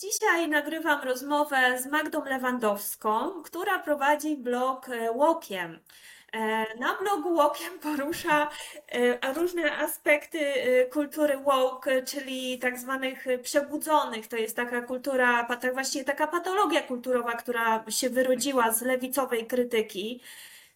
Dzisiaj nagrywam rozmowę z Magdą Lewandowską, która prowadzi blog e, Łokiem. E, Na blogu Łokiem porusza e, różne aspekty e, kultury woke, czyli tak zwanych przebudzonych. To jest taka kultura, tak właściwie taka patologia kulturowa, która się wyrodziła z lewicowej krytyki.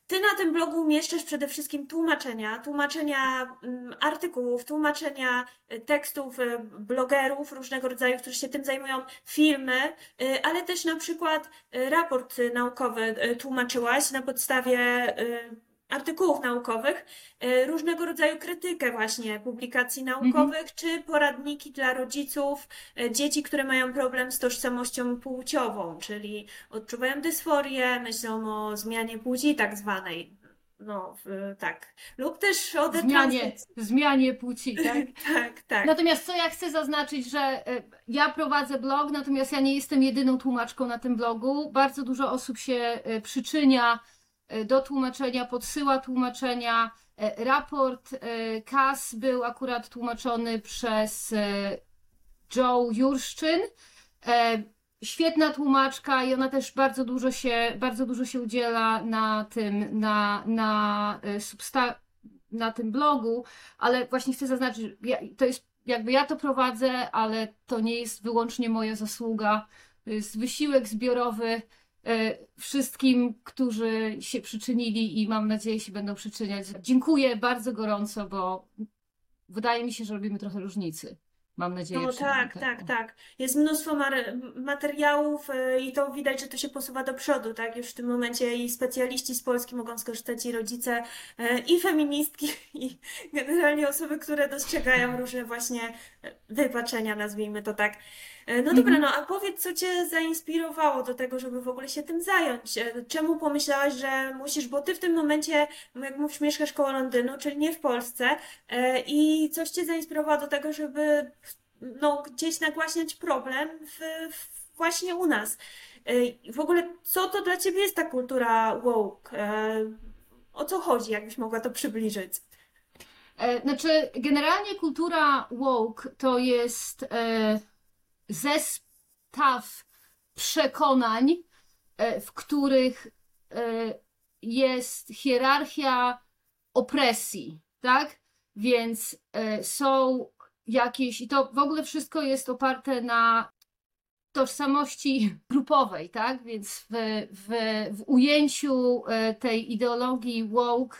Ty na tym blogu umieszczasz przede wszystkim tłumaczenia, tłumaczenia mm, artykułów, tłumaczenia y, tekstów y, blogerów różnego rodzaju, którzy się tym zajmują, filmy, y, ale też na przykład raport naukowy tłumaczyłaś na podstawie artykułów naukowych, y, różnego rodzaju krytykę właśnie publikacji naukowych, czy poradniki dla rodziców y, dzieci, które mają problem z tożsamością płciową, czyli odczuwają dysforię, myślą o zmianie płci tak zwanej. No, tak. Lub też o Zmianie, zmianie płci, tak? Tak, tak. Natomiast co ja chcę zaznaczyć, że e, ja prowadzę blog, natomiast ja nie jestem jedyną tłumaczką na tym blogu. Bardzo dużo osób się przyczynia do tłumaczenia, podsyła tłumaczenia. E, Raport e, KAS był akurat tłumaczony przez e, Joe Jurszczyn. E, Świetna tłumaczka i ona też bardzo dużo się, bardzo dużo się udziela na tym, na, na, e, substa- na tym blogu, ale właśnie chcę zaznaczyć, to jest jakby ja to prowadzę, ale to nie jest wyłącznie moja zasługa. To jest wysiłek zbiorowy e, wszystkim, którzy się przyczynili i mam nadzieję się będą przyczyniać. Dziękuję bardzo gorąco, bo wydaje mi się, że robimy trochę różnicy. Mam nadzieję. No tak, tak, taką. tak. Jest mnóstwo materiałów y, i to widać, że to się posuwa do przodu, tak? Już w tym momencie i specjaliści z Polski mogą skorzystać, i rodzice, y, i feministki, i generalnie osoby, które dostrzegają różne właśnie wypaczenia, nazwijmy to tak. Y, No dobra, Mhm. no a powiedz, co cię zainspirowało do tego, żeby w ogóle się tym zająć? Y, Czemu pomyślałaś, że musisz, bo ty w tym momencie, jak mówisz, mieszkasz koło Londynu, czyli nie w Polsce, y, i coś cię zainspirowało do tego, żeby no, gdzieś nagłaśniać problem w, w właśnie u nas. W ogóle, co to dla ciebie jest ta kultura woke? E, O co chodzi, jakbyś mogła to przybliżyć? E, Znaczy, generalnie kultura woke to jest e, zestaw przekonań, e, w których e, jest hierarchia opresji, tak? Więc e, są jakieś, i to w ogóle wszystko jest oparte na tożsamości grupowej, tak? Więc w, w, w ujęciu tej ideologii woke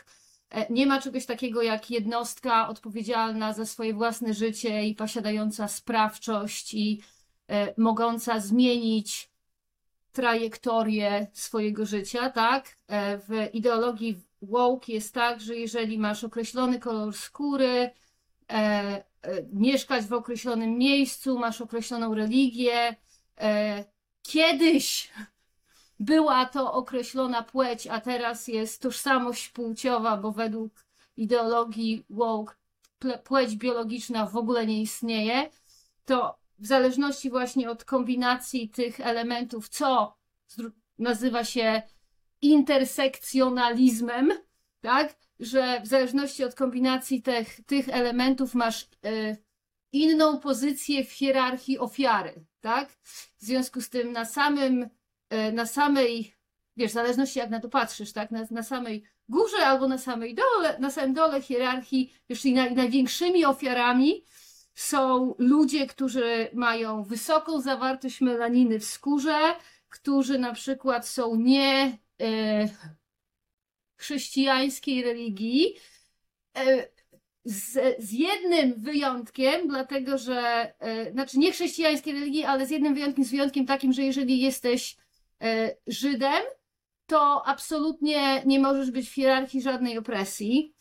nie ma czegoś takiego jak jednostka odpowiedzialna za swoje własne życie i posiadająca sprawczość i mogąca zmienić trajektorię swojego życia, tak? E, W ideologii woke jest tak, że jeżeli masz określony kolor skóry, e, e, mieszkać w określonym miejscu, masz określoną religię, e, kiedyś była to określona płeć, a teraz jest tożsamość płciowa, bo według ideologii woke płeć biologiczna w ogóle nie istnieje, to w zależności właśnie od kombinacji tych elementów, co nazywa się intersekcjonalizmem, tak? Że w zależności od kombinacji tych, tych elementów masz e, inną pozycję w hierarchii ofiary, tak? W związku z tym na samym, e, na samej, wiesz, w zależności jak na to patrzysz, tak? Na, na samej górze albo na samej dole, na samym dole hierarchii, wiesz, i naj, największymi ofiarami są ludzie, którzy mają wysoką zawartość melaniny w skórze, którzy na przykład są nie e, chrześcijańskiej religii. E, z, z jednym wyjątkiem, dlatego że, e, znaczy nie chrześcijańskiej religii, ale z jednym wyjątkiem, z wyjątkiem takim, że jeżeli jesteś Żydem, to absolutnie nie możesz być w hierarchii żadnej opresji.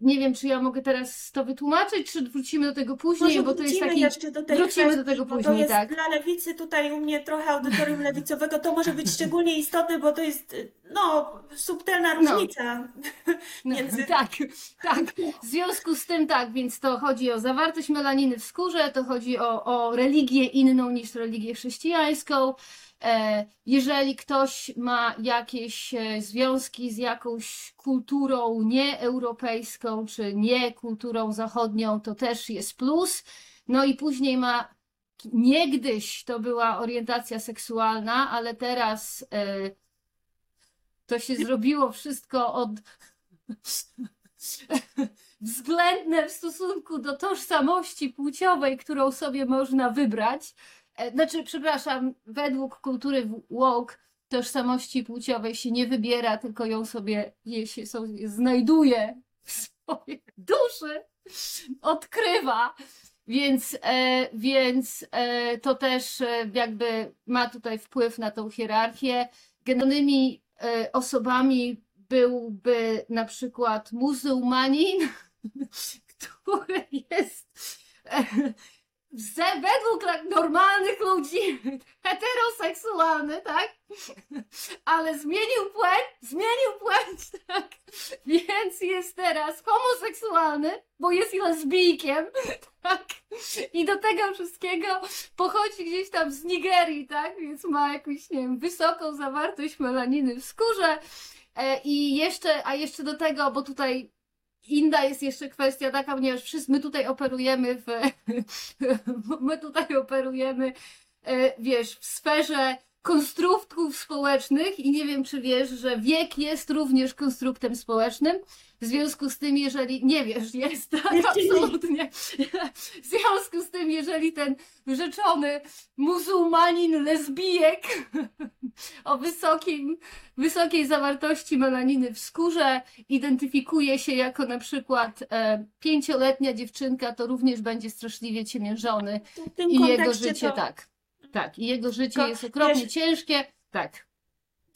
Nie wiem, czy ja mogę teraz to wytłumaczyć, czy wrócimy do tego później, Może bo to jest taki. jeszcze do tej wrócimy kwestii, do tego bo to później, jest tak. dla lewicy tutaj u mnie trochę audytorium lewicowego, to może być szczególnie istotne, bo to jest no, subtelna No. różnica. No, Między- tak, tak. W związku z tym tak, więc to chodzi o zawartość melaniny w skórze, to chodzi o, o religię inną niż religię chrześcijańską. E, jeżeli ktoś ma jakieś e, związki z jakąś kulturą nieeuropejską czy nie kulturą zachodnią, to też jest plus. No i później ma niegdyś to była orientacja seksualna, ale teraz e, to się zrobiło wszystko od względne w stosunku do tożsamości płciowej, którą sobie można wybrać. E, Znaczy, przepraszam, według kultury woke tożsamości płciowej się nie wybiera, tylko ją sobie je się znajduje w swojej duszy, odkrywa. Więc, e, więc e, to też e, jakby ma tutaj wpływ na tą hierarchię. Generalnymi e, osobami byłby na przykład muzułmanin, który jest e, według normalnych ludzi heteroseksualny, tak? Ale zmienił płeć, zmienił płeć, tak? Więc jest teraz homoseksualny, bo jest lesbijkiem, tak? I do tego wszystkiego pochodzi gdzieś tam z Nigerii, tak? Więc ma jakąś, nie wiem, wysoką zawartość melaniny w skórze. E, I jeszcze, a jeszcze do tego, bo tutaj inna jest jeszcze kwestia taka, ponieważ wszyscy, my tutaj operujemy w, my tutaj operujemy, e, wiesz, w sferze konstruktów społecznych i nie wiem, czy wiesz, że wiek jest również konstruktem społecznym. W związku z tym, jeżeli, nie wiesz, jest, tak, absolutnie. W związku z tym, jeżeli ten rzeczony muzułmanin lesbijek o wysokim, wysokiej zawartości melaniny w skórze identyfikuje się jako na przykład e, pięcioletnia dziewczynka, to również będzie straszliwie ciemiężony i jego życie, to, tak. Tak, i jego życie jest okropnie wiesz- ciężkie. Tak.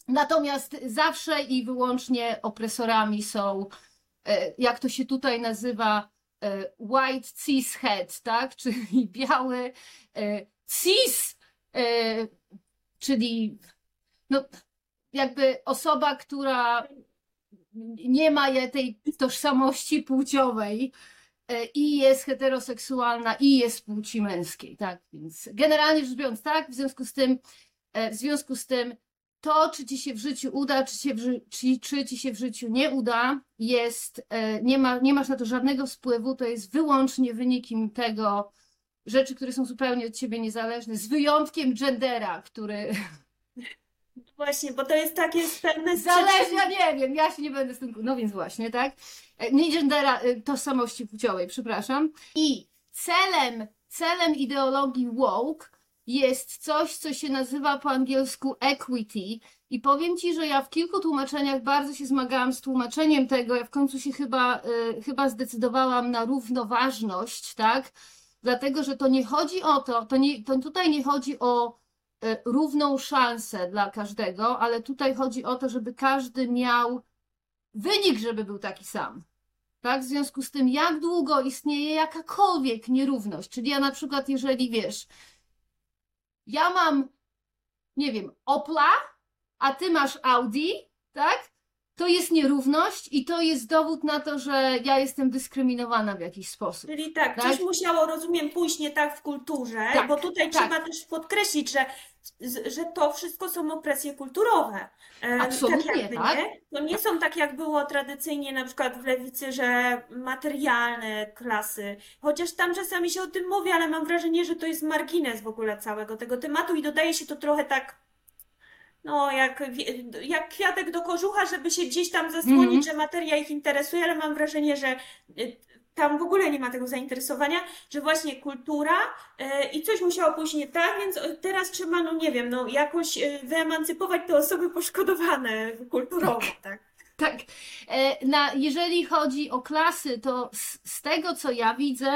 Natomiast zawsze i wyłącznie opresorami są, e, jak to się tutaj nazywa, e, white cishead, tak? Czyli biały e, cis, czyli no, jakby osoba, która nie ma tej tożsamości płciowej i jest heteroseksualna i jest płci męskiej, tak? Więc generalnie rzecz biorąc, tak, w związku z tym, e, w związku z tym to, czy ci się w życiu uda, czy, się w ży- czy, czy ci się w życiu nie uda, jest, e, nie, ma, nie masz na to żadnego wpływu, to jest wyłącznie wynikiem tego, rzeczy, które są zupełnie od ciebie niezależne, z wyjątkiem gendera, który właśnie, bo to jest takie pewne Zależy, ja nie wiem, ja się nie będę z tym. No więc właśnie, tak? E, Nie gendera, e, tożsamości płciowej, przepraszam. I celem, celem ideologii woke jest coś, co się nazywa po angielsku equity. I powiem ci, że ja w kilku tłumaczeniach bardzo się zmagałam z tłumaczeniem tego. Ja w końcu się chyba, e, chyba zdecydowałam na równoważność, tak? Dlatego, że to nie chodzi o to, to, nie, to tutaj nie chodzi o e, równą szansę dla każdego, ale tutaj chodzi o to, żeby każdy miał wynik, żeby był taki sam. Tak? W związku z tym, jak długo istnieje jakakolwiek nierówność, czyli ja na przykład, jeżeli wiesz, ja mam, nie wiem, Opla, a ty masz Audi, tak? To jest nierówność i to jest dowód na to, że ja jestem dyskryminowana w jakiś sposób. Czyli tak, Tak? coś musiało, rozumiem, pójść nie tak w kulturze, Tak, bo tutaj tak. trzeba też podkreślić, że, że to wszystko są opresje kulturowe. E, Absolutnie, jakby, tak. nie? To nie są tak, jak było tradycyjnie na przykład w lewicy, że materialne klasy, chociaż tam czasami się o tym mówi, ale mam wrażenie, że to jest margines w ogóle całego tego tematu i dodaje się to trochę tak no, jak, jak kwiatek do kożucha, żeby się gdzieś tam zasłonić, Mhm. że materia ich interesuje, ale mam wrażenie, że y, tam w ogóle nie ma tego zainteresowania, że właśnie kultura y, i coś musiało pójść nie tak, więc y, teraz trzeba, no nie wiem, no jakoś wyemancypować te osoby poszkodowane kulturowo, tak? Tak. E, Na, jeżeli chodzi o klasy, to z, z tego co ja widzę,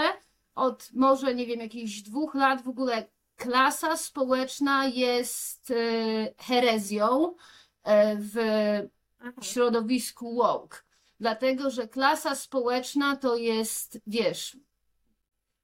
od może nie wiem, jakichś dwóch lat w ogóle klasa społeczna jest e, herezją e, w środowisku woke. dlatego że klasa społeczna to jest, wiesz,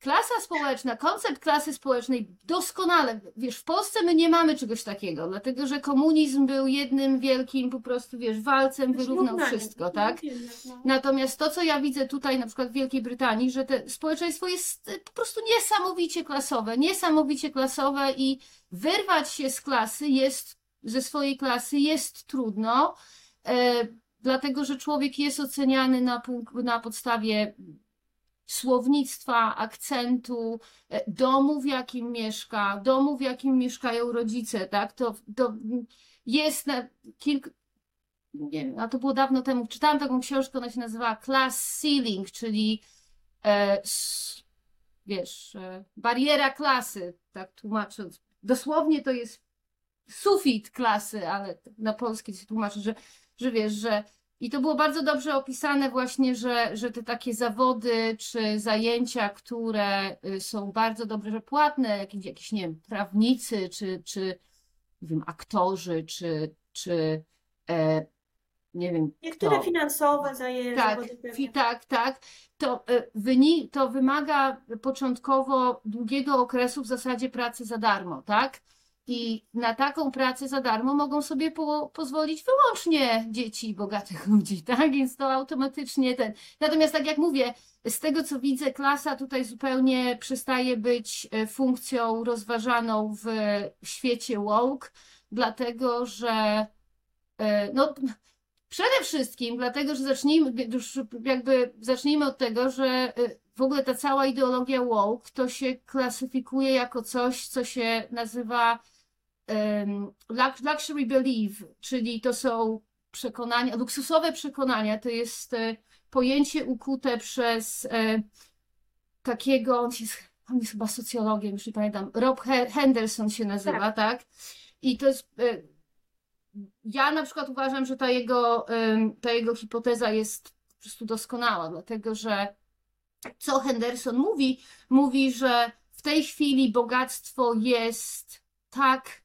klasa społeczna, koncept klasy społecznej doskonale, wiesz, w Polsce my nie mamy czegoś takiego, dlatego że komunizm był jednym wielkim po prostu, wiesz, walcem, wyrównał Równanie. wszystko, No, tak? no. Natomiast to, co ja widzę tutaj, na przykład w Wielkiej Brytanii, że to społeczeństwo jest y, po prostu niesamowicie klasowe, niesamowicie klasowe i wyrwać się z klasy jest, ze swojej klasy jest trudno, e, dlatego że człowiek jest oceniany na, na podstawie słownictwa, akcentu, e, domu, w jakim mieszka, domu, w jakim mieszkają rodzice, tak? To, to jest na kilku, nie wiem, a to było dawno temu, czytałam taką książkę, ona się nazywała Class Ceiling, czyli e, s, wiesz, e, bariera klasy, tak tłumacząc. Dosłownie to jest sufit klasy, ale na polski się tłumaczy, że, że wiesz, że i to było bardzo dobrze opisane właśnie, że, że te takie zawody czy zajęcia, które y, są bardzo dobrze płatne, jakieś, jakieś nie wiem, prawnicy, czy, czy nie wiem, aktorzy, czy, czy e, nie wiem, Niektóre kto. finansowe zajęcia. Tak, tak, tak. To, y, wyni- to wymaga początkowo długiego okresu w zasadzie pracy za darmo, tak? I na taką pracę za darmo mogą sobie po- pozwolić wyłącznie dzieci bogatych ludzi, tak? Więc to automatycznie ten. Natomiast tak jak mówię, z tego co widzę, klasa tutaj zupełnie przestaje być e, funkcją rozważaną w świecie woke, dlatego że e, no, Przede wszystkim dlatego, że zacznijmy, już jakby zacznijmy od tego, że y, w ogóle ta cała ideologia woke to się klasyfikuje jako coś, co się nazywa luxury belief, czyli to są przekonania, luksusowe przekonania, to jest e, pojęcie ukute przez e, takiego, on jest, on jest chyba socjologiem, już nie pamiętam, Rob He- Henderson się nazywa, tak? I to jest e, ja na przykład uważam, że ta jego, ta jego hipoteza jest po prostu doskonała, dlatego że co Henderson mówi? Mówi, że w tej chwili bogactwo jest tak,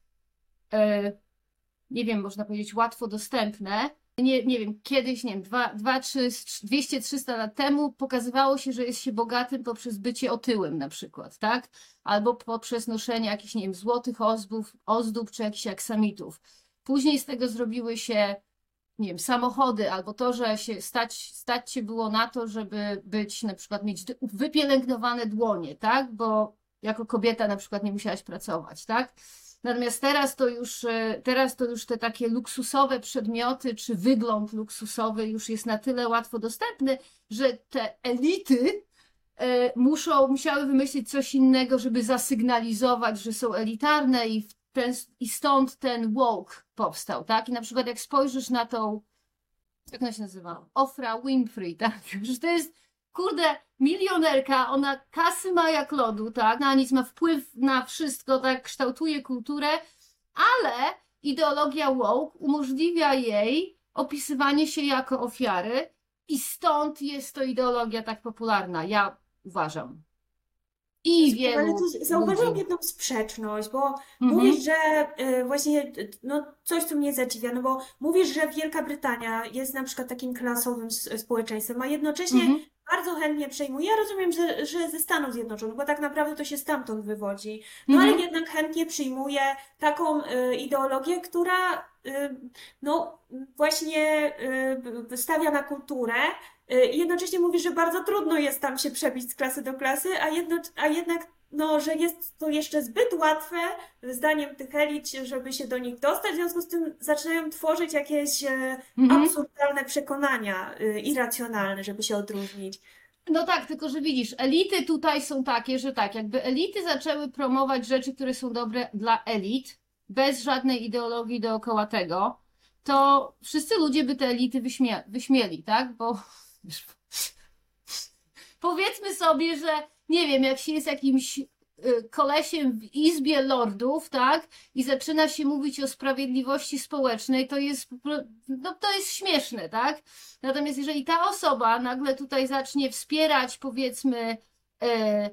nie wiem, można powiedzieć, łatwo dostępne. Nie, nie wiem, kiedyś, nie wiem, 2, 3, 200, 300 lat temu pokazywało się, że jest się bogatym poprzez bycie otyłym na przykład, tak? Albo poprzez noszenie jakichś, nie wiem, złotych ozdób, ozdób czy jakichś aksamitów. Później z tego zrobiły się, nie wiem, samochody, albo to, że się stać, stać się było na to, żeby być, na przykład mieć wypielęgnowane dłonie, tak? Bo jako kobieta na przykład nie musiałaś pracować, tak? Natomiast teraz to już, e, teraz to już te takie luksusowe przedmioty, czy wygląd luksusowy już jest na tyle łatwo dostępny, że te elity e, muszą, musiały wymyślić coś innego, żeby zasygnalizować, że są elitarne i ten, i stąd ten woke powstał, tak? I na przykład jak spojrzysz na tą, jak ona się nazywa? Ofra Winfrey, tak? Że to jest, kurde, milionerka, ona kasy ma jak lodu, tak? Na nic ma wpływ na wszystko, tak? Kształtuje kulturę, ale ideologia woke umożliwia jej opisywanie się jako ofiary i stąd jest to ideologia tak popularna, ja uważam. I wielu Ale tu zauważyłam ludzi. jedną sprzeczność, bo Mhm. mówisz, że y, właśnie no, coś, co mnie zadziwia, no bo mówisz, że Wielka Brytania jest na przykład takim klasowym społeczeństwem, a jednocześnie Mhm. Bardzo chętnie przejmuje. Ja rozumiem, że, że ze Stanów Zjednoczonych, bo tak naprawdę to się stamtąd wywodzi. No Mhm. ale jednak chętnie przyjmuje taką y, ideologię, która y, no właśnie y, stawia na kulturę. y, I jednocześnie mówi, że bardzo trudno jest tam się przebić z klasy do klasy, a, jedno, a jednak, no, że jest to jeszcze zbyt łatwe, zdaniem tych elit, żeby się do nich dostać. W związku z tym zaczynają tworzyć jakieś e, Mhm. absurdalne przekonania, y, irracjonalne, żeby się odróżnić. No tak, tylko że widzisz, elity tutaj są takie, że tak, jakby elity zaczęły promować rzeczy, które są dobre dla elit, bez żadnej ideologii dookoła tego, to wszyscy ludzie by te elity wyśmie wyśmieli, tak? Bo powiedzmy sobie, że nie wiem, jak się jest jakimś y, kolesiem w Izbie Lordów, tak? I zaczyna się mówić o sprawiedliwości społecznej, to jest, no, to jest śmieszne, tak? Natomiast jeżeli ta osoba nagle tutaj zacznie wspierać, powiedzmy, e,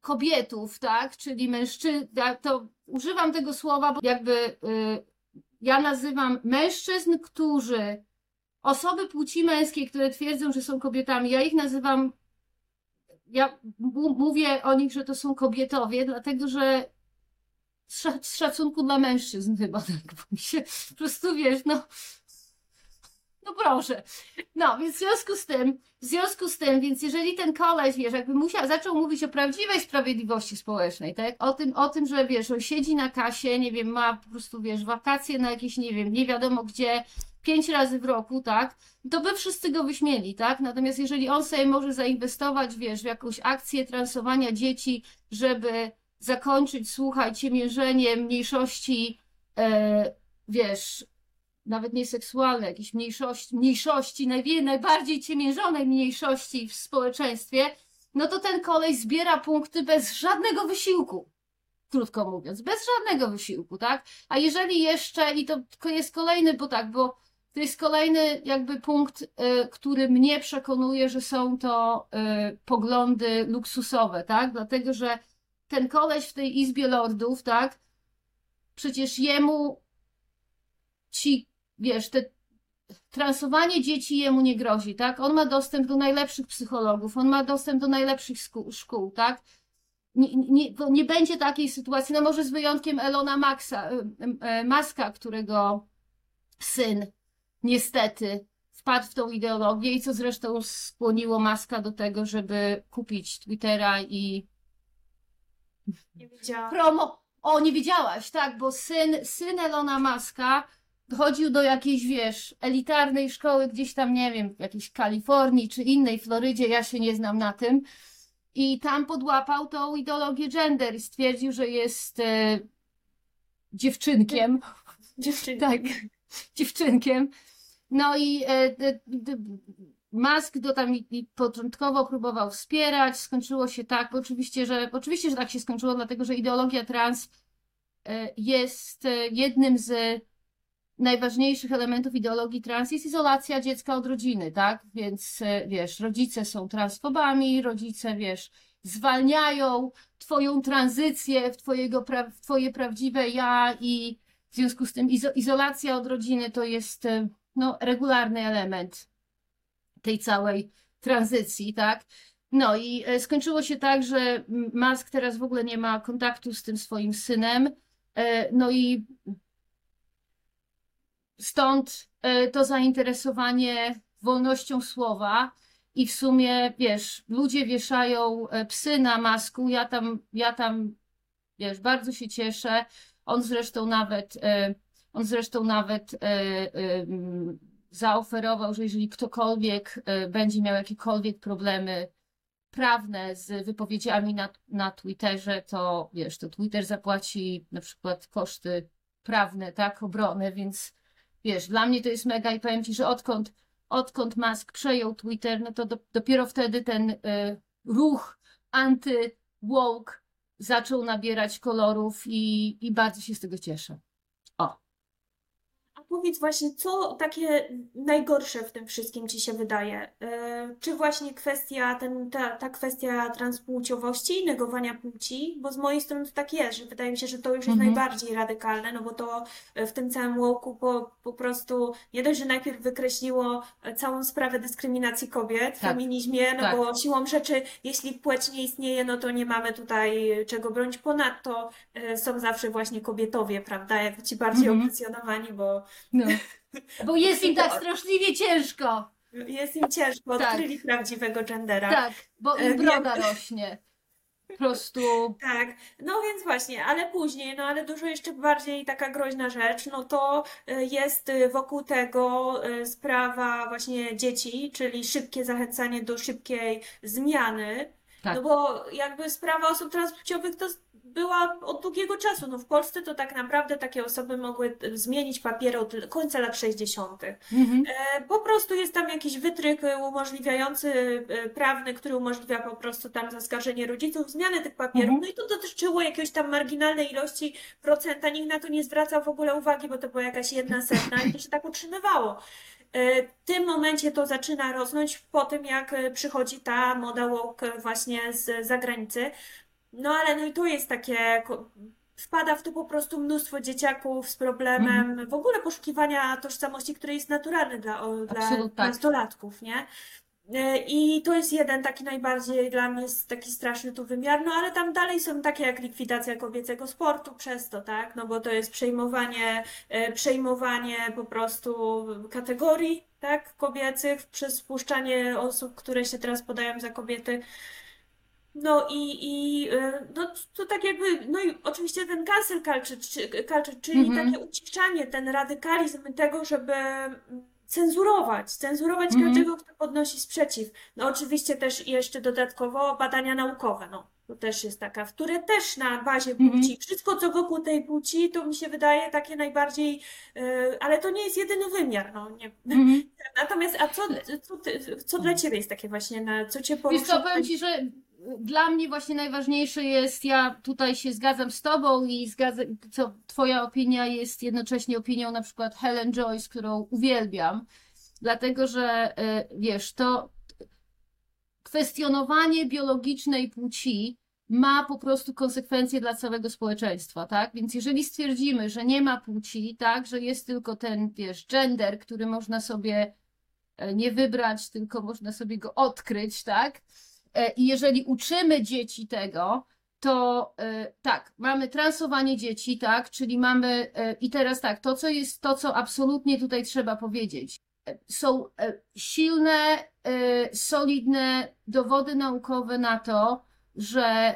kobietów, tak, czyli mężczyzn, to używam tego słowa, bo jakby e, ja nazywam mężczyzn, którzy osoby płci męskiej, które twierdzą, że są kobietami, ja ich nazywam, ja mówię o nich, że to są kobietowie, dlatego że z szacunku dla mężczyzn chyba tak, bo mi się po prostu wiesz, no, no proszę. No, więc w związku z tym, w związku z tym, więc jeżeli ten koleś, wiesz, jakby musiał, zaczął mówić o prawdziwej sprawiedliwości społecznej, tak? O tym, o tym, że wiesz, on siedzi na kasie, nie wiem, ma po prostu, wiesz, wakacje na jakieś, nie wiem, nie wiadomo gdzie, pięć razy w roku, tak? To by wszyscy go wyśmieli, tak? Natomiast jeżeli on sobie może zainwestować, wiesz, w jakąś akcję transowania dzieci, żeby zakończyć, słuchaj, ciemiężenie mniejszości, e, wiesz, nawet nie seksualne, jakieś mniejszości, mniejszości, najwie, najbardziej ciemiężonej mniejszości w społeczeństwie, no to ten kolej zbiera punkty bez żadnego wysiłku. Krótko mówiąc, bez żadnego wysiłku, tak? A jeżeli jeszcze, i to jest kolejny, bo tak, bo to jest kolejny jakby punkt, y, który mnie przekonuje, że są to y, poglądy luksusowe, tak? Dlatego, że ten koleś w tej Izbie Lordów, tak? Przecież jemu ci, wiesz, te transowanie dzieci jemu nie grozi, tak? On ma dostęp do najlepszych psychologów, on ma dostęp do najlepszych szkół, tak? Nie, nie, nie będzie takiej sytuacji, no może z wyjątkiem Elona Maxa, y, Maska, którego syn niestety wpadł w tą ideologię i co zresztą skłoniło Maska do tego, żeby kupić Twittera i Nie wiedziałam. promo. O, nie wiedziałaś, tak, bo syn, syn Elona Muska chodził do jakiejś, wiesz, elitarnej szkoły gdzieś tam, nie wiem, w jakiejś Kalifornii czy innej Florydzie, ja się nie znam na tym. I tam podłapał tą ideologię gender i stwierdził, że jest e, dziewczynkiem. Dziewczyny. Tak, dziewczynkiem. No i e, Musk go tam początkowo próbował wspierać. Skończyło się tak, bo oczywiście, że oczywiście, że tak się skończyło, dlatego że ideologia trans e, jest e, jednym z najważniejszych elementów ideologii trans jest izolacja dziecka od rodziny, tak? Więc wiesz, rodzice są transfobami, rodzice, wiesz, zwalniają twoją tranzycję w, twojego w twoje prawdziwe ja i w związku z tym izo- izolacja od rodziny to jest no, regularny element tej całej tranzycji, tak? No i e, skończyło się tak, że Musk teraz w ogóle nie ma kontaktu z tym swoim synem. E, No i stąd e, to zainteresowanie wolnością słowa. I w sumie, wiesz, ludzie wieszają psy na masku. Ja tam, ja tam, wiesz, bardzo się cieszę. On zresztą nawet, on zresztą nawet e, mm, zaoferował, że jeżeli ktokolwiek e, będzie miał jakiekolwiek problemy prawne z wypowiedziami na, na Twitterze, to wiesz, to Twitter zapłaci na przykład koszty prawne, tak, obrony, więc wiesz, dla mnie to jest mega i powiem Ci, że odkąd, odkąd Musk przejął Twitter, no to do, dopiero wtedy ten y, ruch anty-woke zaczął nabierać kolorów i, i bardzo się z tego cieszę. Powiedz właśnie, co takie najgorsze w tym wszystkim ci się wydaje? E, Czy właśnie kwestia, ten, ta, ta kwestia transpłciowości, negowania płci? Bo z mojej strony to tak jest, że wydaje mi się, że to już jest Mhm. najbardziej radykalne, no bo to e, w tym całym łoku po, po prostu nie dość, że najpierw wykreśliło e, całą sprawę dyskryminacji kobiet w Tak. feminizmie, no Tak. bo siłą rzeczy, jeśli płeć nie istnieje, no to nie mamy tutaj czego bronić. Ponadto są zawsze właśnie kobietowie, prawda, jak ci bardziej Mhm. opresjonowani, bo No. Bo jest im tak straszliwie ciężko. Jest im ciężko, Tak. odkryli prawdziwego gendera. Tak, bo E, im broda rośnie. Po prostu. Tak, no więc właśnie, ale później, no ale dużo jeszcze bardziej taka groźna rzecz, no to y, jest wokół tego y, sprawa właśnie dzieci, czyli szybkie zachęcanie do szybkiej zmiany. Tak. No bo jakby sprawa osób transpłciowych to była od długiego czasu. No w Polsce to tak naprawdę takie osoby mogły y, zmienić papiery od końca lat 60. Mhm. E, Po prostu jest tam jakiś wytryk e, umożliwiający e, prawny, który umożliwia po prostu tam zaskarżenie rodziców, zmianę tych papierów. Mhm. No i to dotyczyło jakiejś tam marginalnej ilości procenta. Nikt na to nie zwracał w ogóle uwagi, bo to była jakaś jedna setna i to się tak utrzymywało. E, W tym momencie to zaczyna rosnąć po tym, jak e, przychodzi ta moda woke właśnie z zagranicy. No ale no i to jest takie wpada w to po prostu mnóstwo dzieciaków z problemem w ogóle poszukiwania tożsamości, który jest naturalny dla, dla Absolut, tak. nastolatków, nie? E, I to jest jeden taki najbardziej dla mnie taki straszny tu wymiar, no ale tam dalej są takie jak likwidacja kobiecego sportu przez to, tak? No bo to jest przejmowanie, e, przejmowanie po prostu kategorii, tak? Kobiecych przez wpuszczanie osób, które się teraz podają za kobiety. No i, i e, no, to tak jakby, no i oczywiście ten cancel culture, czy- culture, czyli Mhm. takie uciszanie, ten radykalizm tego, żeby mm, cenzurować, cenzurować Mhm. każdego, kto podnosi sprzeciw. No oczywiście też jeszcze dodatkowo badania naukowe, no to też jest taka, które też na bazie Mhm. płci, wszystko co wokół tej płci, to mi się wydaje takie najbardziej, e, ale to nie jest jedyny wymiar, no nie. Mhm. Natomiast, a co, co, ty, co dla ciebie jest takie właśnie, na, co cię Wiesz porusza? co, powiem Ci, że dla mnie właśnie najważniejsze jest, ja tutaj się zgadzam z Tobą i zgadzam, co Twoja opinia jest jednocześnie opinią na przykład Helen Joyce, którą uwielbiam, dlatego że e, wiesz, to kwestionowanie biologicznej płci ma po prostu konsekwencje dla całego społeczeństwa, tak? Więc jeżeli stwierdzimy, że nie ma płci, tak, że jest tylko ten, wiesz, gender, który można sobie e, nie wybrać, tylko można sobie go odkryć, tak? E, I jeżeli uczymy dzieci tego, to e, tak, mamy transowanie dzieci, tak, czyli mamy, e, i teraz tak, to co jest, to co absolutnie tutaj trzeba powiedzieć, są silne, solidne dowody naukowe na to, że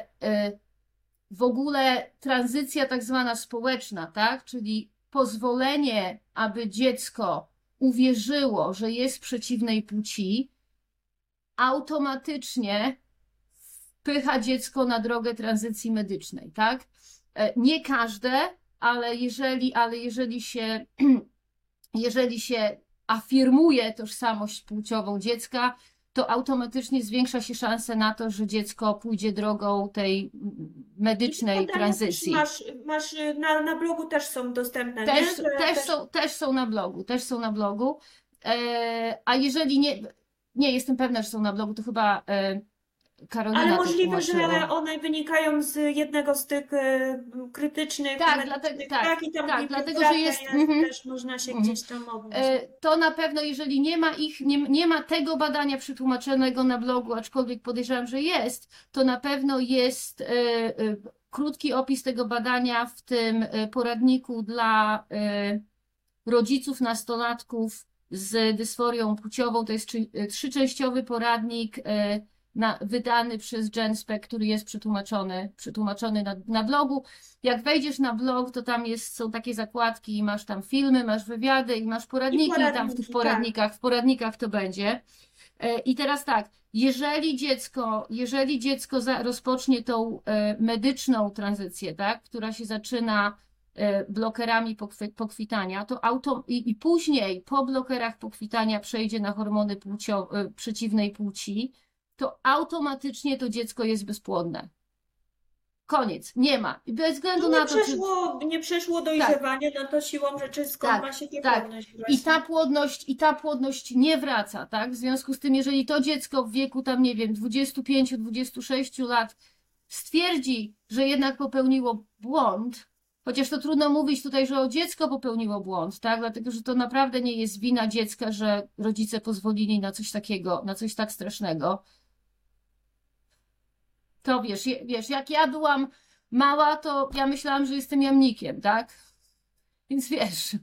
w ogóle tranzycja tak zwana społeczna, tak, czyli pozwolenie, aby dziecko uwierzyło, że jest przeciwnej płci, automatycznie wpycha dziecko na drogę tranzycji medycznej, tak? E, Nie każde, ale jeżeli, ale jeżeli się, jeżeli się afirmuje tożsamość płciową dziecka, to automatycznie zwiększa się szanse na to, że dziecko pójdzie drogą tej medycznej też tranzycji. Masz, masz na, na blogu też są dostępne, Też? Że też, są, też są na blogu, też są na blogu. E, a jeżeli nie, nie jestem pewna, że są na blogu, to chyba e, Karolina Ale możliwe, że one wynikają z jednego z tych y, krytycznych, Tak, dlatego- tak, i tam tak, dlatego, że jest- mhm. też można się Mhm. gdzieś tam odnieść. E, To na pewno, jeżeli nie ma ich, nie, nie ma tego badania przetłumaczonego na blogu, aczkolwiek podejrzewam, że jest, to na pewno jest e, e, krótki opis tego badania w tym e, poradniku dla e, rodziców nastolatków z dysforią płciową. To jest e, trzyczęściowy poradnik e, na, wydany przez GenSpec, który jest przetłumaczony, przetłumaczony na, na blogu. Jak wejdziesz na blog, to tam jest, są takie zakładki i masz tam filmy, masz wywiady i masz poradniki, i tam w poradniki, tych tak. poradnikach, w poradnikach to będzie. E, I teraz tak, jeżeli dziecko, jeżeli dziecko za, rozpocznie tą medyczną tranzycję, tak, która się zaczyna blokerami pokwy- pokwitania, to auto, i, i później po blokerach pokwitania przejdzie na hormony płcio, e, przeciwnej płci, to automatycznie to dziecko jest bezpłodne. Koniec, nie ma. I bez względu No nie na to, czy przeszło, nie przeszło dojrzewanie, no to siłą rzeczy skąd Tak, ma się tak. niepłodność I właśnie. ta płodność, i ta płodność nie wraca, tak? W związku z tym, jeżeli to dziecko w wieku tam, nie wiem, 25-26 lat stwierdzi, że jednak popełniło błąd, chociaż to trudno mówić tutaj, że o dziecko popełniło błąd, tak? Dlatego, że to naprawdę nie jest wina dziecka, że rodzice pozwolili na coś takiego, na coś tak strasznego. To wiesz, wiesz, jak ja byłam mała, to ja myślałam, że jestem jamnikiem, tak? Więc wiesz,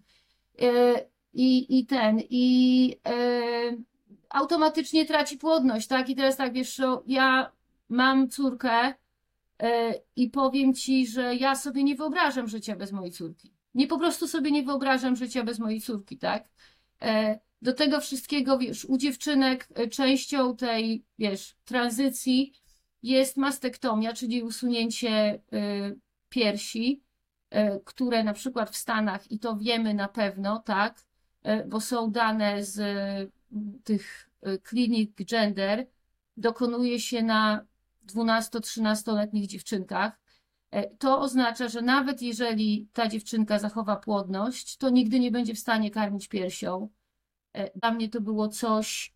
e, i, ten, i e, automatycznie traci płodność, tak? I teraz tak, wiesz, ja mam córkę i powiem ci, że ja sobie nie wyobrażam życia bez mojej córki. Nie po prostu sobie nie wyobrażam życia bez mojej córki, tak? E, do tego wszystkiego, wiesz, u dziewczynek e, częścią tej, wiesz, tranzycji jest mastektomia, czyli usunięcie e, piersi e, które na przykład w Stanach, i to wiemy na pewno, tak, e, bo są dane z e, tych e, klinik gender, dokonuje się na 12-13-letnich dziewczynkach. E, To oznacza, że nawet jeżeli ta dziewczynka zachowa płodność, to nigdy nie będzie w stanie karmić piersią. E, Dla mnie to było coś,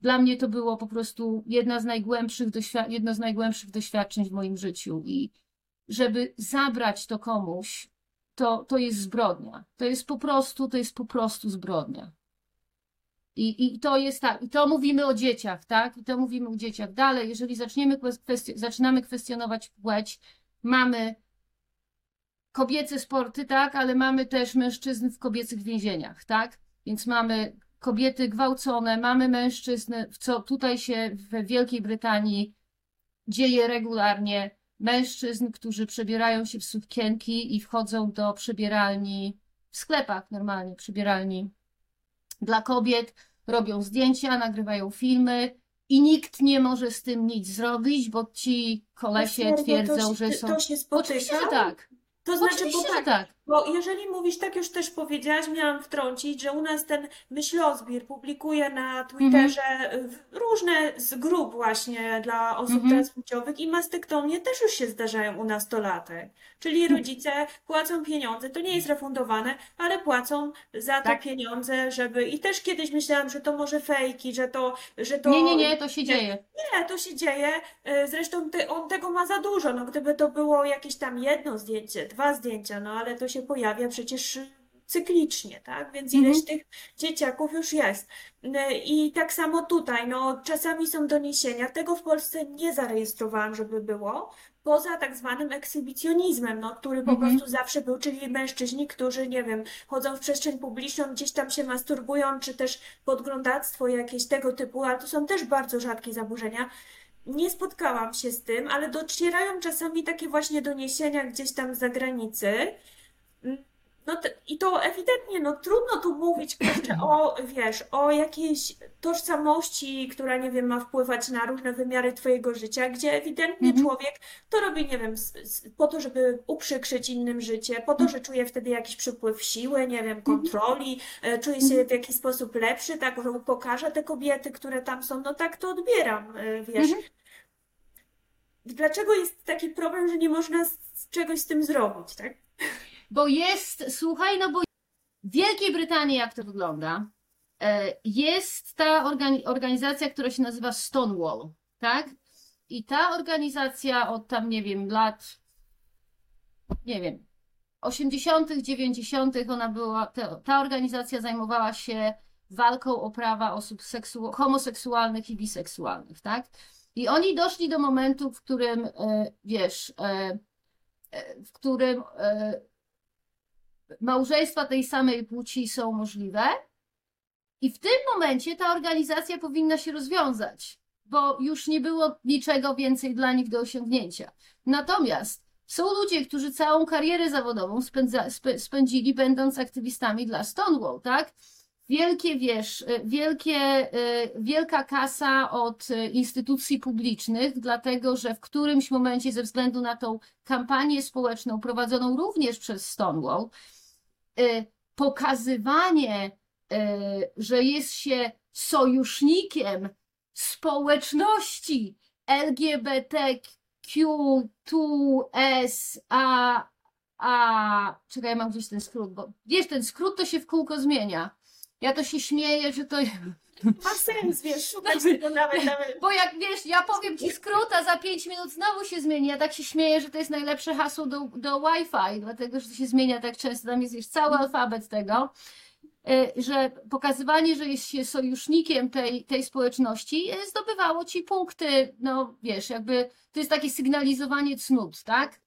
dla mnie to było po prostu jedna z najgłębszych jedno z najgłębszych doświadczeń w moim życiu i żeby zabrać to komuś, to, to jest zbrodnia. To jest po prostu, to jest po prostu zbrodnia. I, I to jest tak, i to mówimy o dzieciach, tak? I to mówimy o dzieciach. Dalej, jeżeli zaczniemy kwestii, zaczynamy kwestionować płeć, mamy kobiece sporty, tak, ale mamy też mężczyzn w kobiecych więzieniach, tak? Więc mamy kobiety gwałcone, mamy mężczyzn, co tutaj się w Wielkiej Brytanii dzieje regularnie. Mężczyzn, którzy przebierają się w sukienki i wchodzą do przebieralni w sklepach normalnie, przebieralni dla kobiet, robią zdjęcia, nagrywają filmy i nikt nie może z tym nic zrobić, bo ci kolesie Serio, twierdzą, że są. To się spotyka? Oczywiście, że tak. To znaczy, Oczywiście, bo tak, tak. Bo jeżeli mówisz, tak już też powiedziałaś, miałam wtrącić, że u nas ten myślozbir publikuje na Twitterze y, różne z grup właśnie dla osób Mhm. transpłciowych i mastektomie też już się zdarzają u nastolatek. Czyli Mhm. rodzice płacą pieniądze, to nie jest refundowane, ale płacą za to Tak. pieniądze, żeby... I też kiedyś myślałam, że to może fejki, że to, że to... Nie, nie, nie, to się dzieje. Nie, to się dzieje. E, Zresztą on tego ma za dużo. No, gdyby to było jakieś tam jedno zdjęcie, dwa zdjęcia, no ale to się pojawia przecież cyklicznie, tak? Więc ileś Mhm. tych dzieciaków już jest. E, I tak samo tutaj, no czasami są doniesienia. Tego w Polsce nie zarejestrowałam, żeby było. Poza tak zwanym ekshibicjonizmem, no, który po Mhm. prostu zawsze był, czyli mężczyźni, którzy, nie wiem, chodzą w przestrzeń publiczną, gdzieś tam się masturbują, czy też podglądactwo jakieś tego typu, ale to są też bardzo rzadkie zaburzenia. Nie spotkałam się z tym, ale docierają czasami takie właśnie doniesienia gdzieś tam z zagranicy. No i to ewidentnie, no trudno tu mówić kurczę, o, wiesz, o jakiejś tożsamości, która, nie wiem, ma wpływać na różne wymiary twojego życia, gdzie ewidentnie Mhm. człowiek to robi, nie wiem, s- s- po to, żeby uprzykrzyć innym życie, po to, że czuje wtedy jakiś przypływ siły, nie wiem, kontroli, e, czuje się w jakiś sposób lepszy, tak, że upokarza te kobiety, które tam są, no tak to odbieram, e, wiesz. Mhm. Dlaczego jest taki problem, że nie można z z czegoś z tym zrobić, tak? Bo jest, słuchaj, no bo w Wielkiej Brytanii, jak to wygląda, e, jest ta organi- organizacja, która się nazywa Stonewall, tak? I ta organizacja od tam, nie wiem, lat, nie wiem, 80., 90., ona była, ta, ta organizacja zajmowała się walką o prawa osób seksu- homoseksualnych i biseksualnych, tak? I oni doszli do momentu, w którym, e, wiesz, e, w którym małżeństwa tej samej płci są możliwe. I w tym momencie ta organizacja powinna się rozwiązać, bo już nie było niczego więcej dla nich do osiągnięcia. Natomiast są ludzie, którzy całą karierę zawodową spędza, spędzili będąc aktywistami dla Stonewall, tak? Wielkie, wiesz, y, wielkie, y, wielka kasa od y, instytucji publicznych, dlatego że w którymś momencie ze względu na tą kampanię społeczną prowadzoną również przez Stonewall, pokazywanie, y, że jest się sojusznikiem społeczności LGBTQ2S, a, czekaj, mam gdzieś ten skrót, bo wiesz, ten skrót to się w kółko zmienia. Ja to się śmieję, że to. Ma sens, wiesz, szukać tego nawet, nawet. Bo jak wiesz, ja powiem ci skrót, a za 5 minut znowu się zmieni. Ja tak się śmieję, że to jest najlepsze hasło do, do Wi-Fi, dlatego że to się zmienia tak często. Tam jest już cały alfabet tego, y, że pokazywanie, że jest się sojusznikiem tej, tej społeczności, y, zdobywało ci punkty. No wiesz, jakby to jest takie sygnalizowanie cnót, tak?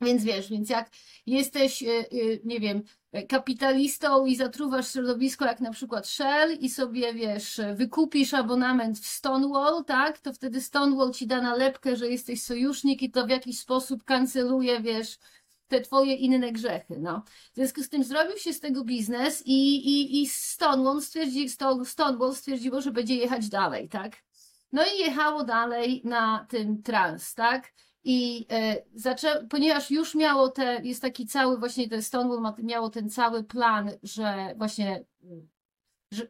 Więc wiesz, więc jak jesteś, y, nie wiem, kapitalistą i zatruwasz środowisko, jak na przykład Shell, i sobie, wiesz, wykupisz abonament w Stonewall, tak, to wtedy Stonewall ci da nalepkę, że jesteś sojusznik i to w jakiś sposób kanceluje, wiesz, te twoje inne grzechy, no. W związku z tym zrobił się z tego biznes i, i, i Stonewall, stwierdzi, Stone- Stonewall stwierdziło, że będzie jechać dalej, tak. No i jechało dalej na tym trans, tak. I e, zaczę, ponieważ już miało te, jest taki cały właśnie ten Stonewall miało ten cały plan, że właśnie mm, że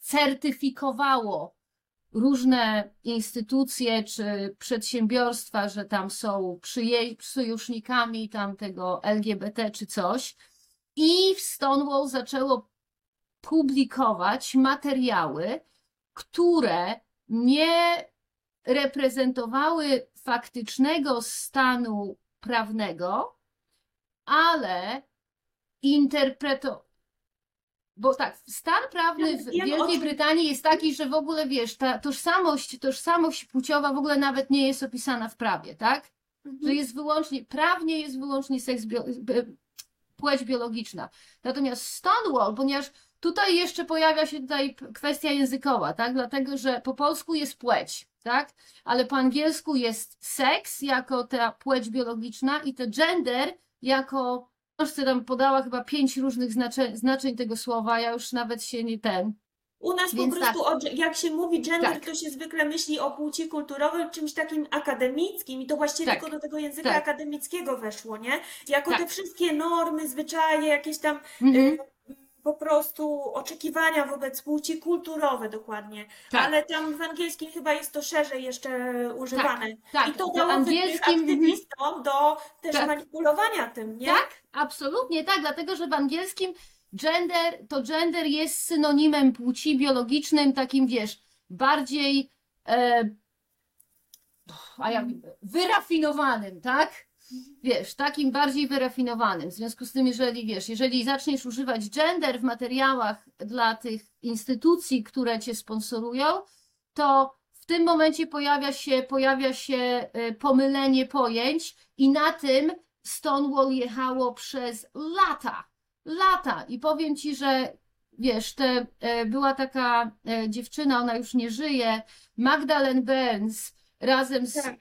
certyfikowało różne instytucje czy przedsiębiorstwa, że tam są przyje, sojusznikami tam tego LGBT czy coś. I w Stonewall zaczęło publikować materiały, które nie reprezentowały faktycznego stanu prawnego, ale interpreto... Bo tak, stan prawny w Wielkiej Brytanii jest taki, że w ogóle wiesz, ta tożsamość, tożsamość płciowa w ogóle nawet nie jest opisana w prawie, tak? Że Mhm. jest wyłącznie, prawnie jest wyłącznie seks bio, b- płeć biologiczna. Natomiast Stonewall, ponieważ tutaj jeszcze pojawia się tutaj kwestia językowa, tak? Dlatego, że po polsku jest płeć, tak? Ale po angielsku jest seks jako ta płeć biologiczna i to gender jako książce tam podała chyba pięć różnych znaczeń, znaczeń tego słowa, ja już nawet się nie ten. U nas po Więc prostu, o, jak się mówi gender, Tak. to się zwykle myśli o płci kulturowej, czymś takim akademickim i to właściwie Tak. tylko do tego języka Tak. akademickiego weszło, nie? Jako Tak. te wszystkie normy, zwyczaje, jakieś tam Mhm. y, po prostu oczekiwania wobec płci kulturowe dokładnie. Tak. Ale tam w angielskim chyba jest to szerzej jeszcze używane. tak, I to dało angielskim... angielskim, mhm. aktywistom do też Tak. manipulowania tym, nie? Tak, absolutnie tak, dlatego że w angielskim gender, to gender jest synonimem płci biologicznym, takim wiesz, bardziej e, a ja, wyrafinowanym, tak? Wiesz, takim bardziej wyrafinowanym. W związku z tym, jeżeli wiesz, jeżeli zaczniesz używać gender w materiałach dla tych instytucji, które cię sponsorują, to w tym momencie pojawia się, pojawia się e, pomylenie pojęć i na tym Stonewall jechało przez lata, lata. I powiem ci, że wiesz, te, e, była taka e, dziewczyna, ona już nie żyje, Magdalene Burns, razem z, Tak,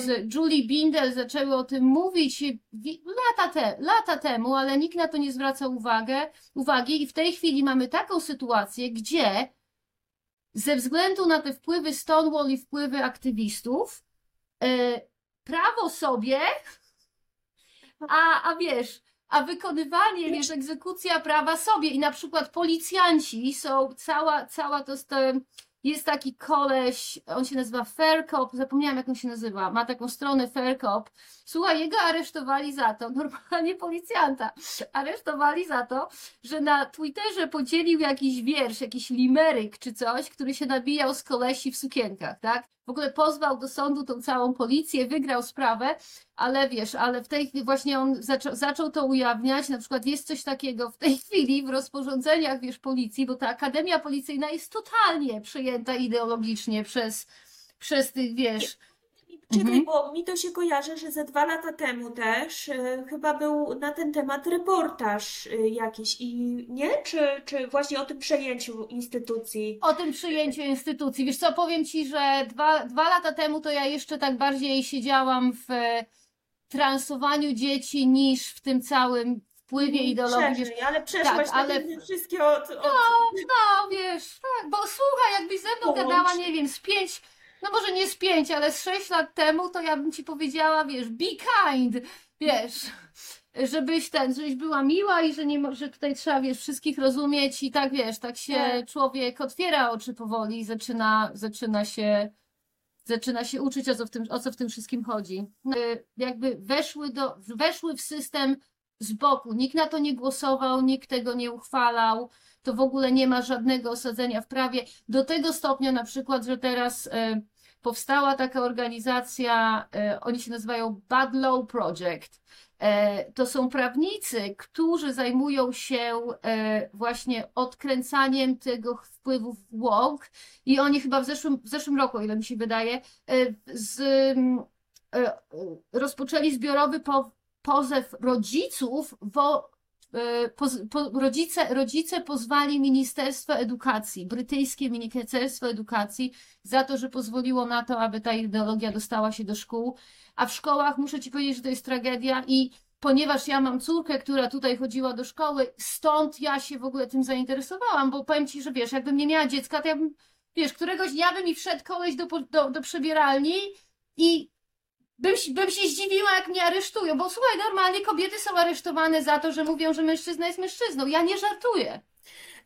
z Julie Bindel zaczęły o tym mówić wi- lata, te, lata temu, ale nikt na to nie zwraca uwagę, uwagi i w tej chwili mamy taką sytuację, gdzie ze względu na te wpływy Stonewall i wpływy aktywistów, e, prawo sobie, a, a wiesz, a wykonywanie, wiesz, egzekucja prawa sobie. I na przykład policjanci są, cała, cała to jest, jest taki koleś, on się nazywa Faircop, zapomniałam jak on się nazywa, ma taką stronę Faircop. Słuchaj, jego aresztowali za to, normalnie policjanta, aresztowali za to, że na Twitterze podzielił jakiś wiersz, jakiś limeryk czy coś, który się nabijał z kolesi w sukienkach, tak? W ogóle pozwał do sądu tą całą policję, wygrał sprawę, ale wiesz, ale w tej chwili właśnie on zaczął, zaczął to ujawniać, na przykład jest coś takiego w tej chwili w rozporządzeniach, wiesz, policji, bo ta Akademia Policyjna jest totalnie przejęta ideologicznie przez, przez tych, wiesz, Czekaj, Mhm. bo mi to się kojarzy, że ze dwa lata temu też y, chyba był na ten temat reportaż y, jakiś i nie? Czy, czy właśnie o tym przejęciu instytucji? o tym przyjęciu instytucji. Wiesz co, powiem Ci, że dwa, dwa lata temu to ja jeszcze tak bardziej siedziałam w e, transowaniu dzieci niż w tym całym wpływie ideologii. Wiesz, Szerzej, ale przeszłaś tak, ale- wszystkie od, od... No, wiesz, tak, bo słuchaj, jakbyś ze mną Połącz. gadała, nie wiem, z pięć, no może nie z pięć, ale z sześć lat temu, to ja bym ci powiedziała, wiesz, be kind, wiesz, żebyś ten, żebyś była miła i że nie, że tutaj trzeba, wiesz, wszystkich rozumieć i tak, wiesz, tak się Tak. człowiek otwiera oczy powoli i zaczyna, zaczyna się, zaczyna się uczyć, o co w tym, o co w tym wszystkim chodzi. No, y, Jakby weszły do, weszły w system z boku, nikt na to nie głosował, nikt tego nie uchwalał, to w ogóle nie ma żadnego osadzenia w prawie. Do tego stopnia na przykład, że teraz e, powstała taka organizacja, e, oni się nazywają Bad Law Project. E, to są prawnicy, którzy zajmują się właśnie odkręcaniem tego wpływów woke i oni chyba w zeszłym, w zeszłym roku, ile mi się wydaje, z, rozpoczęli zbiorowy po, pozew rodziców wo, e, poz, po, rodzice, rodzice pozwali Ministerstwo Edukacji, brytyjskie Ministerstwo Edukacji, za to, że pozwoliło na to, aby ta ideologia dostała się do szkół. A w szkołach muszę Ci powiedzieć, że to jest tragedia i ponieważ ja mam córkę, która tutaj chodziła do szkoły, stąd ja się w ogóle tym zainteresowałam, bo powiem Ci, że wiesz, jakbym nie miała dziecka, to ja bym, wiesz, któregoś dnia by mi wszedł koleś do, po- do, do przebieralni i bym, bym się zdziwiła, jak mnie aresztują, bo słuchaj, normalnie kobiety są aresztowane za to, że mówią, że mężczyzna jest mężczyzną. Ja nie żartuję.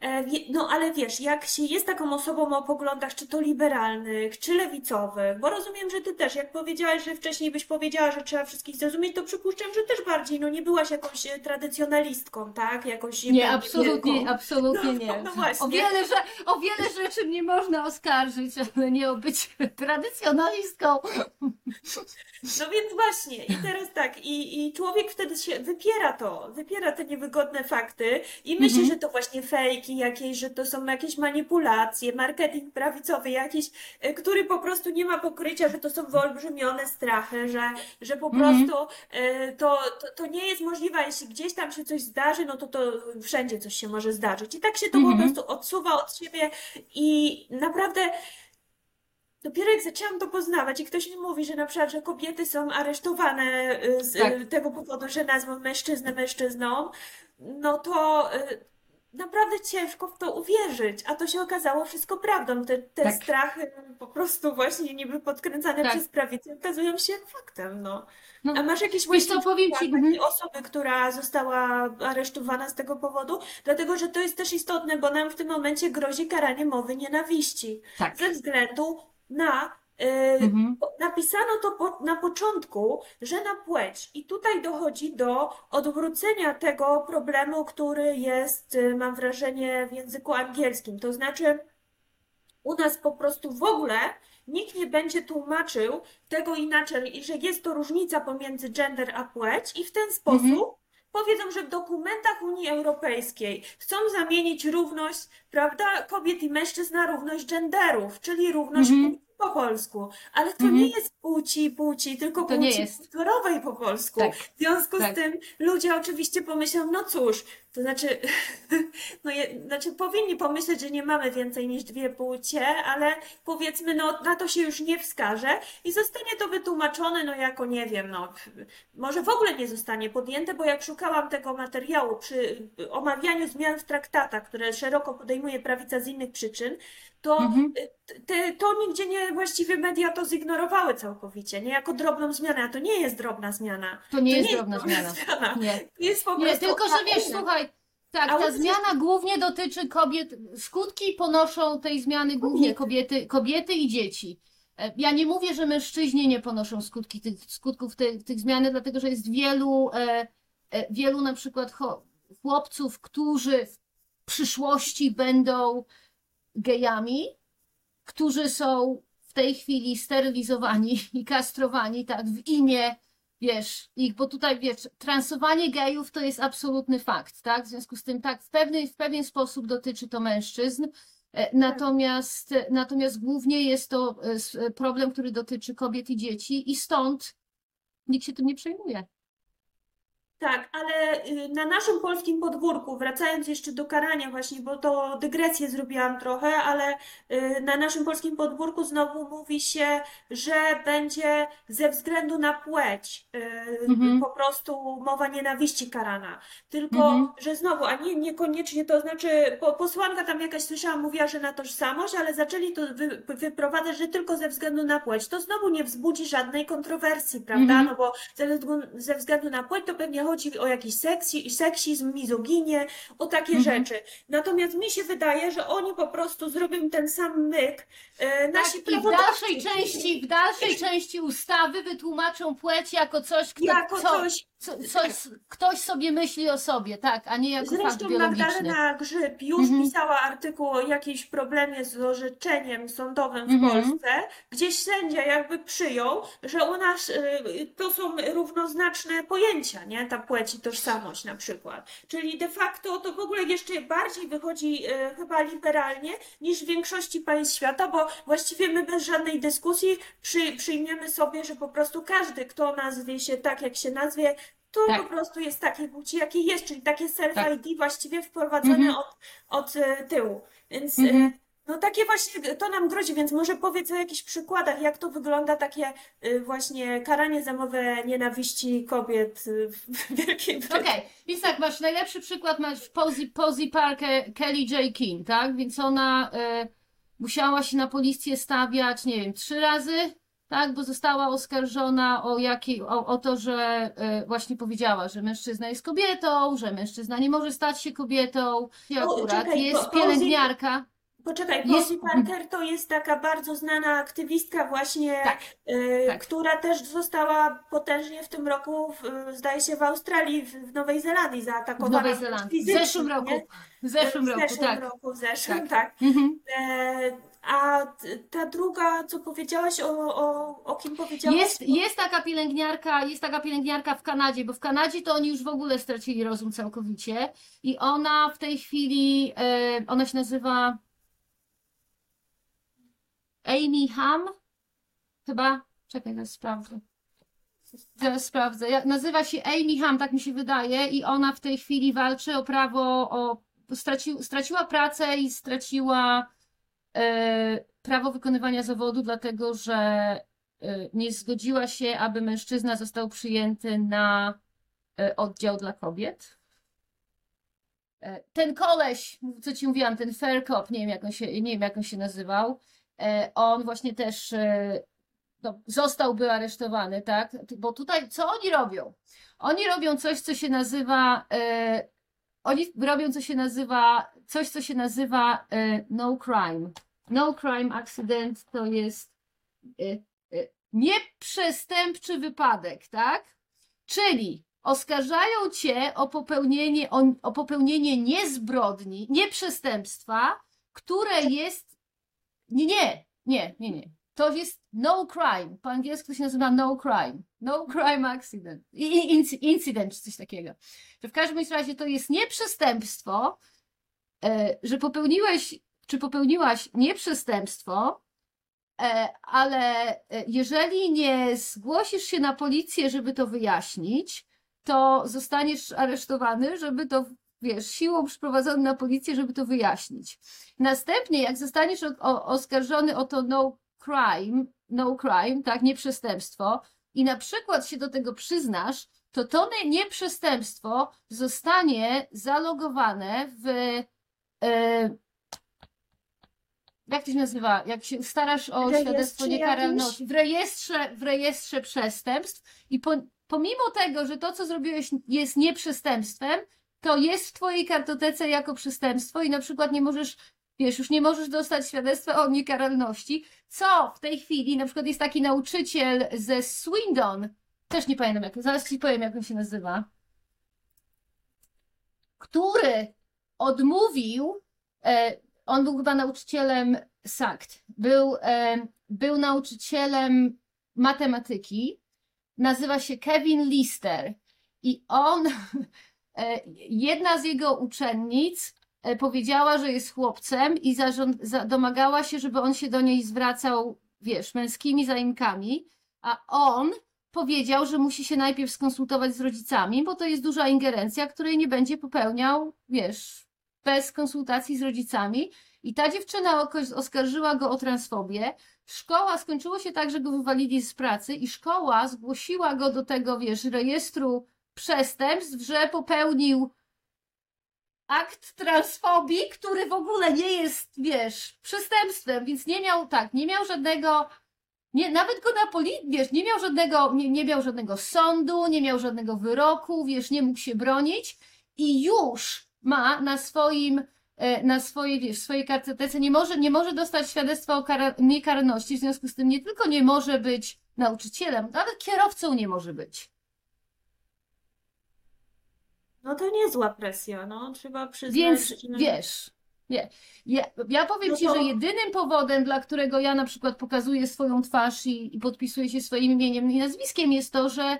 E, No ale wiesz, jak się jest taką osobą o poglądach, czy to liberalnych, czy lewicowych, bo rozumiem, że ty też, jak powiedziałaś, że wcześniej byś powiedziała, że trzeba wszystkich zrozumieć, to przypuszczam, że też bardziej, no nie byłaś jakąś e, tradycjonalistką, tak? Jakąś Nie, absolutnie, wielką. absolutnie No, nie. no właśnie. O wiele, że, o wiele rzeczy mnie można oskarżyć, ale nie o być tradycjonalistką. No więc właśnie, i teraz tak, i, i człowiek wtedy się wypiera to, wypiera te niewygodne fakty i myśli, Mhm. że to właśnie fejki jakieś, że to są jakieś manipulacje, marketing prawicowy jakiś, y, który po prostu nie ma pokrycia, że to są wyolbrzymione strachy, że, że po Mhm. prostu y, to, to, to nie jest możliwe, jeśli gdzieś tam się coś zdarzy, no to to wszędzie coś się może zdarzyć. I tak się to po Mhm. prostu odsuwa od siebie i naprawdę Dopiero jak zaczęłam to poznawać i ktoś mi mówi, że na przykład, że kobiety są aresztowane y, z Tak. tego powodu, że nazwą mężczyznę mężczyzną, no to naprawdę ciężko w to uwierzyć, a to się okazało wszystko prawdą. Te, te Tak. strachy po prostu właśnie niby podkręcane Tak. przez prawicę okazują się faktem, no. No, A masz jakieś Wiesz co, powiem ci, mhm. osoby, która została aresztowana z tego powodu? Dlatego, że to jest też istotne, bo nam w tym momencie grozi karanie mowy nienawiści tak. ze względu na. Y, Mhm. Napisano to po, na początku, że na płeć. I tutaj dochodzi do odwrócenia tego problemu, który jest, y, mam wrażenie, w języku angielskim. To znaczy, u nas po prostu w ogóle nikt nie będzie tłumaczył tego inaczej, i że jest to różnica pomiędzy gender a płeć, i w ten sposób Mhm. powiedzą, że w dokumentach Unii Europejskiej chcą zamienić równość, prawda, kobiet i mężczyzn na równość genderów, czyli równość Mhm. płci po polsku. Ale to Mhm. nie jest płci, płci, tylko To płci kulturowej po polsku. Tak. W związku Tak. z tym ludzie oczywiście pomyślą, no cóż, to znaczy, no je, znaczy powinni pomyśleć, że nie mamy więcej niż dwie płcie, ale powiedzmy, no na to się już nie wskaże i zostanie to wytłumaczone, no jako nie wiem, no może w ogóle nie zostanie podjęte, bo jak szukałam tego materiału przy omawianiu zmian w traktatach, które szeroko podejmuje prawica z innych przyczyn, to mhm. Y, te, to nigdzie nie, właściwie media to zignorowały całkowicie, nie jako drobną zmianę, a to nie jest drobna zmiana. To nie, to jest, nie jest drobna zmiana. zmiana. Nie. Jest po nie, tylko że wiesz, słuchaj, tak, ta zmiana głównie dotyczy kobiet, skutki ponoszą tej zmiany głównie kobiety, kobiety i dzieci. E, ja nie mówię, że mężczyźni nie ponoszą skutki tych, skutków tych, tych zmian, dlatego że jest wielu, e, e, wielu na przykład chłopców, którzy w przyszłości będą gejami, którzy są w tej chwili sterylizowani i kastrowani, tak, w imię, wiesz, ich, bo tutaj, wiesz, transowanie gejów to jest absolutny fakt, tak, w związku z tym, tak, w pewny, w pewien sposób dotyczy to mężczyzn, e, natomiast, natomiast głównie jest to e, e, problem, który dotyczy kobiet i dzieci i stąd nikt się tym nie przejmuje. Tak, ale y, na naszym polskim podwórku, wracając jeszcze do karania właśnie, bo to dygresję zrobiłam trochę, ale y, na naszym polskim podwórku znowu mówi się, że będzie ze względu na płeć y, Mhm. po prostu mowa nienawiści karana. Tylko, Mhm. że znowu, a nie, niekoniecznie to znaczy, po, posłanka tam jakaś słyszałam, mówiła, że na tożsamość, ale zaczęli to wy, wyprowadzać, że tylko ze względu na płeć. To znowu nie wzbudzi żadnej kontrowersji, prawda? Mhm. No bo ze względu, ze względu na płeć to pewnie chodzi o jakiś seksizm, mizoginię, o takie Mhm. rzeczy. Natomiast mi się wydaje, że oni po prostu zrobią ten sam myk. E, nasi Tak, i w dalszej części, w dalszej części ustawy wytłumaczą płeć jako coś, kto, jako co, coś, co, coś, ktoś sobie myśli o sobie, tak, a nie jako fakt Zresztą biologiczny. Magdalena Grzyb już Mhm. pisała artykuł o jakimś problemie z orzeczeniem sądowym w Mhm. Polsce, gdzie sędzia jakby przyjął, że u nas y, to są równoznaczne pojęcia, nie? Ta płeć i tożsamość na przykład. Czyli de facto to w ogóle jeszcze bardziej wychodzi y, chyba liberalnie niż w większości państw świata, bo właściwie my bez żadnej dyskusji przy, przyjmiemy sobie, że po prostu każdy, kto nazwie się tak, jak się nazwie, to Tak. po prostu jest takiej płci, jakiej jest, czyli takie Tak. self-ID właściwie wprowadzone Mhm. od, od e, tyłu. Więc e, Mhm. No takie właśnie to nam grozi, więc może powiedz o jakichś przykładach, jak to wygląda takie e, właśnie karanie za mowę nienawiści kobiet e, w Wielkiej Brytanii. Okej, więc tak, masz najlepszy przykład, masz w Posey, Posey Parkę Kelly J. King, tak? Więc ona e, musiała się na policję stawiać, nie wiem, trzy razy tak, bo została oskarżona o, jakiej, o, o to, że e, właśnie powiedziała, że mężczyzna jest kobietą, że mężczyzna nie może stać się kobietą. I O, akurat czekaj, jest bo- pielęgniarka. Poczekaj, Jest- Posey Parker to jest taka bardzo znana aktywistka właśnie, Tak, y, tak. która też została potężnie w tym roku, w, zdaje się, w Australii, w, w Nowej Zelandii W zaatakowana Nowej wręcz Zelandii. W zeszłym roku. W zeszłym w roku, zeszłym tak. roku, w zeszłym, Tak. tak. Mhm. E, a ta druga, co powiedziałaś o, o, o kim powiedziałaś? Jest, jest taka pielęgniarka, jest taka pielęgniarka w Kanadzie, bo w Kanadzie to oni już w ogóle stracili rozum całkowicie i ona w tej chwili, e, ona się nazywa Amy Ham, chyba, czekaj, zaraz sprawdzę. Zaraz sprawdzę. Nazywa się Amy Ham, tak mi się wydaje, i ona w tej chwili walczy o prawo, o, straci, straciła pracę i straciła e, prawo wykonywania zawodu, dlatego że e, nie zgodziła się, aby mężczyzna został przyjęty na e, oddział dla kobiet. E, Ten koleś, co ci mówiłam, ten fair cop, nie wiem jak on się, nie wiem jak on się nazywał, on właśnie też e, no, zostałby aresztowany, tak? Bo tutaj co oni robią? Oni robią coś, co się nazywa, e, oni robią, co się nazywa, coś, co się nazywa e, no crime. No crime accident to jest e, e, nieprzestępczy wypadek, tak? Czyli oskarżają cię o popełnienie, o popełnienie niezbrodni, nieprzestępstwa, które jest. Nie, nie, nie, nie, nie. To jest no crime. Po angielsku to się nazywa no crime. No crime accident. I- i- incy- Incydent czy coś takiego. Że w każdym razie to jest nieprzestępstwo, e, że popełniłeś, czy popełniłaś nieprzestępstwo, e, ale e, jeżeli nie zgłosisz się na policję, żeby to wyjaśnić, to zostaniesz aresztowany, żeby to, wiesz, siłą przyprowadzony na policję, żeby to wyjaśnić. Następnie, jak zostaniesz o, oskarżony o to no crime, no crime, tak, nieprzestępstwo, i na przykład się do tego przyznasz, to to nie- nieprzestępstwo zostanie zalogowane w. E, jak to się nazywa? Jak się starasz o Rejestrze świadectwo niekaralności? W rejestrze, w rejestrze przestępstw i po, pomimo tego, że to, co zrobiłeś jest nieprzestępstwem, to jest w twojej kartotece jako przestępstwo i na przykład nie możesz, wiesz, już nie możesz dostać świadectwa o niekaralności, co w tej chwili, na przykład jest taki nauczyciel ze Swindon, też nie pamiętam jak, zaraz ci powiem jak on się nazywa, który odmówił, e, on był chyba nauczycielem SACT, był, e, był nauczycielem matematyki, nazywa się Kevin Lister i on, jedna z jego uczennic e, powiedziała, że jest chłopcem i domagała się, żeby on się do niej zwracał, wiesz, męskimi zaimkami, a on powiedział, że musi się najpierw skonsultować z rodzicami, bo to jest duża ingerencja, której nie będzie popełniał, wiesz, bez konsultacji z rodzicami. I ta dziewczyna oskarżyła go o transfobię. Szkoła skończyło się tak, że go wywalili z pracy i szkoła zgłosiła go do tego, wiesz, rejestru przestępstw, że popełnił akt transfobii, który w ogóle nie jest, wiesz, przestępstwem, więc nie miał, tak, nie miał żadnego, nie, nawet go na poli, wiesz, nie miał żadnego, nie, nie miał żadnego sądu, nie miał żadnego wyroku, wiesz, nie mógł się bronić i już ma na swoim, e, na swojej, wiesz, swojej kartotece, nie może, nie może dostać świadectwa o kara, niekarności, w związku z tym nie tylko nie może być nauczycielem, nawet kierowcą nie może być. No to niezła presja, no trzeba przyznać, Więc że... wiesz, nie, ja, ja powiem No ci, to- że jedynym powodem, dla którego ja na przykład pokazuję swoją twarz i, i podpisuję się swoim imieniem i nazwiskiem, jest to, że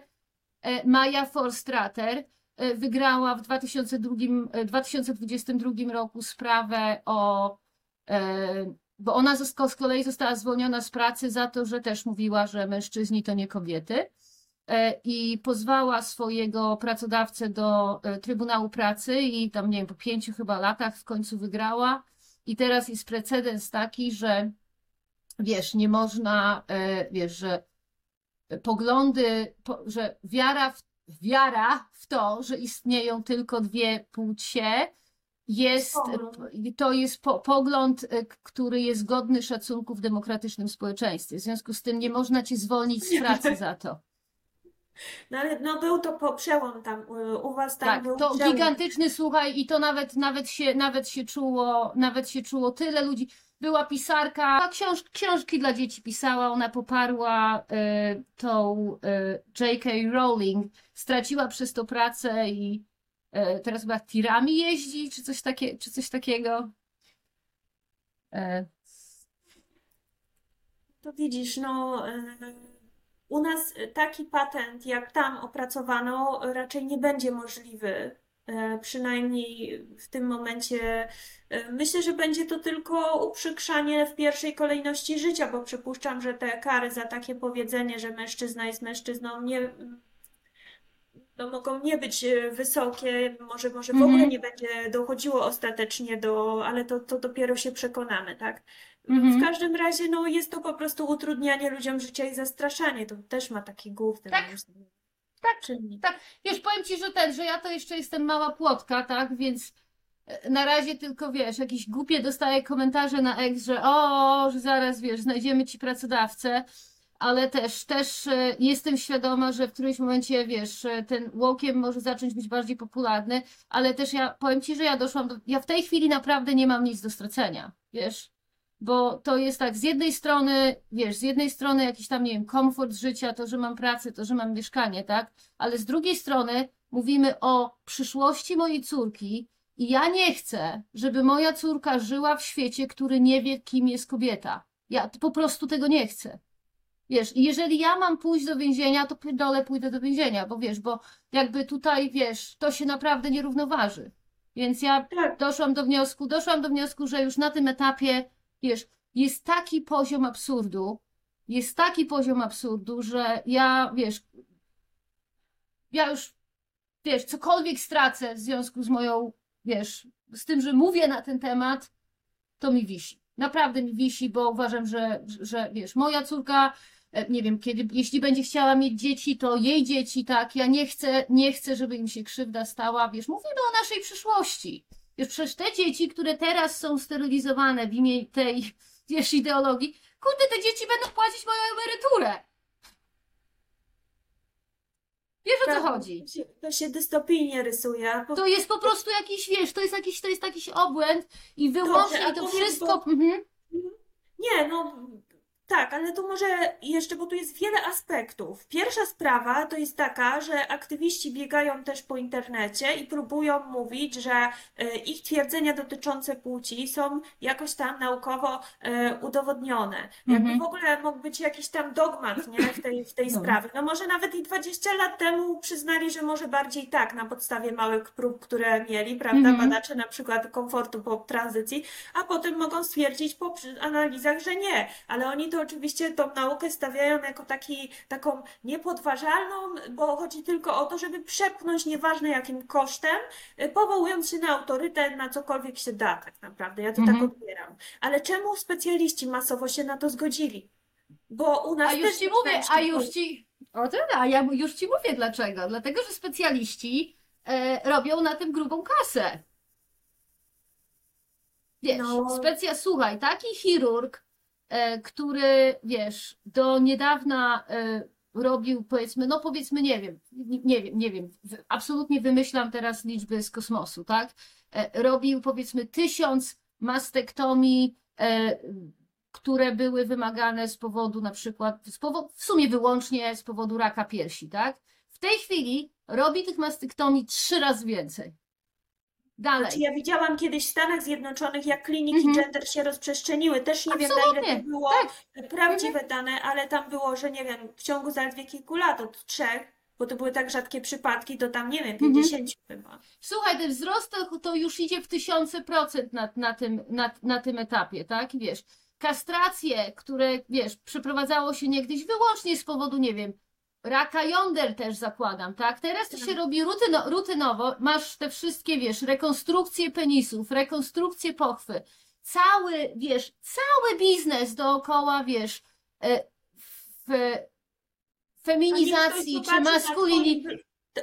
e, Maja Forstrater e, wygrała w 2002, e, 2022 roku sprawę o. e, Bo ona z kolei została zwolniona z pracy za to, że też mówiła, że mężczyźni to nie kobiety e, i pozwała swojego pracodawcę do e, Trybunału Pracy i tam, nie wiem, po pięciu chyba latach w końcu wygrała. I teraz jest precedens taki, że wiesz, nie można, e, wiesz, że poglądy, po, że wiara w, wiara w to, że istnieją tylko dwie płcie, jest, to jest po, pogląd, e, który jest godny szacunku w demokratycznym społeczeństwie. W związku z tym nie można cię zwolnić z pracy za to. No ale no był to po, przełom tam, y, u was tam Tak, był to przełom. gigantyczny, słuchaj, i to nawet, nawet, się, nawet, się czuło, nawet się czuło tyle ludzi. Była pisarka, książ, książki dla dzieci pisała, ona poparła y, tą y, J.K. Rowling, straciła przez to pracę i y, teraz chyba tirami jeździ, czy coś, takie, czy coś takiego. E, To widzisz, no y, u nas taki patent, jak tam opracowano, raczej nie będzie możliwy. Y, Przynajmniej w tym momencie y, myślę, że będzie to tylko uprzykrzanie w pierwszej kolejności życia, bo przypuszczam, że te kary za takie powiedzenie, że mężczyzna jest mężczyzną, nie, no, mogą nie być e, wysokie, może, może w Mhm. ogóle nie będzie dochodziło ostatecznie do, ale to, to dopiero się przekonamy, tak? W Mhm. każdym razie, no, jest to po prostu utrudnianie ludziom życia i zastraszanie. To też ma taki główny, Tak. Tak, czynnik. tak. Wiesz, powiem ci, że ten, że ja to jeszcze jestem mała płotka, tak, więc e, na razie tylko, wiesz, jakieś głupie dostaję komentarze na ex, że o, że zaraz, wiesz, znajdziemy ci pracodawcę, ale też, też e, jestem świadoma, że w którymś momencie, wiesz, e, ten łokiem może zacząć być bardziej popularny, ale też ja, powiem ci, że ja doszłam do, ja w tej chwili naprawdę nie mam nic do stracenia, wiesz, bo to jest tak, z jednej strony, wiesz, z jednej strony jakiś tam, nie wiem, komfort życia, to, że mam pracę, to, że mam mieszkanie, tak? Ale z drugiej strony mówimy o przyszłości mojej córki i ja nie chcę, żeby moja córka żyła w świecie, który nie wie, kim jest kobieta. Ja po prostu tego nie chcę. Wiesz, i jeżeli ja mam pójść do więzienia, to dole pójdę do więzienia, bo wiesz, bo jakby tutaj, wiesz, to się naprawdę nie równoważy. Więc ja Tak, doszłam do wniosku, doszłam do wniosku, że już na tym etapie, wiesz, jest taki poziom absurdu, jest taki poziom absurdu, że ja, wiesz, ja już, wiesz, cokolwiek stracę w związku z moją, wiesz, z tym, że mówię na ten temat, to mi wisi. Naprawdę mi wisi, bo uważam, że, że wiesz, moja córka, e, nie wiem, kiedy, jeśli będzie chciała mieć dzieci, to jej dzieci, tak, ja nie chcę, nie chcę, żeby im się krzywda stała, wiesz, mówimy o naszej przyszłości. Wiesz, przecież te dzieci, które teraz są sterylizowane w imię tej, wiesz, ideologii, kurde, te dzieci będą płacić moją emeryturę. Wiesz o co tak, chodzi? To się, to się dystopijnie rysuje. Bo To jest po prostu jakiś, wiesz, to jest jakiś, to jest jakiś obłęd i wyłącznie Dobrze, i to wszystko. bo- Mhm. Nie, no tak, ale tu może jeszcze, bo tu jest wiele aspektów. Pierwsza sprawa to jest taka, że aktywiści biegają też po internecie i próbują mówić, że e, ich twierdzenia dotyczące płci są jakoś tam naukowo e, udowodnione. Jakby Mhm. w ogóle mógł być jakiś tam dogmat, nie, w tej, w tej No. sprawie. No może nawet i 20 lat temu przyznali, że może bardziej tak, na podstawie małych prób, które mieli, prawda, Mhm. badacze na przykład komfortu po tranzycji, a potem mogą stwierdzić po analizach, że nie. Ale oni to oczywiście tą naukę stawiają jako taki, taką niepodważalną, bo chodzi tylko o to, żeby przepchnąć nieważne jakim kosztem, y, powołując się na autorytet, na cokolwiek się da tak naprawdę. Ja to Mhm. tak odbieram. Ale czemu specjaliści masowo się na to zgodzili? Bo u nas A już ci mówię, a już ci. O tyle, a ja już ci mówię dlaczego. Dlatego, że specjaliści e, robią na tym grubą kasę. Wiesz, No. specja, słuchaj, taki chirurg, który, wiesz, do niedawna e, robił, powiedzmy, no powiedzmy, nie wiem, nie, wiem, nie wiem, absolutnie wymyślam teraz liczby z kosmosu, tak? E, robił, powiedzmy, tysiąc mastektomii, e, które były wymagane z powodu na przykład, z powo- w sumie wyłącznie z powodu raka piersi, tak? W tej chwili robi tych mastektomii trzy razy więcej. Dalej. Znaczy ja widziałam kiedyś w Stanach Zjednoczonych, jak kliniki Mhm. gender się rozprzestrzeniły. Też nie wiem, na ile Absolutnie, to było tak. prawdziwe dane, ale tam było, że nie wiem, w ciągu zaledwie kilku lat, od trzech, bo to były tak rzadkie przypadki, to tam, nie wiem, Mhm. 50 chyba. Słuchaj, ten wzrost to, to już idzie w tysiące procent na, na, tym, na, na tym etapie, tak? Wiesz, kastracje, które, wiesz, przeprowadzało się niegdyś wyłącznie z powodu, nie wiem, raka jąder też zakładam, tak? Teraz to się Tak. robi rutyno, rutynowo, masz te wszystkie, wiesz, rekonstrukcje penisów, rekonstrukcje pochwy, cały, wiesz, cały biznes dookoła, wiesz, e, w feminizacji czy maskulini...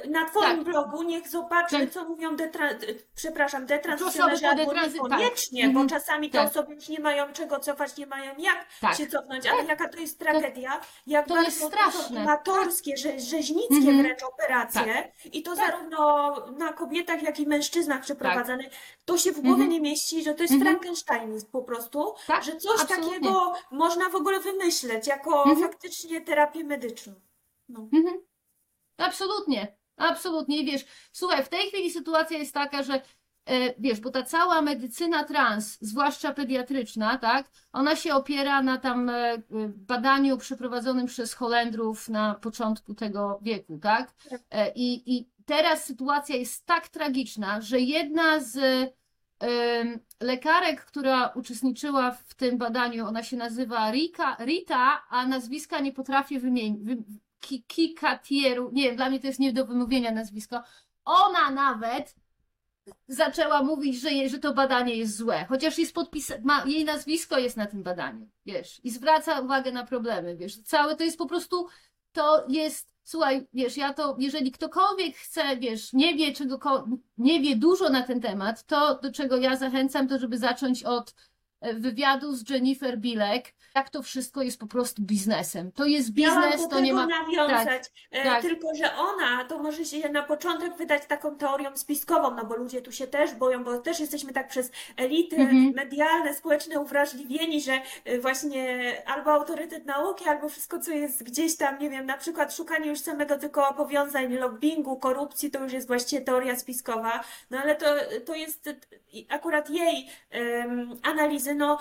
Na twoim Tak. blogu niech zobaczmy, Tak. co mówią detra... przepraszam, po albo detranzy- tak. niekoniecznie, Mhm. bo czasami te Tak. osoby już nie mają czego cofać, nie mają jak Tak. się cofnąć, ale jaka to jest tragedia, jak to bardzo jest straszne. amatorskie, że, rzeźnickie Mhm. wręcz operacje i to Tak. zarówno na kobietach, jak i mężczyznach przeprowadzane, to się w głowie Mhm. nie mieści, że to jest Mhm. Frankenstein po prostu, Tak, że coś absolutnie. takiego można w ogóle wymyśleć jako Mhm. faktycznie terapię medyczną. No. Mhm. Absolutnie, absolutnie. Wiesz, słuchaj, w tej chwili sytuacja jest taka, że e, wiesz, bo ta cała medycyna trans, zwłaszcza pediatryczna, tak, ona się opiera na tam e, badaniu przeprowadzonym przez Holendrów na początku tego wieku, tak? Tak. E, I, I teraz sytuacja jest tak tragiczna, że jedna z lekarek, która uczestniczyła w tym badaniu, ona się nazywa Rika, Rita, a nazwiska nie potrafię wymienić. Wy, Ki- Kikatieru, nie dla mnie to jest nie do wymówienia nazwisko. Ona nawet zaczęła mówić, że, je, że to badanie jest złe, chociaż jest podpis- ma, jej nazwisko jest na tym badaniu, wiesz, i zwraca uwagę na problemy, wiesz, całe to jest po prostu, to jest, słuchaj, wiesz, ja to, jeżeli ktokolwiek chce, wiesz, nie wie czego, nie wie dużo na ten temat, to do czego ja zachęcam, to żeby zacząć od e, wywiadu z Jennifer Bilek, jak to wszystko jest po prostu biznesem. To jest biznes, do to nie ma... nawiązać, e, tak. tylko że ona to może się na początek wydać taką teorią spiskową, no bo ludzie tu się też boją, bo też jesteśmy tak przez elity Mhm. medialne, społeczne uwrażliwieni, że e, właśnie albo autorytet nauki, albo wszystko, co jest gdzieś tam, nie wiem, na przykład szukanie już samego tylko powiązań, lobbingu, korupcji, to już jest właściwie teoria spiskowa, no ale to, to jest akurat jej em, analizy, no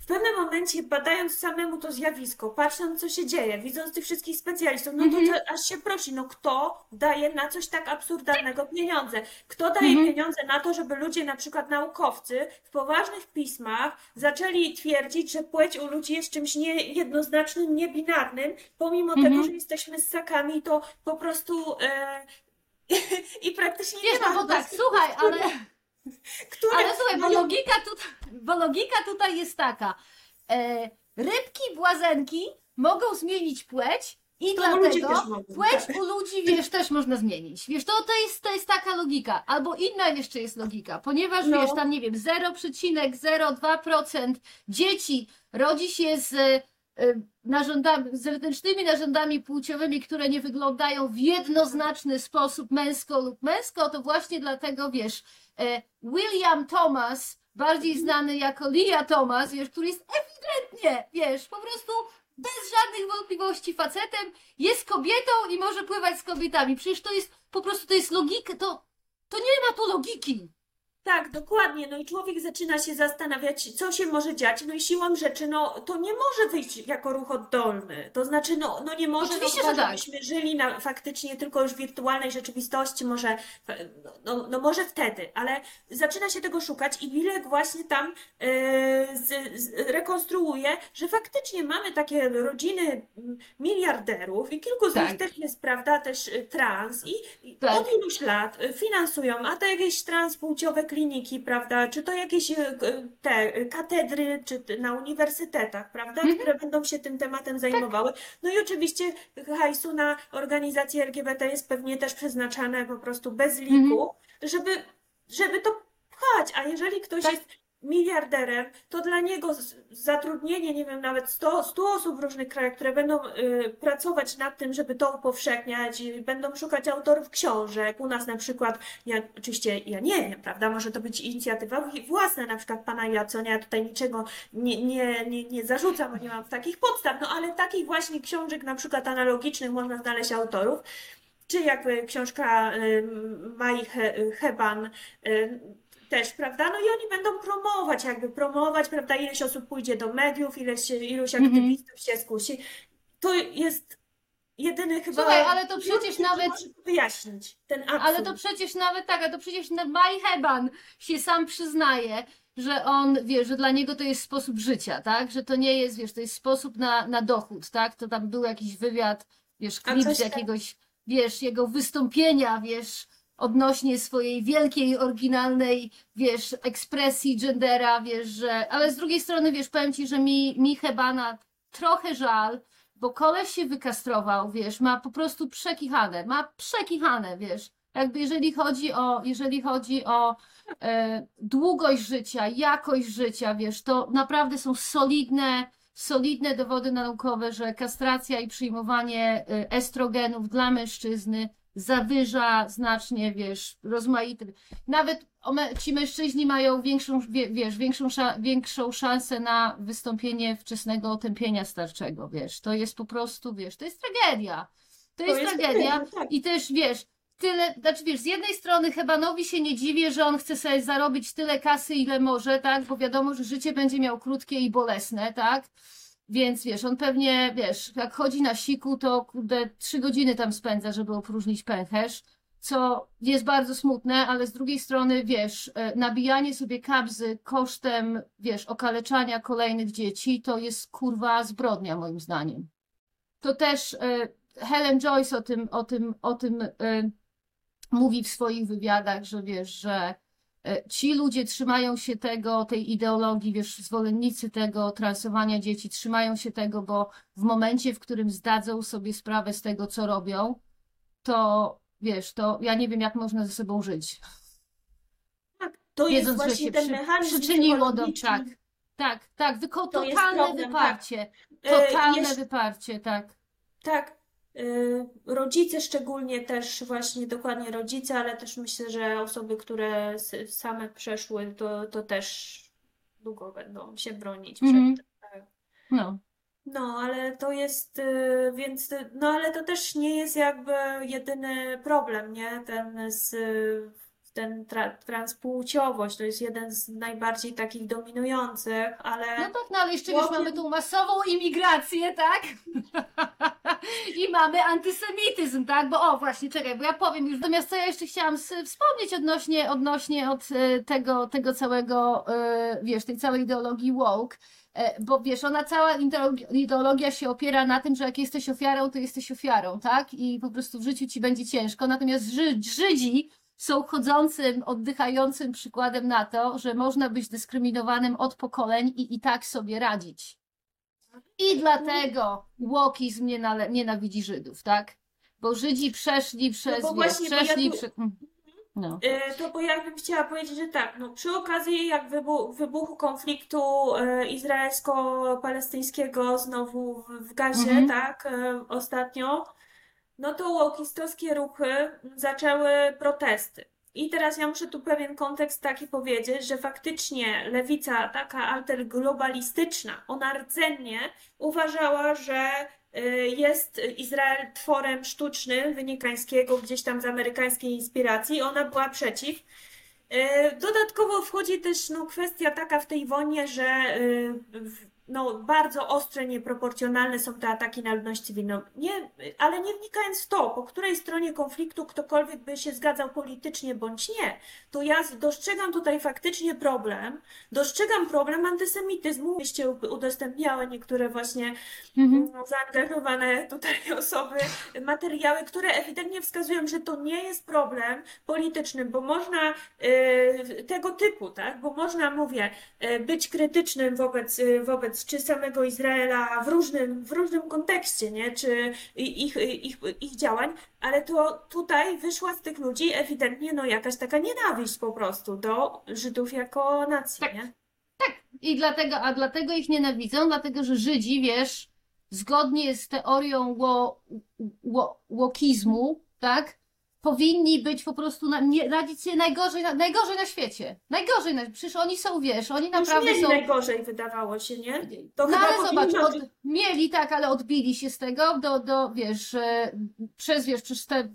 w pewnym momencie, badając samemu to zjawisko, patrząc, co się dzieje, widząc tych wszystkich specjalistów, no to, Mhm. to aż się prosi, no kto daje na coś tak absurdalnego pieniądze? Kto daje Mhm. pieniądze na to, żeby ludzie, na przykład naukowcy, w poważnych pismach zaczęli twierdzić, że płeć u ludzi jest czymś niejednoznacznym, niebinarnym, pomimo Mhm. tego, że jesteśmy ssakami, to po prostu e, i praktycznie nie Wiesz, ma no bo tak, słuchaj, ale... które Ale słuchaj, bo logika, tutaj, bo logika tutaj jest taka. E, rybki, błazenki mogą zmienić płeć i To ludzie dlatego też mogą, płeć tak. u ludzi, wiesz, też można zmienić. Wiesz, to, to, jest, to jest taka logika. Albo inna jeszcze jest logika, ponieważ No. wiesz, tam nie wiem, 0,02% dzieci rodzi się z narządami, z zewnętrznymi narządami płciowymi, które nie wyglądają w jednoznaczny sposób męsko lub męsko, to właśnie dlatego, wiesz, e, William Thomas, bardziej znany jako Leah Thomas, wiesz, który jest ewidentnie, wiesz, po prostu bez żadnych wątpliwości facetem, jest kobietą i może pływać z kobietami. Przecież to jest, po prostu to jest logika, to, to nie ma tu logiki. Tak, dokładnie. No i człowiek zaczyna się zastanawiać, co się może dziać. No i siłą rzeczy, no to nie może wyjść jako ruch oddolny. To znaczy, no, no nie może, Oczywiście, no, że tak. żebyśmy żyli na, faktycznie tylko już w wirtualnej rzeczywistości, może, no, no, no może wtedy, ale zaczyna się tego szukać i Bilek właśnie tam e, z, z, rekonstruuje, że faktycznie mamy takie rodziny miliarderów i kilku z Tak. nich też jest, prawda, też e, trans i, Tak. od iluś lat e, finansują, a to jakieś transpłciowe kliniki, prawda, czy to jakieś e, te katedry, czy na uniwersytetach, prawda, Mhm. które będą się tym tematem zajmowały. No i oczywiście hajsu na organizacje LGBT jest pewnie też przeznaczane po prostu bez liku, żeby, żeby to pchać, a jeżeli ktoś Tak. jest miliarderem, to dla niego zatrudnienie, nie wiem, nawet 100, 100 osób w różnych krajach, które będą y, pracować nad tym, żeby to upowszechniać, i będą szukać autorów książek. U nas na przykład, ja, oczywiście ja nie wiem, prawda, może to być inicjatywa własna, na przykład pana Jaconia, ja tutaj niczego nie, nie, nie, nie zarzucam, bo nie mam takich podstaw, no ale takich właśnie książek na przykład analogicznych można znaleźć autorów, czy jakby książka y, Mai He- Heban y, też, prawda? No i oni będą promować, jakby promować, prawda? Ileś osób pójdzie do mediów, ileś, iluś Mhm. aktywistów się skusi. To jest jedyny chyba. Słuchaj, ale to przecież nawet- wyjaśnić ten absurd. Ale to przecież nawet tak, a to przecież na- Maj Heban się sam przyznaje, że on, wiesz, że dla niego to jest sposób życia, tak? Że to nie jest, wiesz, to jest sposób na, na dochód, tak? To tam był jakiś wywiad, wiesz, klip z tam- jakiegoś, wiesz, jego wystąpienia, wiesz, odnośnie swojej wielkiej, oryginalnej, wiesz, ekspresji gendera, wiesz, że... Ale z drugiej strony, wiesz, powiem Ci, że mi, mi Hebana trochę żal, bo koleś się wykastrował, wiesz, ma po prostu przekichane, ma przekichane, wiesz. Jakby jeżeli chodzi o, jeżeli chodzi o e, długość życia, jakość życia, wiesz, to naprawdę są solidne, solidne dowody naukowe, że kastracja i przyjmowanie e, estrogenów dla mężczyzny zawyża znacznie, wiesz, rozmaite. Nawet ci mężczyźni mają większą, wie- wiesz, większą, większą szansę na wystąpienie wczesnego otępienia starczego, wiesz. To jest po prostu, wiesz, to jest tragedia. To, jest, tragedia. tak. I też wiesz, tyle, znaczy wiesz, z jednej strony Hebanowi się nie dziwię, że on chce sobie zarobić tyle kasy, ile może, tak? Bo wiadomo, że życie będzie miał krótkie i bolesne, tak? Więc wiesz, on pewnie, wiesz, jak chodzi na siku, to kurde, trzy godziny tam spędza, żeby opróżnić pęcherz, co jest bardzo smutne, ale z drugiej strony, wiesz, e, nabijanie sobie kabzy kosztem, wiesz, okaleczania kolejnych dzieci, to jest kurwa zbrodnia, moim zdaniem. To też e, Helen Joyce o tym, o tym, o tym e, mówi w swoich wywiadach, że wiesz, że ci ludzie trzymają się tego, tej ideologii, wiesz, zwolennicy tego transowania dzieci, trzymają się tego, bo w momencie, w którym zdadzą sobie sprawę z tego, co robią, to wiesz, to ja nie wiem, jak można ze sobą żyć. Tak, to jest Wiedząc, że właśnie ten przy, mechanizm przyczyniło do. Tak, tak, tak, wyko, To jest totalne problem, wyparcie. E, Totalne jeszcze- wyparcie, tak. Tak, rodzice szczególnie też właśnie dokładnie rodzice, ale też myślę, że osoby, które same przeszły, to, to też długo będą się bronić przed Mhm. tym. tak. No. No, ale to jest, y, więc, y, no ale to też nie jest jakby jedyny problem, nie? Ten z, ten tra, transpłciowość to jest jeden z najbardziej takich dominujących, ale No tak, no ale jeszcze Chłopie- mamy tą masową imigrację, tak? I mamy antysemityzm, tak? Bo o, właśnie, czekaj, bo ja powiem już. Natomiast co ja jeszcze chciałam wspomnieć odnośnie, odnośnie od e, tego, tego całego, e, wiesz, tej całej ideologii woke, e, bo wiesz, ona cała ideologia, się opiera na tym, że jak jesteś ofiarą, to jesteś ofiarą, tak? I po prostu w życiu ci będzie ciężko. Natomiast Ży, Żydzi są chodzącym, oddychającym przykładem na to, że można być dyskryminowanym od pokoleń i i tak sobie radzić. I dlatego łokizm nienawidzi Żydów, tak? Bo Żydzi przeszli przez, wiesz, właśnie, ja przeszli tu- przez... mm, No. To bo ja bym chciała powiedzieć, że tak, no przy okazji jak wybu wybuchu konfliktu e, izraelsko-palestyńskiego znowu w, Gazie, Mhm. tak, e, ostatnio, no to łokistowskie ruchy zaczęły protesty. I teraz ja muszę tu pewien kontekst taki powiedzieć, że faktycznie lewica taka alterglobalistyczna, ona rdzennie uważała, że y, jest Izrael tworem sztucznym, wynikańskiego gdzieś tam z amerykańskiej inspiracji. Ona była przeciw. Y, Dodatkowo wchodzi też no, kwestia taka w tej wojnie, że y, no, bardzo ostre, nieproporcjonalne są te ataki na ludność cywilną. Nie, ale nie wnikając w to, po której stronie konfliktu ktokolwiek by się zgadzał politycznie bądź nie, to ja dostrzegam tutaj faktycznie problem, dostrzegam problem antysemityzmu. U- udostępniały niektóre właśnie Mhm. no, zaangażowane tutaj osoby, materiały, które ewidentnie wskazują, że to nie jest problem polityczny, bo można y, tego typu, tak, bo można, mówię, y, być krytycznym wobec, y, wobec czy samego Izraela w różnym, w różnym kontekście, nie, czy ich, ich, ich działań, ale to tutaj wyszła z tych ludzi ewidentnie no jakaś taka nienawiść po prostu do Żydów jako nacji, Tak. nie? I dlatego, a dlatego ich nienawidzą, dlatego że Żydzi, wiesz, zgodnie z teorią ło, ło, łokizmu, tak, powinni być po prostu, na, nie, radzić sobie najgorzej, na, najgorzej na świecie. Najgorzej, na, przecież oni są, wiesz, oni naprawdę mieli są... najgorzej, wydawało się, nie? To No ale zobacz, od, mieli tak, ale odbili się z tego do, do wiesz, e, przez, wiesz, przez te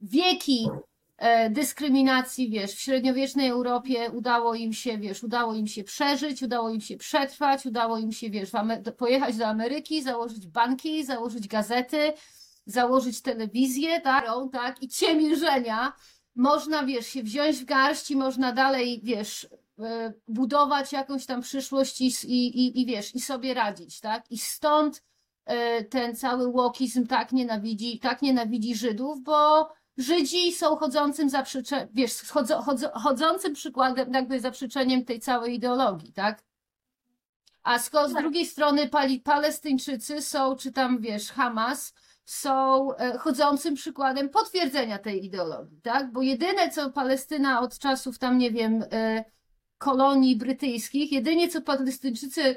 wieki e, dyskryminacji, wiesz, w średniowiecznej Europie udało im się, wiesz, udało im się przeżyć, udało im się przetrwać, udało im się, wiesz, pojechać do Ameryki, założyć banki, założyć gazety, założyć telewizję, tak, tak, i ciemiężenia. Można, wiesz, się wziąć w garść i można dalej, wiesz, e, budować jakąś tam przyszłość i, i, i, wiesz, i sobie radzić, tak? I stąd e, ten cały łokizm tak nienawidzi, tak nienawidzi Żydów, bo Żydzi są chodzącym zaprzecze, wiesz, chodzo, chodzo, chodzącym przykładem, jakby zaprzeczeniem tej całej ideologii, tak? A sko- z Tak. drugiej strony pali- Palestyńczycy są, czy tam wiesz, Hamas, są e, chodzącym przykładem potwierdzenia tej ideologii, tak? Bo jedyne, co Palestyna od czasów tam, nie wiem, e, kolonii brytyjskich, jedynie co Palestyńczycy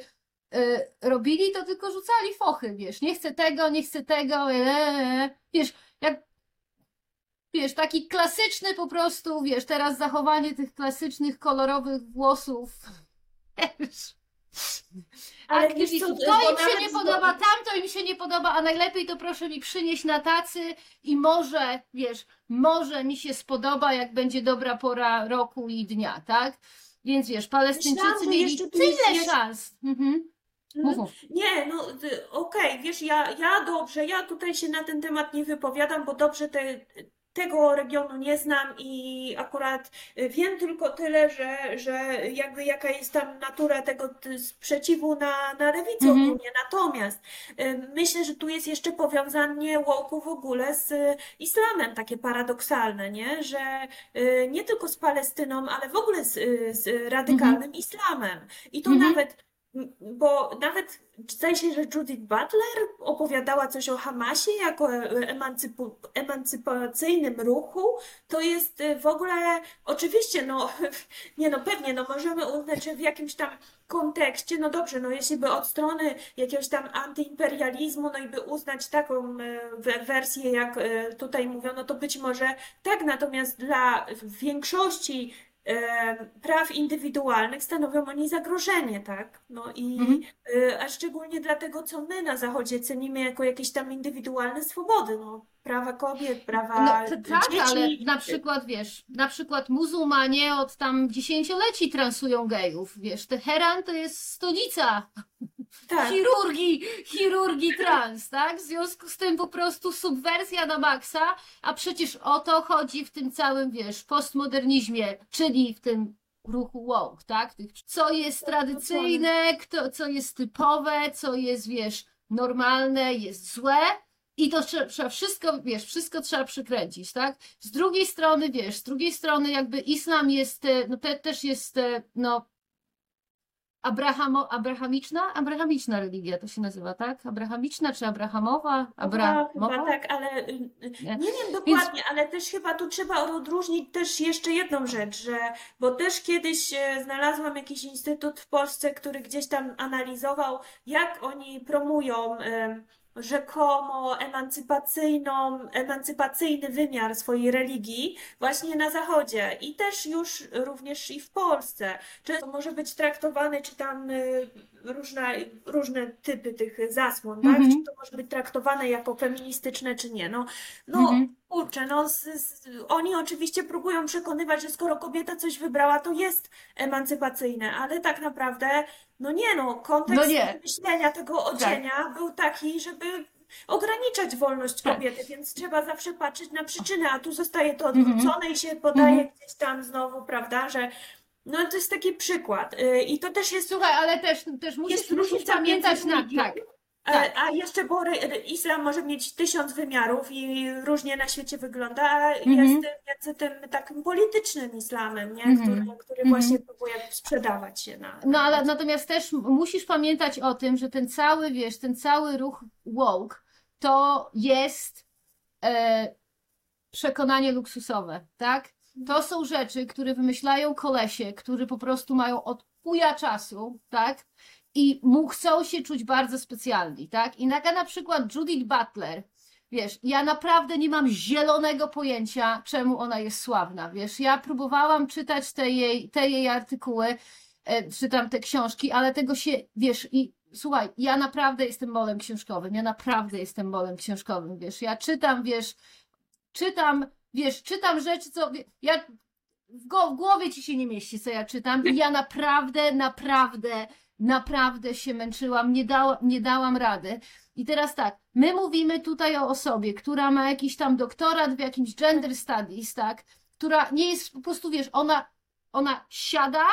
e, robili, to tylko rzucali fochy, wiesz, nie chcę tego, nie chcę tego, e, e, e. wiesz, jak wiesz, taki klasyczny po prostu, wiesz, teraz zachowanie tych klasycznych, kolorowych włosów, wiesz, Ale wiesz aktywistów, to bo im się nie podoba, tamto im się nie podoba, a najlepiej to proszę mi przynieść na tacy i może, wiesz, może mi się spodoba, jak będzie dobra pora roku i dnia, tak? Więc wiesz, Palestyńczycy mieli tyle szans. Mhm. Mów. Nie, no y, okej, wiesz, ja, ja dobrze, ja tutaj się na ten temat nie wypowiadam, bo dobrze te, tego regionu nie znam i akurat y, wiem tylko tyle, że, że jakby jaka jest tam natura tego sprzeciwu na, na lewicę Mhm. ogólnie. Natomiast y, myślę, że tu jest jeszcze powiązanie łoku w ogóle z y, islamem, takie paradoksalne, nie? Że nie tylko z Palestyną, ale w ogóle z, z radykalnym islamem. I to Mhm. nawet bo nawet zdaje się, że Judith Butler opowiadała coś o Hamasie jako emancypu, emancypacyjnym ruchu. To jest y, w ogóle, oczywiście, no, nie no, pewnie, no, możemy uznać, że w jakimś tam kontekście, no dobrze, no, jeśli by od strony jakiegoś tam antyimperializmu, no i by uznać taką y, we- wersję, jak y, tutaj mówiono, to być może tak, natomiast dla większości praw indywidualnych stanowią oni zagrożenie, tak? No i Mhm. e, a szczególnie dlatego, co my na Zachodzie cenimy jako jakieś tam indywidualne swobody, no, prawa kobiet, prawa No to tak, ale dzieci. na przykład, wiesz, na przykład muzułmanie od tam dziesięcioleci transują gejów, wiesz, Teheran to jest stolica Tak, chirurgii, chirurgii trans, tak? W związku z tym po prostu subwersja na maksa, a przecież o to chodzi w tym całym, wiesz, postmodernizmie, czyli w tym ruchu woke, tak? Co jest tradycyjne, kto, co jest typowe, co jest, wiesz, normalne, jest złe. I to trzeba, trzeba wszystko, wiesz, wszystko trzeba przykręcić, tak? Z drugiej strony, wiesz, z drugiej strony jakby islam jest, e, no te, też jest, e, no, Abrahamo, abrahamiczna? Abrahamiczna religia to się nazywa, tak? Abrahamiczna czy abrahamowa? chyba, Abrahamowa? chyba tak, ale y, y, Nie? nie wiem dokładnie, ale też chyba tu trzeba odróżnić też jeszcze jedną rzecz, że, bo też kiedyś e, znalazłam jakiś instytut w Polsce, który gdzieś tam analizował, jak oni promują rzekomo emancypacyjną, emancypacyjny wymiar swojej religii właśnie na Zachodzie i też już również i w Polsce. Często może być traktowany, czy tam y, różne, różne typy tych zasłon, tak? Mhm. Czy to może być traktowane jako feministyczne, czy nie. No, no Mhm. Kurczę, no z, z, oni oczywiście próbują przekonywać, że skoro kobieta coś wybrała, to jest emancypacyjne, ale tak naprawdę, no nie no, kontekst No nie. myślenia tego odzienia był taki, żeby ograniczać wolność Tak. kobiety, więc trzeba zawsze patrzeć na przyczynę, a tu zostaje to Mhm. odwrócone i się podaje Mhm. gdzieś tam znowu, prawda, że no to jest taki przykład. Y, I to też jest Słuchaj, ale też, też musisz, jest musisz pamiętać na, tak, tak. A jeszcze, bo islam może mieć tysiąc wymiarów i różnie na świecie wygląda, a Mhm. jest między tym takim politycznym islamem, nie? Mhm. Który, który Mhm. właśnie próbuje sprzedawać się na. No ale natomiast też musisz pamiętać o tym, że ten cały, wiesz, ten cały ruch woke to jest e, przekonanie luksusowe, tak? To są rzeczy, które wymyślają kolesie, którzy po prostu mają od chuja czasu, tak? I mu chcą się czuć bardzo specjalni, tak? I taka na przykład Judith Butler, wiesz, ja naprawdę nie mam zielonego pojęcia, czemu ona jest sławna, wiesz, ja próbowałam czytać te jej, te jej artykuły, e, czytam te książki, ale tego się, wiesz, i słuchaj, ja naprawdę jestem molem książkowym, ja naprawdę jestem molem książkowym, wiesz, ja czytam, wiesz, czytam, wiesz, czytam rzeczy, co, ja w głowie ci się nie mieści, co ja czytam i ja naprawdę, naprawdę, naprawdę się męczyłam, nie, dała, nie dałam rady. I teraz tak, my mówimy tutaj o osobie, która ma jakiś tam doktorat w jakimś gender studies, tak, która nie jest po prostu, wiesz, ona, ona siada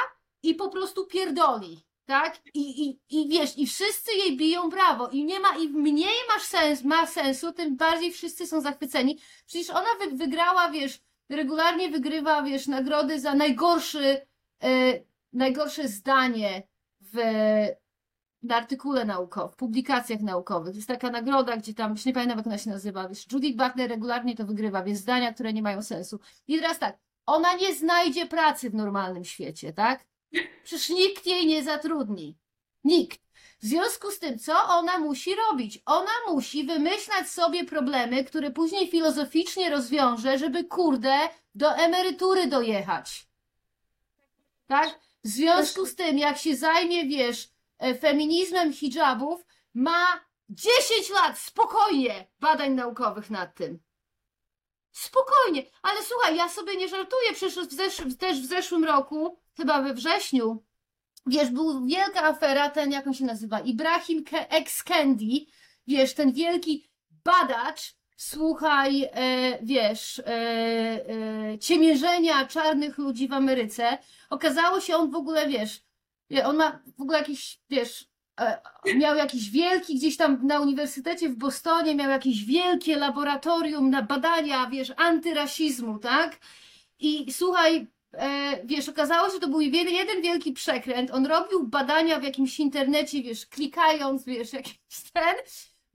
i po prostu pierdoli, tak? I, i, i wiesz, i wszyscy jej biją brawo i nie ma, i mniej masz sens, ma sensu, tym bardziej wszyscy są zachwyceni. Przecież ona wy, wygrała, wiesz, regularnie wygrywa, wiesz, nagrody za najgorszy, e, najgorsze zdanie w, na artykule naukowym, w publikacjach naukowych. Jest taka nagroda, gdzie tam, już nie pamiętam jak ona się nazywa, wiesz, Judith Butler regularnie to wygrywa, więc zdania, które nie mają sensu. I teraz tak, ona nie znajdzie pracy w normalnym świecie, tak? Przecież nikt jej nie zatrudni. Nikt. W związku z tym, co ona musi robić? Ona musi wymyślać sobie problemy, które później filozoficznie rozwiąże, żeby kurde do emerytury dojechać. Tak? W związku z tym, jak się zajmie, wiesz, e, feminizmem hijabów, ma 10 lat spokojnie badań naukowych nad tym. Spokojnie, ale słuchaj, ja sobie nie żartuję, przecież w zesz- też w zeszłym roku, chyba we wrześniu, wiesz, był wielka afera, ten, jak on się nazywa, Ibrahim Ex-Kendi, wiesz, ten wielki badacz, słuchaj, e, wiesz, e, e, ciemiężenia czarnych ludzi w Ameryce, okazało się, on w ogóle, wiesz, wie- on ma w ogóle jakiś, wiesz, e, miał jakiś wielki, gdzieś tam na uniwersytecie w Bostonie, miał jakieś wielkie laboratorium na badania, wiesz, antyrasizmu, tak? I słuchaj, e, wiesz, okazało się, że to był jeden wielki przekręt. On robił badania w jakimś internecie, wiesz, klikając, wiesz, jakiś ten,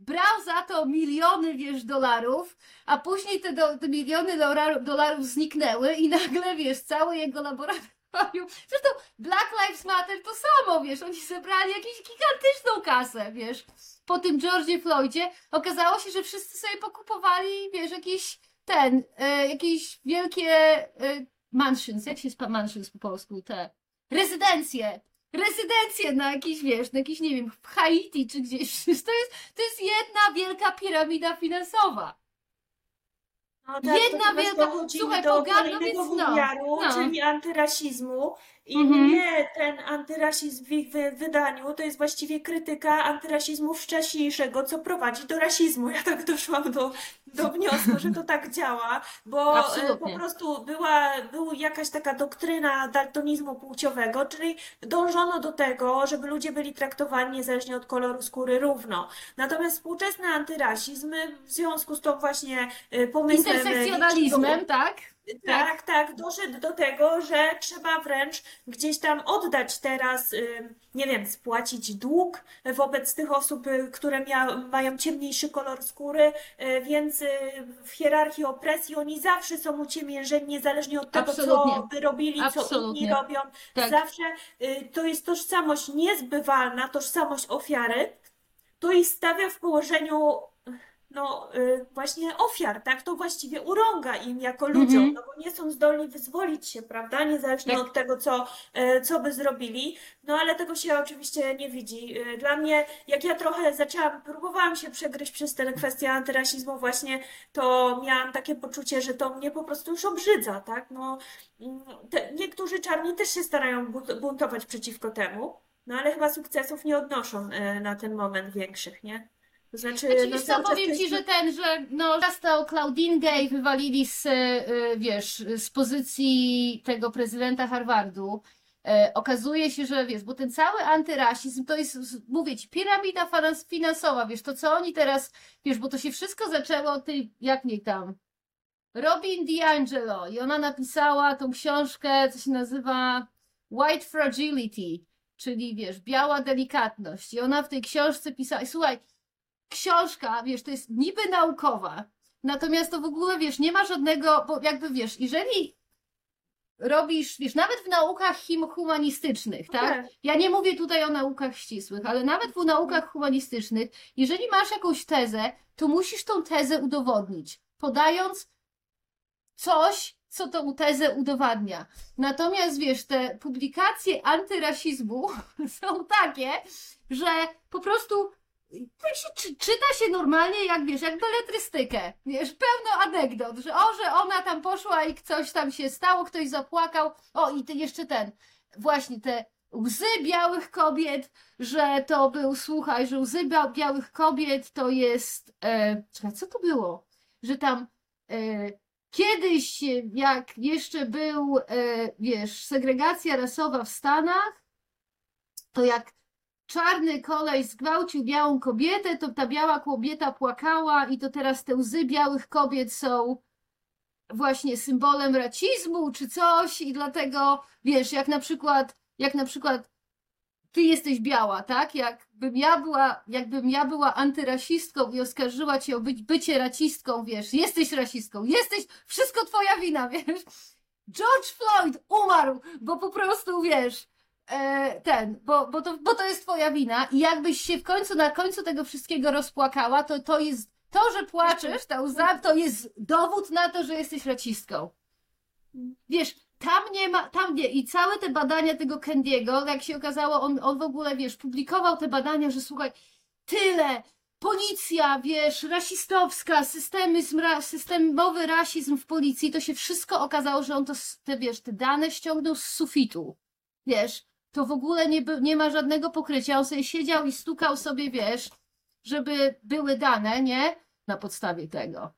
brał za to miliony, wiesz, dolarów, a później te, do, te miliony dolarów, zniknęły i nagle, wiesz, całe jego laboratorium. Zresztą Black Lives Matter to samo, wiesz, oni zebrali jakąś gigantyczną kasę, wiesz, po tym Georgie Floydzie. Okazało się, że wszyscy sobie pokupowali, wiesz, jakiś ten, e, jakieś wielkie e, mansions, jak się spa mansions po polsku, te rezydencje, rezydencje na jakiś, wiesz, na jakiś, nie wiem, w Haiti czy gdzieś. To jest, to jest jedna wielka piramida finansowa. No Jedna to wielka- dochodzimy słuchaj, do kolejnego więc no, wymiaru, no. czyli antyrasizmu. I Mhm. mnie ten antyrasizm w ich wy- wydaniu to jest właściwie krytyka antyrasizmu wcześniejszego, co prowadzi do rasizmu. Ja tak doszłam do, do wniosku, że to tak działa, bo e, po Absolutnie. prostu była, była jakaś taka doktryna daltonizmu płciowego, czyli dążono do tego, żeby ludzie byli traktowani niezależnie od koloru skóry równo. Natomiast współczesny antyrasizm w związku z tą właśnie e, pomysłem Intersekcjonalizmem, tak? Tak, tak, doszedł do tego, że trzeba wręcz gdzieś tam oddać teraz, nie wiem, spłacić dług wobec tych osób, y, które mia mają ciemniejszy kolor skóry, y, więc y, w hierarchii opresji oni zawsze są uciemiężeni, niezależnie od tego, co Absolutnie. by robili, co inni Absolutnie. robią. Tak. Zawsze to jest tożsamość niezbywalna, tożsamość ofiary, to ich stawia w położeniu no y, właśnie ofiar, tak? To właściwie urąga im jako ludziom, Mhm. no bo nie są zdolni wyzwolić się, prawda? Niezależnie Tak. od tego, co, e, co by zrobili. No ale tego się oczywiście nie widzi. Y, Dla mnie, jak ja trochę zaczęłam, próbowałam się przegryźć przez tę kwestię antyrasizmu właśnie, to miałam takie poczucie, że to mnie po prostu już obrzydza, tak? No, mm, te, niektórzy czarni też się starają bu- buntować przeciwko temu, no ale chyba sukcesów nie odnoszą na ten moment większych, nie? To znaczy, Znaczy, no co, powiem ci, że ten, że no zastał Claudine Gay wywalili z, y, wiesz, z pozycji tego prezydenta Harvardu. E, okazuje się, że wiesz, bo ten cały antyrasizm to jest, mówię ci, piramida finans- finansowa, wiesz, to co oni teraz, wiesz, bo to się wszystko zaczęło od tej, jak nie tam, Robin DiAngelo i ona napisała tą książkę, co się nazywa White Fragility, czyli wiesz, biała delikatność i ona w tej książce pisała, i słuchaj, książka, wiesz, to jest niby naukowa, natomiast to w ogóle, wiesz, nie ma żadnego, bo jakby, wiesz, jeżeli robisz, wiesz, nawet w naukach humanistycznych, tak? Tak. Ja nie mówię tutaj o naukach ścisłych, ale nawet w naukach humanistycznych, jeżeli masz jakąś tezę, to musisz tą tezę udowodnić, podając coś, co tą tezę udowadnia. Natomiast wiesz, te publikacje antyrasizmu są takie, że po prostu czy, czyta się normalnie, jak wiesz, jak beletrystykę. Wiesz, pełno anegdot, że o, że ona tam poszła i coś tam się stało, ktoś zapłakał. O, i ty jeszcze ten, właśnie te łzy białych kobiet, że to był, słuchaj, że łzy bia- białych kobiet to jest, e, czekaj, co to było? Że tam e, kiedyś, jak jeszcze był, e, wiesz, segregacja rasowa w Stanach, to jak czarny koleś zgwałcił białą kobietę, to ta biała kobieta płakała i to teraz te łzy białych kobiet są właśnie symbolem racizmu czy coś i dlatego, wiesz, jak na przykład, jak na przykład ty jesteś biała, tak? Jakbym ja była, jakbym ja była antyrasistką i oskarżyła cię o być, bycie rasistką, wiesz, jesteś rasistką, jesteś, wszystko twoja wina, wiesz. George Floyd umarł, bo po prostu, wiesz, ten, bo, bo, to, bo to jest twoja wina i jakbyś się w końcu, na końcu tego wszystkiego rozpłakała, to to jest, to, że płaczesz, ta łza, to jest dowód na to, że jesteś rasistką. Wiesz, tam nie ma, tam nie. I całe te badania tego Kendiego, jak się okazało, on, on w ogóle, wiesz, publikował te badania, że słuchaj, tyle, policja, wiesz, rasistowska, systemy, systemowy rasizm w policji, to się wszystko okazało, że on to, te, wiesz, te dane ściągnął z sufitu. Wiesz, to w ogóle nie, nie ma żadnego pokrycia. On sobie siedział i stukał sobie, wiesz, żeby były dane, nie? Na podstawie tego.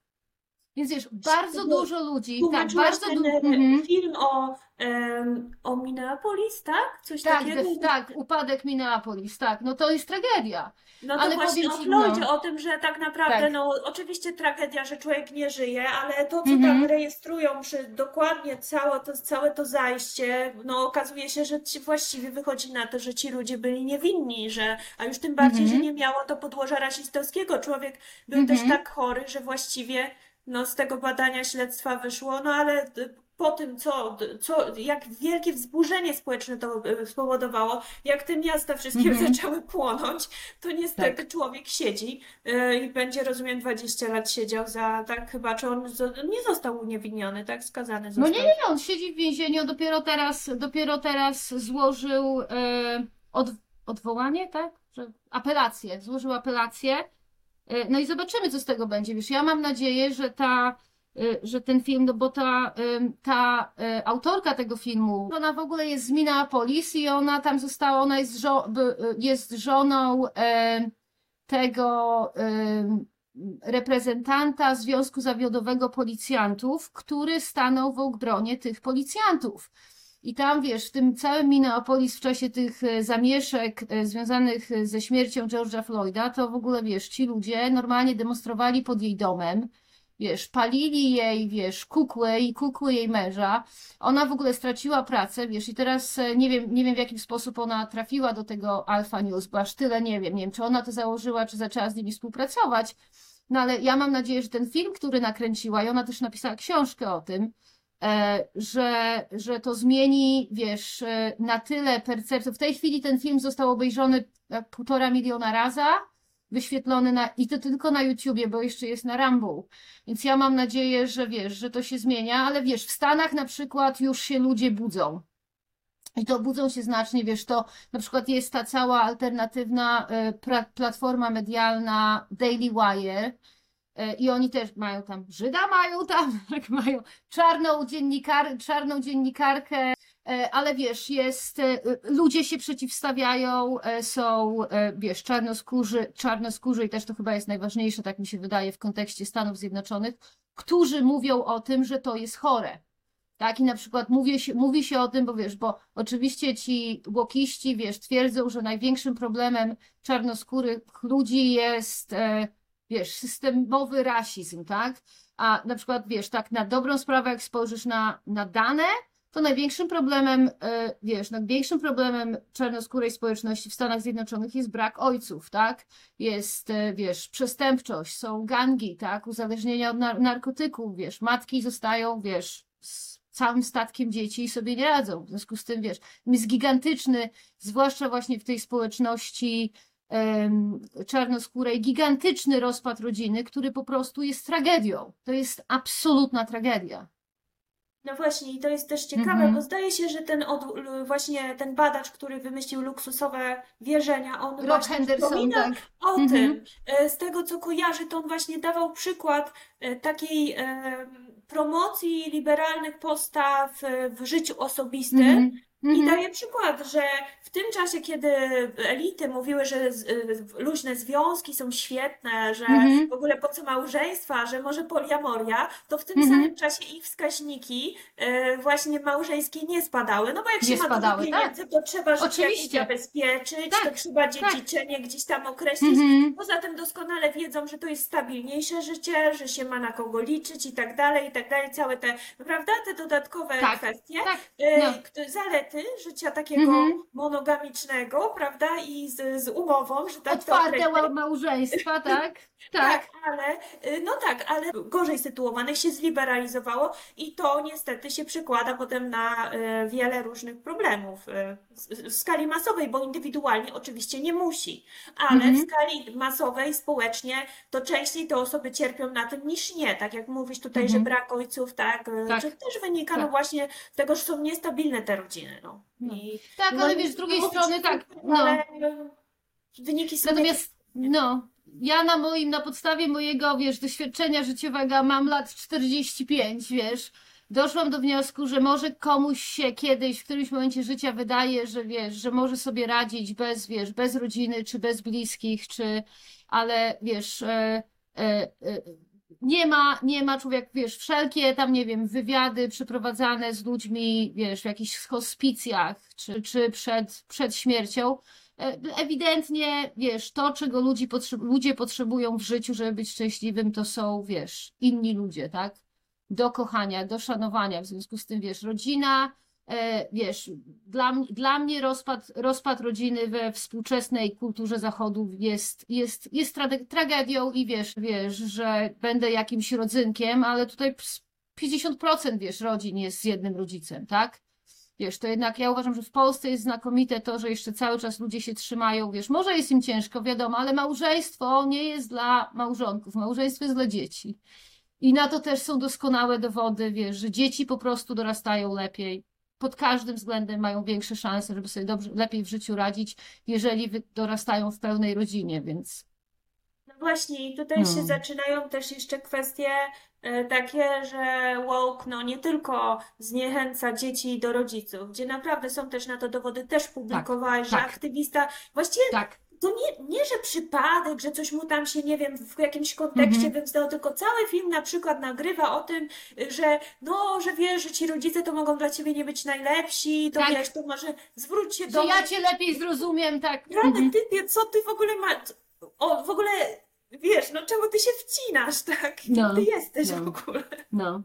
Więc wiesz, bardzo dużo ludzi, tak, bardzo ten dużo. e, film o, em, o Minneapolis, tak? Coś Tak, takiego? tak, upadek Minneapolis, tak, no to jest tragedia. No to Ale właśnie o Floydzie, no. o tym, że tak naprawdę, Tak. no oczywiście tragedia, że człowiek nie żyje, ale to, co Mhm. tam rejestrują przy dokładnie całe to, całe to zajście, no okazuje się, że ci właściwie wychodzi na to, że ci ludzie byli niewinni, że, a już tym bardziej, że Mhm. nie miało to podłoża rasistowskiego. Człowiek był Mhm. też tak chory, że właściwie no, z tego badania śledztwa wyszło, no ale d- po tym, co, co, jak wielkie wzburzenie społeczne to e, spowodowało, jak te miasta wszystkie Mhm. zaczęły płonąć, to niestety człowiek siedzi e, i będzie, rozumiem, 20 lat siedział za, tak chyba, czy on nie został uniewinniony, tak? Skazany No został. nie, nie, nie, on siedzi w więzieniu, dopiero teraz, dopiero teraz złożył e, od, odwołanie, tak? Że, apelację, złożył apelację. E, no i zobaczymy, co z tego będzie. Wiesz, ja mam nadzieję, że ta, e, że ten film, no bo ta, ta e, autorka tego filmu, ona w ogóle jest z Minneapolis i ona tam została, ona jest, żo- jest żoną tego reprezentanta Związku Zawiodowego Policjantów, który stanął w obronie tych policjantów. I tam, wiesz, w tym całym Minneapolis w czasie tych e, zamieszek e, związanych e, ze śmiercią George'a Floyda, to w ogóle, wiesz, ci ludzie normalnie demonstrowali pod jej domem, wiesz, palili jej, wiesz, kukłę i kukły jej męża. Ona w ogóle straciła pracę, wiesz, i teraz nie wiem, nie wiem w jaki sposób ona trafiła do tego Alpha News, bo aż tyle nie wiem, nie wiem, czy ona to założyła, czy zaczęła z nimi współpracować. No ale ja mam nadzieję, że ten film, który nakręciła, i ona też napisała książkę o tym, że, że to zmieni, wiesz, e, na tyle percepcję. W tej chwili ten film został obejrzony jak półtora miliona raza, wyświetlony na, i to tylko na YouTubie, bo jeszcze jest na Rumble. Więc ja mam nadzieję, że wiesz, że to się zmienia, ale wiesz, w Stanach na przykład już się ludzie budzą. I to budzą się znacznie, wiesz, to na przykład jest ta cała alternatywna e, platforma medialna Daily Wire e, i oni też mają tam Żyda, mają tam, tak, mają czarną, dziennikar, czarną dziennikarkę, e, ale wiesz, jest, e, ludzie się przeciwstawiają, e, są, e, wiesz, czarnoskórzy, czarnoskórzy i też to chyba jest najważniejsze, tak mi się wydaje, w kontekście Stanów Zjednoczonych, którzy mówią o tym, że to jest chore. Tak, i na przykład mówi się, mówi się o tym, bo wiesz, bo oczywiście ci łokiści, wiesz, twierdzą, że największym problemem czarnoskórych ludzi jest, e, wiesz, systemowy rasizm, tak? A na przykład, wiesz, tak na dobrą sprawę, jak spojrzysz na, na dane, to największym problemem, e, wiesz, największym problemem czarnoskórej społeczności w Stanach Zjednoczonych jest brak ojców, tak? Jest, e, wiesz, przestępczość, są gangi, tak? Uzależnienia od nar- narkotyków, wiesz, matki zostają, wiesz, z całym statkiem dzieci i sobie nie radzą. W związku z tym, wiesz, jest gigantyczny, zwłaszcza właśnie w tej społeczności czarnoskórej, gigantyczny rozpad rodziny, który po prostu jest tragedią. To jest absolutna tragedia. No właśnie, i to jest też ciekawe, Mhm. bo zdaje się, że ten od, właśnie ten badacz, który wymyślił luksusowe wierzenia, on Rob właśnie Henderson, wspomina tak. o Mhm. tym. E, Z tego, co kojarzy, to on właśnie dawał przykład e, takiej promocji liberalnych postaw w życiu osobistym. Mhm. I Mhm. daje przykład, że w tym czasie, kiedy elity mówiły, że z- luźne związki są świetne, że Mhm. w ogóle po co małżeństwa, że może poliamoria, to w tym Mhm. samym czasie ich wskaźniki y, właśnie małżeńskie nie spadały. No bo jak się Nie ma dużo spadały, tak. pieniędzy, to trzeba życie jakoś Oczywiście. zabezpieczyć, Tak, to trzeba tak. dziedziczenie gdzieś tam określić. Poza tym doskonale wiedzą, że to jest stabilniejsze życie, że się ma na kogo liczyć i tak dalej, i tak dalej. Całe te, prawda, te dodatkowe Tak, kwestie. Tak. Y, No. Zalety życia takiego Mhm. monogamicznego, prawda, i z, z umową, że tak to Otwarte określę. małżeństwa, tak? Tak, Tak. ale y, no tak, ale gorzej sytuowanych się zliberalizowało i to niestety się przekłada potem na y, wiele różnych problemów y, w skali masowej, bo indywidualnie oczywiście nie musi, ale w Mhm. skali masowej, społecznie, to częściej te osoby cierpią na tym niż nie. Tak jak mówisz tutaj, że Mhm. brak ojców, tak, y, Tak. że też wynika no Tak. właśnie z tego, że są niestabilne te rodziny, no. No. I, Tak, no ale wiesz, z drugiej strony tak, no. ale wyniki są Natomiast, no, ja na moim, na podstawie mojego, wiesz, doświadczenia życiowego mam lat 45, wiesz, doszłam do wniosku, że może komuś się kiedyś, w którymś momencie życia wydaje, że wiesz, że może sobie radzić bez, wiesz, bez rodziny, czy bez bliskich, czy, ale wiesz, e, e, e, nie ma, nie ma człowiek, wiesz, wszelkie tam, nie wiem, wywiady przeprowadzane z ludźmi, wiesz, w jakichś hospicjach, czy, czy przed, przed śmiercią, E, Ewidentnie, wiesz, to, czego ludzi ludzie potrzebują w życiu, żeby być szczęśliwym, to są, wiesz, inni ludzie, tak? Do kochania, do szanowania. W związku z tym, wiesz, rodzina, wiesz, dla, dla mnie rozpad, rozpad rodziny we współczesnej kulturze Zachodu jest, jest, jest trage- tragedią i wiesz, wiesz, że będę jakimś rodzynkiem, ale tutaj ps- 50% wiesz, rodzin jest z jednym rodzicem, tak? Wiesz, to jednak ja uważam, że w Polsce jest znakomite to, że jeszcze cały czas ludzie się trzymają, wiesz, może jest im ciężko, wiadomo, ale małżeństwo nie jest dla małżonków, małżeństwo jest dla dzieci. I na to też są doskonałe dowody, wiesz, że dzieci po prostu dorastają lepiej. Pod każdym względem mają większe szanse, żeby sobie dobrze, lepiej w życiu radzić, jeżeli dorastają w pełnej rodzinie, więc No właśnie, i tutaj się No. zaczynają też jeszcze kwestie e, takie, że woke no nie tylko zniechęca dzieci do rodziców, gdzie naprawdę są też na to dowody, też publikowałeś, że tak. aktywista, właściwie tak, to nie, nie, że przypadek, że coś mu tam się, nie wiem, w jakimś kontekście Mhm. tylko cały film na przykład nagrywa o tym, że no, że wiesz, że ci rodzice to mogą dla ciebie nie być najlepsi, to Tak. wiesz, to może zwróć się że do ja cię lepiej zrozumiem, tak. Rany Mhm. typie, co ty w ogóle masz? O, w ogóle, wiesz, no czemu ty się wcinasz, tak? Kim No, ty jesteś no. w ogóle? No,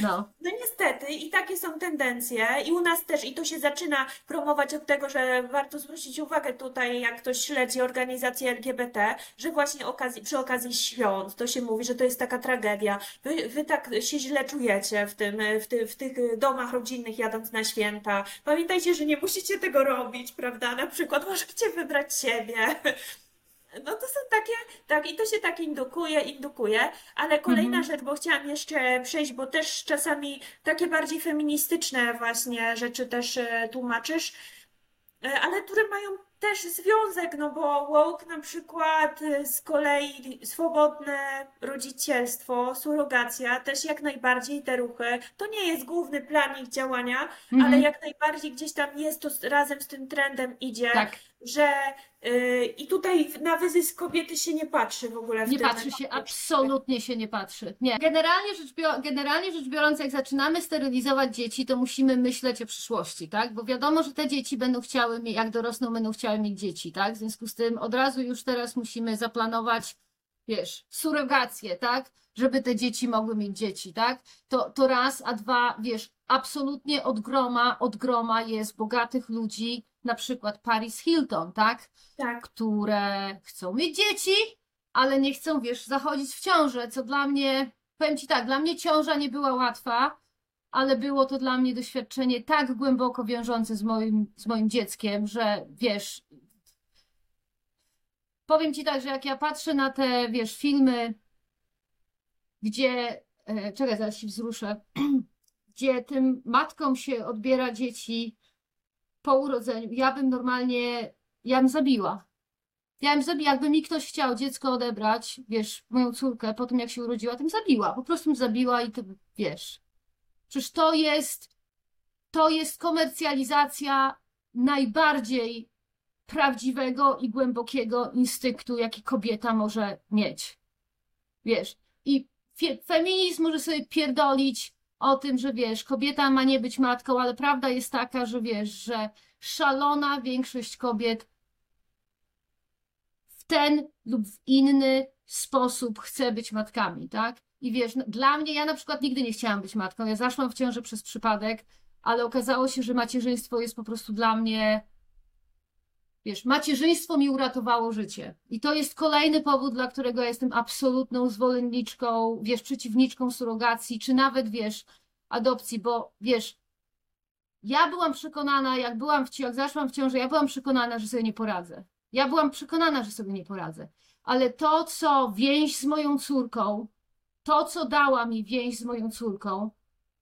no. No niestety i takie są tendencje i u nas też i to się zaczyna promować od tego, że warto zwrócić uwagę tutaj, jak ktoś śledzi organizacje LGBT, że właśnie okazji, przy okazji świąt to się mówi, że to jest taka tragedia. Wy, wy tak się źle czujecie w tym, w, ty, w tych domach rodzinnych jadąc na święta. Pamiętajcie, że nie musicie tego robić, prawda? Na przykład możecie wybrać siebie. No to są takie, tak, i to się tak indukuje, indukuje, ale kolejna Mhm. rzecz, bo chciałam jeszcze przejść, bo też czasami takie bardziej feministyczne właśnie rzeczy też e, tłumaczysz, e, ale które mają też związek, no bo woke na przykład e, z kolei swobodne rodzicielstwo, surogacja, też jak najbardziej te ruchy, to nie jest główny plan ich działania, ale Mhm. jak najbardziej gdzieś tam jest to razem z tym trendem idzie Tak. Że y, i tutaj na wyzysk kobiety się nie patrzy w ogóle w Nie patrzy się, absolutnie się nie patrzy. Nie. Generalnie rzecz, bio- generalnie rzecz biorąc, jak zaczynamy sterylizować dzieci, to musimy myśleć o przyszłości, tak? Bo wiadomo, że te dzieci będą chciały, jak dorosną, będą chciały mieć dzieci, tak? W związku z tym od razu już teraz musimy zaplanować, wiesz, surrogację, tak? Żeby te dzieci mogły mieć dzieci, tak? To, to raz, a dwa, wiesz, absolutnie od groma, od groma jest bogatych ludzi, na przykład Paris Hilton, tak? Tak, które chcą mieć dzieci, ale nie chcą, wiesz, zachodzić w ciążę, co dla mnie, powiem Ci tak, dla mnie ciąża nie była łatwa, ale było to dla mnie doświadczenie tak głęboko wiążące z moim, z moim dzieckiem, że wiesz, powiem Ci tak, że jak ja patrzę na te, wiesz, filmy, gdzie, e, czekaj, zaraz się wzruszę, gdzie tym matkom się odbiera dzieci po urodzeniu, ja bym normalnie, ja bym zabiła. Ja bym zabiła, jakby mi ktoś chciał dziecko odebrać, wiesz, moją córkę po tym jak się urodziła, to bym zabiła, po prostu bym zabiła i to, wiesz. Przecież to jest, to jest komercjalizacja najbardziej prawdziwego i głębokiego instynktu, jaki kobieta może mieć. Wiesz, i fe- feminizm może sobie pierdolić o tym, że wiesz, kobieta ma nie być matką, ale prawda jest taka, że wiesz, że szalona większość kobiet w ten lub w inny sposób chce być matkami, tak? I wiesz, no, dla mnie, ja na przykład nigdy nie chciałam być matką. Ja zaszłam w ciążę przez przypadek, ale okazało się, że macierzyństwo jest po prostu dla mnie. Wiesz, macierzyństwo mi uratowało życie. I to jest kolejny powód, dla którego jestem absolutną zwolenniczką, wiesz, przeciwniczką surogacji, czy nawet, wiesz, adopcji, bo wiesz, ja byłam przekonana, jak byłam w, jak zaszłam w ciążę, ja byłam przekonana, że sobie nie poradzę. Ja byłam przekonana, że sobie nie poradzę. Ale to, co więź z moją córką, to, co dała mi więź z moją córką,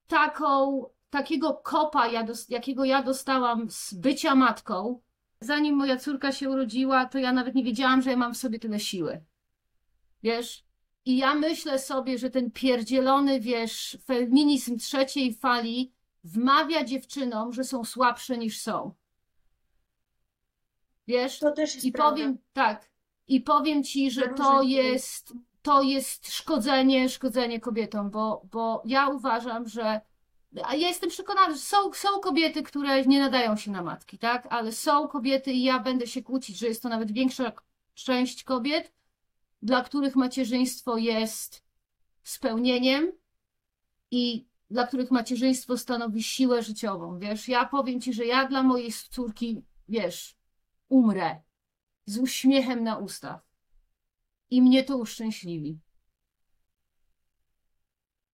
taką, takiego kopa, ja dos- jakiego ja dostałam z bycia matką, zanim moja córka się urodziła, to ja nawet nie wiedziałam, że ja mam w sobie tyle siły. Wiesz? I ja myślę sobie, że ten pierdzielony, wiesz, feminizm trzeciej fali wmawia dziewczynom, że są słabsze niż są. Wiesz? To też jest I prawda. powiem tak, i powiem ci, że to jest, to jest szkodzenie, szkodzenie kobietom, bo, bo ja uważam, że a ja jestem przekonana, że są, są kobiety, które nie nadają się na matki, tak? Ale są kobiety i ja będę się kłócić, że jest to nawet większa część kobiet, dla których macierzyństwo jest spełnieniem i dla których macierzyństwo stanowi siłę życiową, wiesz? Ja powiem ci, że ja dla mojej córki, wiesz, umrę z uśmiechem na ustach. I mnie to uszczęśliwi.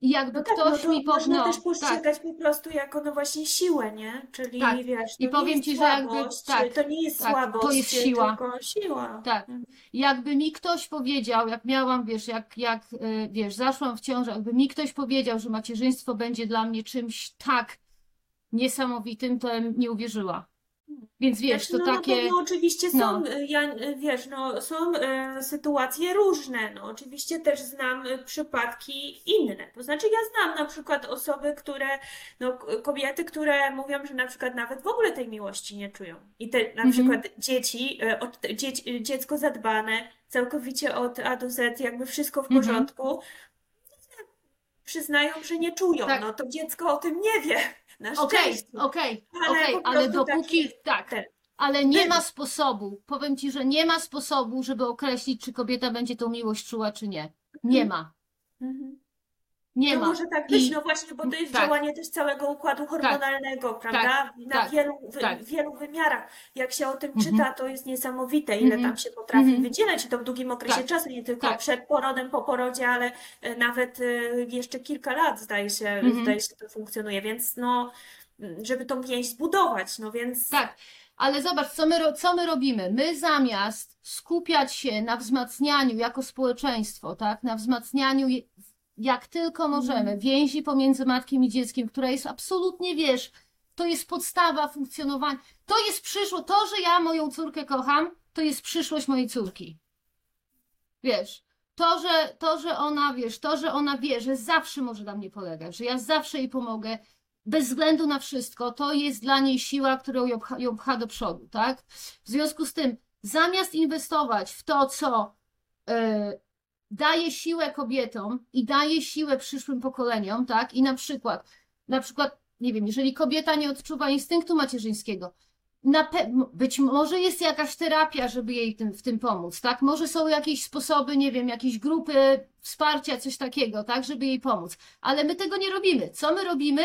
I jakby No tak, ktoś no to mi po... można no, też tak, postrzegać po prostu jako no właśnie siłę, nie? Czyli Tak. wiesz, I to powiem nie jest ci, że jakby- słabość, tak, to nie jest tak, to słabość, jest siła. tylko siła. Tak. Jakby mi ktoś powiedział, jak miałam, wiesz, jak, jak y, wiesz, zaszłam w ciążę, jakby mi ktoś powiedział, że macierzyństwo będzie dla mnie czymś tak niesamowitym, to bym nie uwierzyła. Więc wiesz, Znaczy, to no, takie. Pewno oczywiście są, no. y, ja, y, wiesz, no, są y, sytuacje różne. No, oczywiście też znam przypadki inne. To znaczy, ja znam na przykład osoby, które, no, kobiety, które mówią, że na przykład nawet w ogóle tej miłości nie czują. I te, na Mhm. przykład dzieci, od, dziecko zadbane, całkowicie od A do Z, jakby wszystko w Mhm. porządku. Przyznają, że nie czują. Tak. No to dziecko o tym nie wie. Na Okej, szczęście. okej, Ale okej, po ale prostu dopóki. taki- Tak, ten- ale nie ma sposobu. Powiem ci, że nie ma sposobu, żeby określić, czy kobieta będzie tą miłość czuła, czy nie. Nie ma. Mhm. Nie to ma. może tak być, I- no właśnie, bo to jest tak. działanie też całego układu hormonalnego, prawda? Na tak, wielu, wy, tak. wielu wymiarach. Jak się o tym Mhm. czyta, to jest niesamowite, ile Mhm. tam się potrafi Mhm. wydzielać i to w długim okresie Tak. czasu, nie tylko Tak. przed porodem, po porodzie, ale e, nawet e, jeszcze kilka lat zdaje się, Mhm. zdaje się to funkcjonuje, więc no, żeby tą więź zbudować, no więc Tak, ale zobacz, co my, co my robimy. My zamiast skupiać się na wzmacnianiu jako społeczeństwo, tak, na wzmacnianiu jak tylko możemy Mhm. więzi pomiędzy matkiem i dzieckiem, która jest absolutnie, wiesz, to jest podstawa funkcjonowania. To jest przyszłość. To, że ja moją córkę kocham, to jest przyszłość mojej córki. Wiesz, to, że, to, że ona, wiesz, to, że ona wie, że zawsze może na mnie polegać, że ja zawsze jej pomogę, bez względu na wszystko, to jest dla niej siła, która ją pcha, ją pcha do przodu, tak? W związku z tym, zamiast inwestować w to, co e, daje siłę kobietom i daje siłę przyszłym pokoleniom, tak? I na przykład, na przykład, nie wiem, jeżeli kobieta nie odczuwa instynktu macierzyńskiego, być może jest jakaś terapia, żeby jej tym, w tym pomóc, tak? Może są jakieś sposoby, nie wiem, jakieś grupy wsparcia, coś takiego, tak? Żeby jej pomóc. Ale my tego nie robimy. Co my robimy?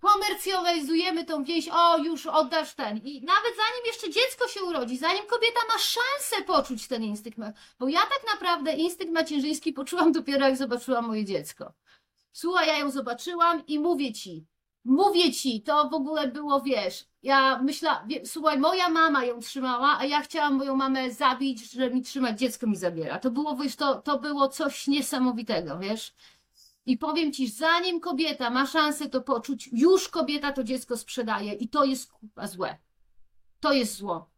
Komercjalizujemy tą więź, o już oddasz ten. I nawet zanim jeszcze dziecko się urodzi, zanim kobieta ma szansę poczuć ten instynkt, bo ja tak naprawdę instynkt macierzyński poczułam dopiero jak zobaczyłam moje dziecko. Słuchaj, ja ją zobaczyłam i mówię ci, mówię ci, to w ogóle było, wiesz, ja myślałam, słuchaj, moja mama ją trzymała, a ja chciałam moją mamę zabić, że mi trzymać dziecko mi zabiera. To było, wiesz, to, to było coś niesamowitego, wiesz. I powiem ci, zanim kobieta ma szansę to poczuć, już kobieta to dziecko sprzedaje i to jest kurwa złe. To jest zło.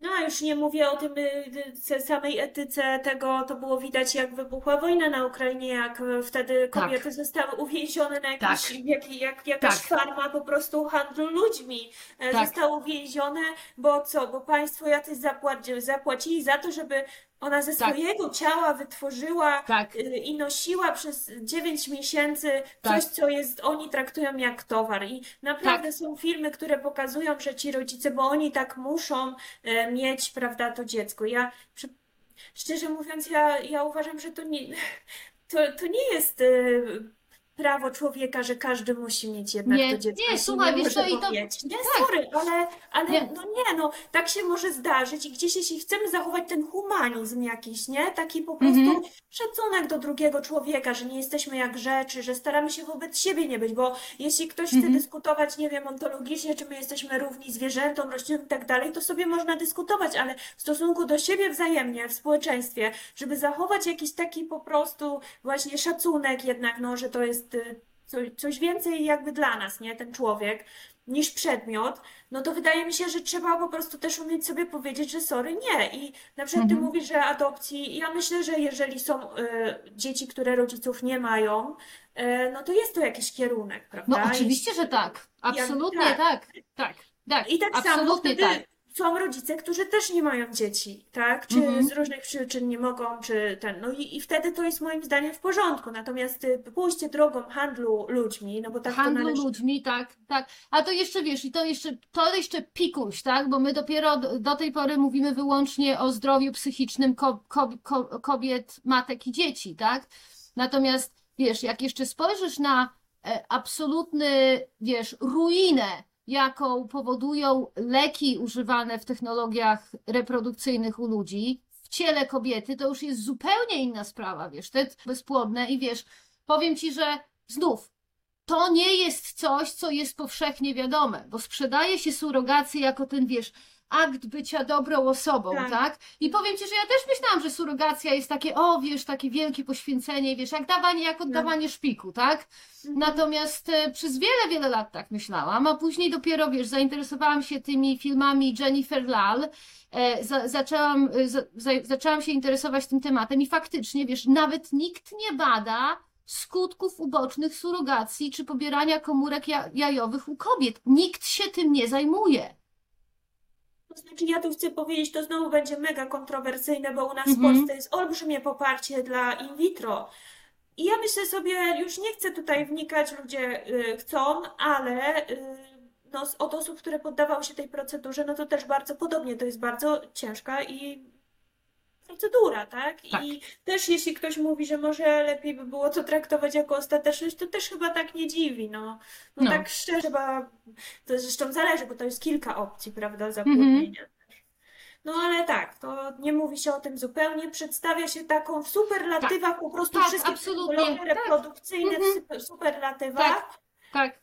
No, a już nie mówię o tym y, y, samej etyce tego, to było widać jak wybuchła wojna na Ukrainie, jak y, wtedy Tak. kobiety zostały uwięzione na jakiś, Tak. jak, jak, jakaś Tak. farma po prostu handlu ludźmi. E, Tak. Zostały uwięzione, bo co, bo państwo jacyś zapłaci, zapłacili za to, żeby ona ze Tak. swojego ciała wytworzyła Tak, y, i nosiła przez 9 miesięcy Tak. coś, co jest, oni traktują jak towar. I naprawdę Tak. są filmy, które pokazują, że ci rodzice, bo oni tak muszą e, mieć, prawda, to dziecko. Ja, szczerze mówiąc, ja, ja uważam, że to nie, to, to nie jest e, prawo człowieka, że każdy musi mieć jednak Nie, to dziecko. nie, słuchaj, wiesz co, i to-. Nie, tak. sorry, ale, ale Nie. no nie, no tak się może zdarzyć i gdzieś jeśli chcemy zachować ten humanizm jakiś, nie? Taki po prostu Mhm. szacunek do drugiego człowieka, że nie jesteśmy jak rzeczy, że staramy się wobec siebie nie być, bo jeśli ktoś chce Mhm. dyskutować, nie wiem, ontologicznie, czy my jesteśmy równi zwierzętom, roślinom i tak dalej, to sobie można dyskutować, ale w stosunku do siebie wzajemnie, w społeczeństwie, żeby zachować jakiś taki po prostu właśnie szacunek jednak, no, że to jest y, coś, więcej jakby dla nas, nie, ten człowiek, niż przedmiot, no to wydaje mi się, że trzeba po prostu też umieć sobie powiedzieć, że sorry, nie. I na przykład ty Mhm. mówisz, że adopcji, ja myślę, że jeżeli są y, dzieci, które rodziców nie mają, y, no to jest to jakiś kierunek, No prawda? oczywiście, że tak. Absolutnie tak. tak. Tak, tak. I tak samo Absolutnie wtedy tak. Są rodzice, którzy też nie mają dzieci, tak? Czy Mhm. z różnych przyczyn nie mogą, czy ten. No i, i wtedy to jest moim zdaniem w porządku. Natomiast y, pójście drogą handlu ludźmi, no bo tak to handlu należy. ludźmi, tak, tak. A to jeszcze wiesz, i to jeszcze, to jeszcze pikuś, tak? Bo my dopiero do, do tej pory mówimy wyłącznie o zdrowiu psychicznym ko, ko, ko, kobiet, matek i dzieci, tak? Natomiast wiesz, jak jeszcze spojrzysz na e, absolutny, wiesz, ruinę, jaką powodują leki używane w technologiach reprodukcyjnych u ludzi w ciele kobiety, to już jest zupełnie inna sprawa, wiesz, te bezpłodne i wiesz, powiem ci, że znów to nie jest coś, co jest powszechnie wiadome, bo sprzedaje się surrogację jako ten, wiesz, akt bycia dobrą osobą, Tak. tak? I powiem ci, że ja też myślałam, że surrogacja jest takie, o, wiesz, takie wielkie poświęcenie, wiesz, jak dawanie, jak oddawanie szpiku, tak? Mhm. Natomiast e, przez wiele, wiele lat tak myślałam, a później dopiero, wiesz, zainteresowałam się tymi filmami Jennifer Lal, e, za, zaczęłam, e, za, za, zaczęłam się interesować tym tematem i faktycznie, wiesz, nawet nikt nie bada skutków ubocznych surrogacji czy pobierania komórek ja, jajowych u kobiet. Nikt się tym nie zajmuje. To znaczy, ja tu chcę powiedzieć, to znowu będzie mega kontrowersyjne, bo u nas w Mhm. Polsce jest olbrzymie poparcie dla in vitro. I ja myślę sobie, już nie chcę tutaj wnikać, ludzie y, chcą, ale y, no, od osób, które poddawały się tej procedurze, no to też bardzo podobnie, to jest bardzo ciężka i procedura, tak? Tak. I też jeśli ktoś mówi, że może lepiej by było to traktować jako ostateczność, to też chyba tak nie dziwi, no. No, No. tak szczerze, chyba, to zresztą zależy, bo to jest kilka opcji, prawda, zapłodnienia. No ale tak, to nie mówi się o tym zupełnie, przedstawia się taką w superlatywach, po prostu Tak, wszystkie absolutnie, tak. reprodukcyjne w Mhm. super- superlatywach. Tak,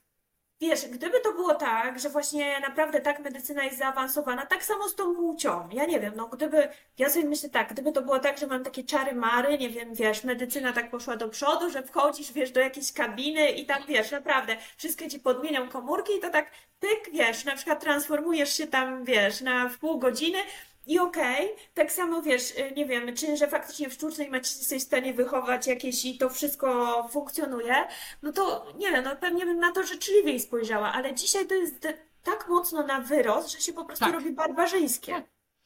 Wiesz, gdyby to było tak, że właśnie naprawdę tak medycyna jest zaawansowana, tak samo z tą płcią. Ja nie wiem, no gdyby, ja sobie myślę tak, gdyby to było tak, że mam takie czary mary, nie wiem, wiesz, medycyna tak poszła do przodu, że wchodzisz, wiesz, do jakiejś kabiny i tam, wiesz, naprawdę, wszystkie ci podmienią komórki i to tak, pyk, wiesz, na przykład transformujesz się tam, wiesz, na w pół godziny i okej, tak samo wiesz, y, nie wiem, czy że faktycznie w sztucznej macie jesteś w stanie wychować jakieś i to wszystko funkcjonuje, no to nie wiem, no pewnie bym na to życzliwiej spojrzała, ale dzisiaj to jest tak mocno na wyrost, że się po prostu Tak. robi barbarzyńskie. Tak.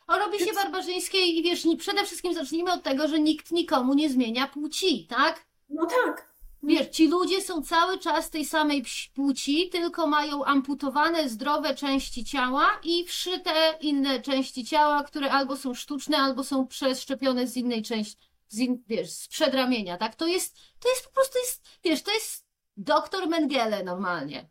O, robi się Więc- barbarzyńskie i wiesz, przede wszystkim zacznijmy od tego, że nikt nikomu nie zmienia płci, tak? No tak. Wiesz, ci ludzie są cały czas tej samej płci, tylko mają amputowane zdrowe części ciała i wszyte inne części ciała, które albo są sztuczne, albo są przeszczepione z innej części, z in, wiesz, z przedramienia, tak? To jest, to jest po prostu, jest, wiesz, to jest doktor Mengele normalnie.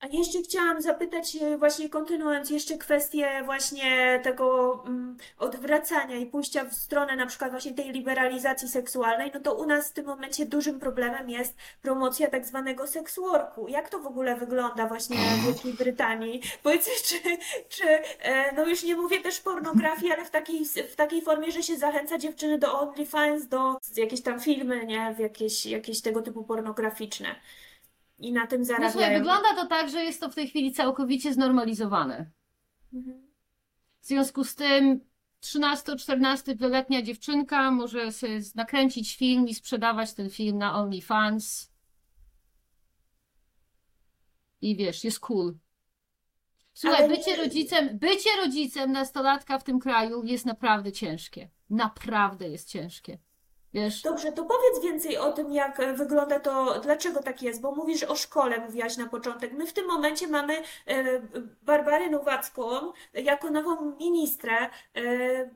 A jeszcze chciałam zapytać, e, właśnie kontynuując jeszcze kwestię właśnie tego mm, odwracania i pójścia w stronę na przykład właśnie tej liberalizacji seksualnej, no to u nas w tym momencie dużym problemem jest promocja tak zwanego sex worku. Jak to w ogóle wygląda właśnie w Wielkiej Brytanii? Powiedzcie, czy, czy e, no już nie mówię też pornografii, ale w takiej, w takiej formie, że się zachęca dziewczyny do OnlyFans, do jakieś tam filmy, nie? W jakieś, jakieś tego typu pornograficzne. I na tym No słuchaj, zarabiają. wygląda to tak, że jest to w tej chwili całkowicie znormalizowane. Mhm. W związku z tym 13-14-letnia dziewczynka może sobie nakręcić film i sprzedawać ten film na OnlyFans. I wiesz, jest cool. Słuchaj, Ale bycie rodzicem, bycie rodzicem nastolatka w tym kraju jest naprawdę ciężkie. Naprawdę jest ciężkie. Wiesz? Dobrze, to powiedz więcej o tym, jak wygląda to, dlaczego tak jest, bo mówisz o szkole, mówiłaś na początek. My w tym momencie mamy e, Barbarę Nowacką jako nową ministrę e,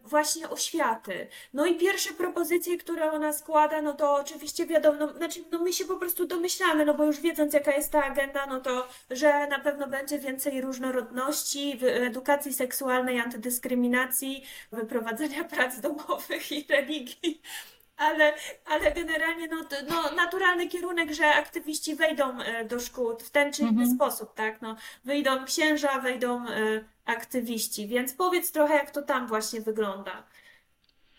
właśnie oświaty. No i pierwsze propozycje, które ona składa, no to oczywiście wiadomo, no, znaczy, no my się po prostu domyślamy, no bo już wiedząc jaka jest ta agenda, no to, że na pewno będzie więcej różnorodności w edukacji seksualnej, antydyskryminacji, wyprowadzenia prac domowych i religii. Ale, ale generalnie no, no, naturalny kierunek, że aktywiści wejdą e, do szkół w ten czy inny Mhm. sposób, tak? No, wyjdą księża, wejdą e, aktywiści, więc powiedz trochę, jak to tam właśnie wygląda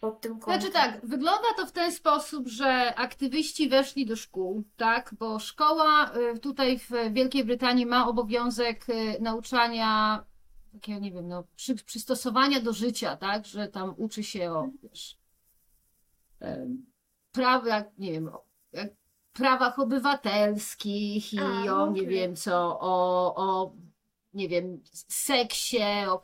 pod tym Znaczy kątem. tak, wygląda to w ten sposób, że aktywiści weszli do szkół, tak, bo szkoła y, tutaj w Wielkiej Brytanii ma obowiązek nauczania takiego, nie wiem, no, przy, przystosowania do życia, tak, że tam uczy się o, wiesz, em, praw, jak, nie wiem, prawach obywatelskich i A, o, okej. nie wiem co, o, o, nie wiem, seksie, o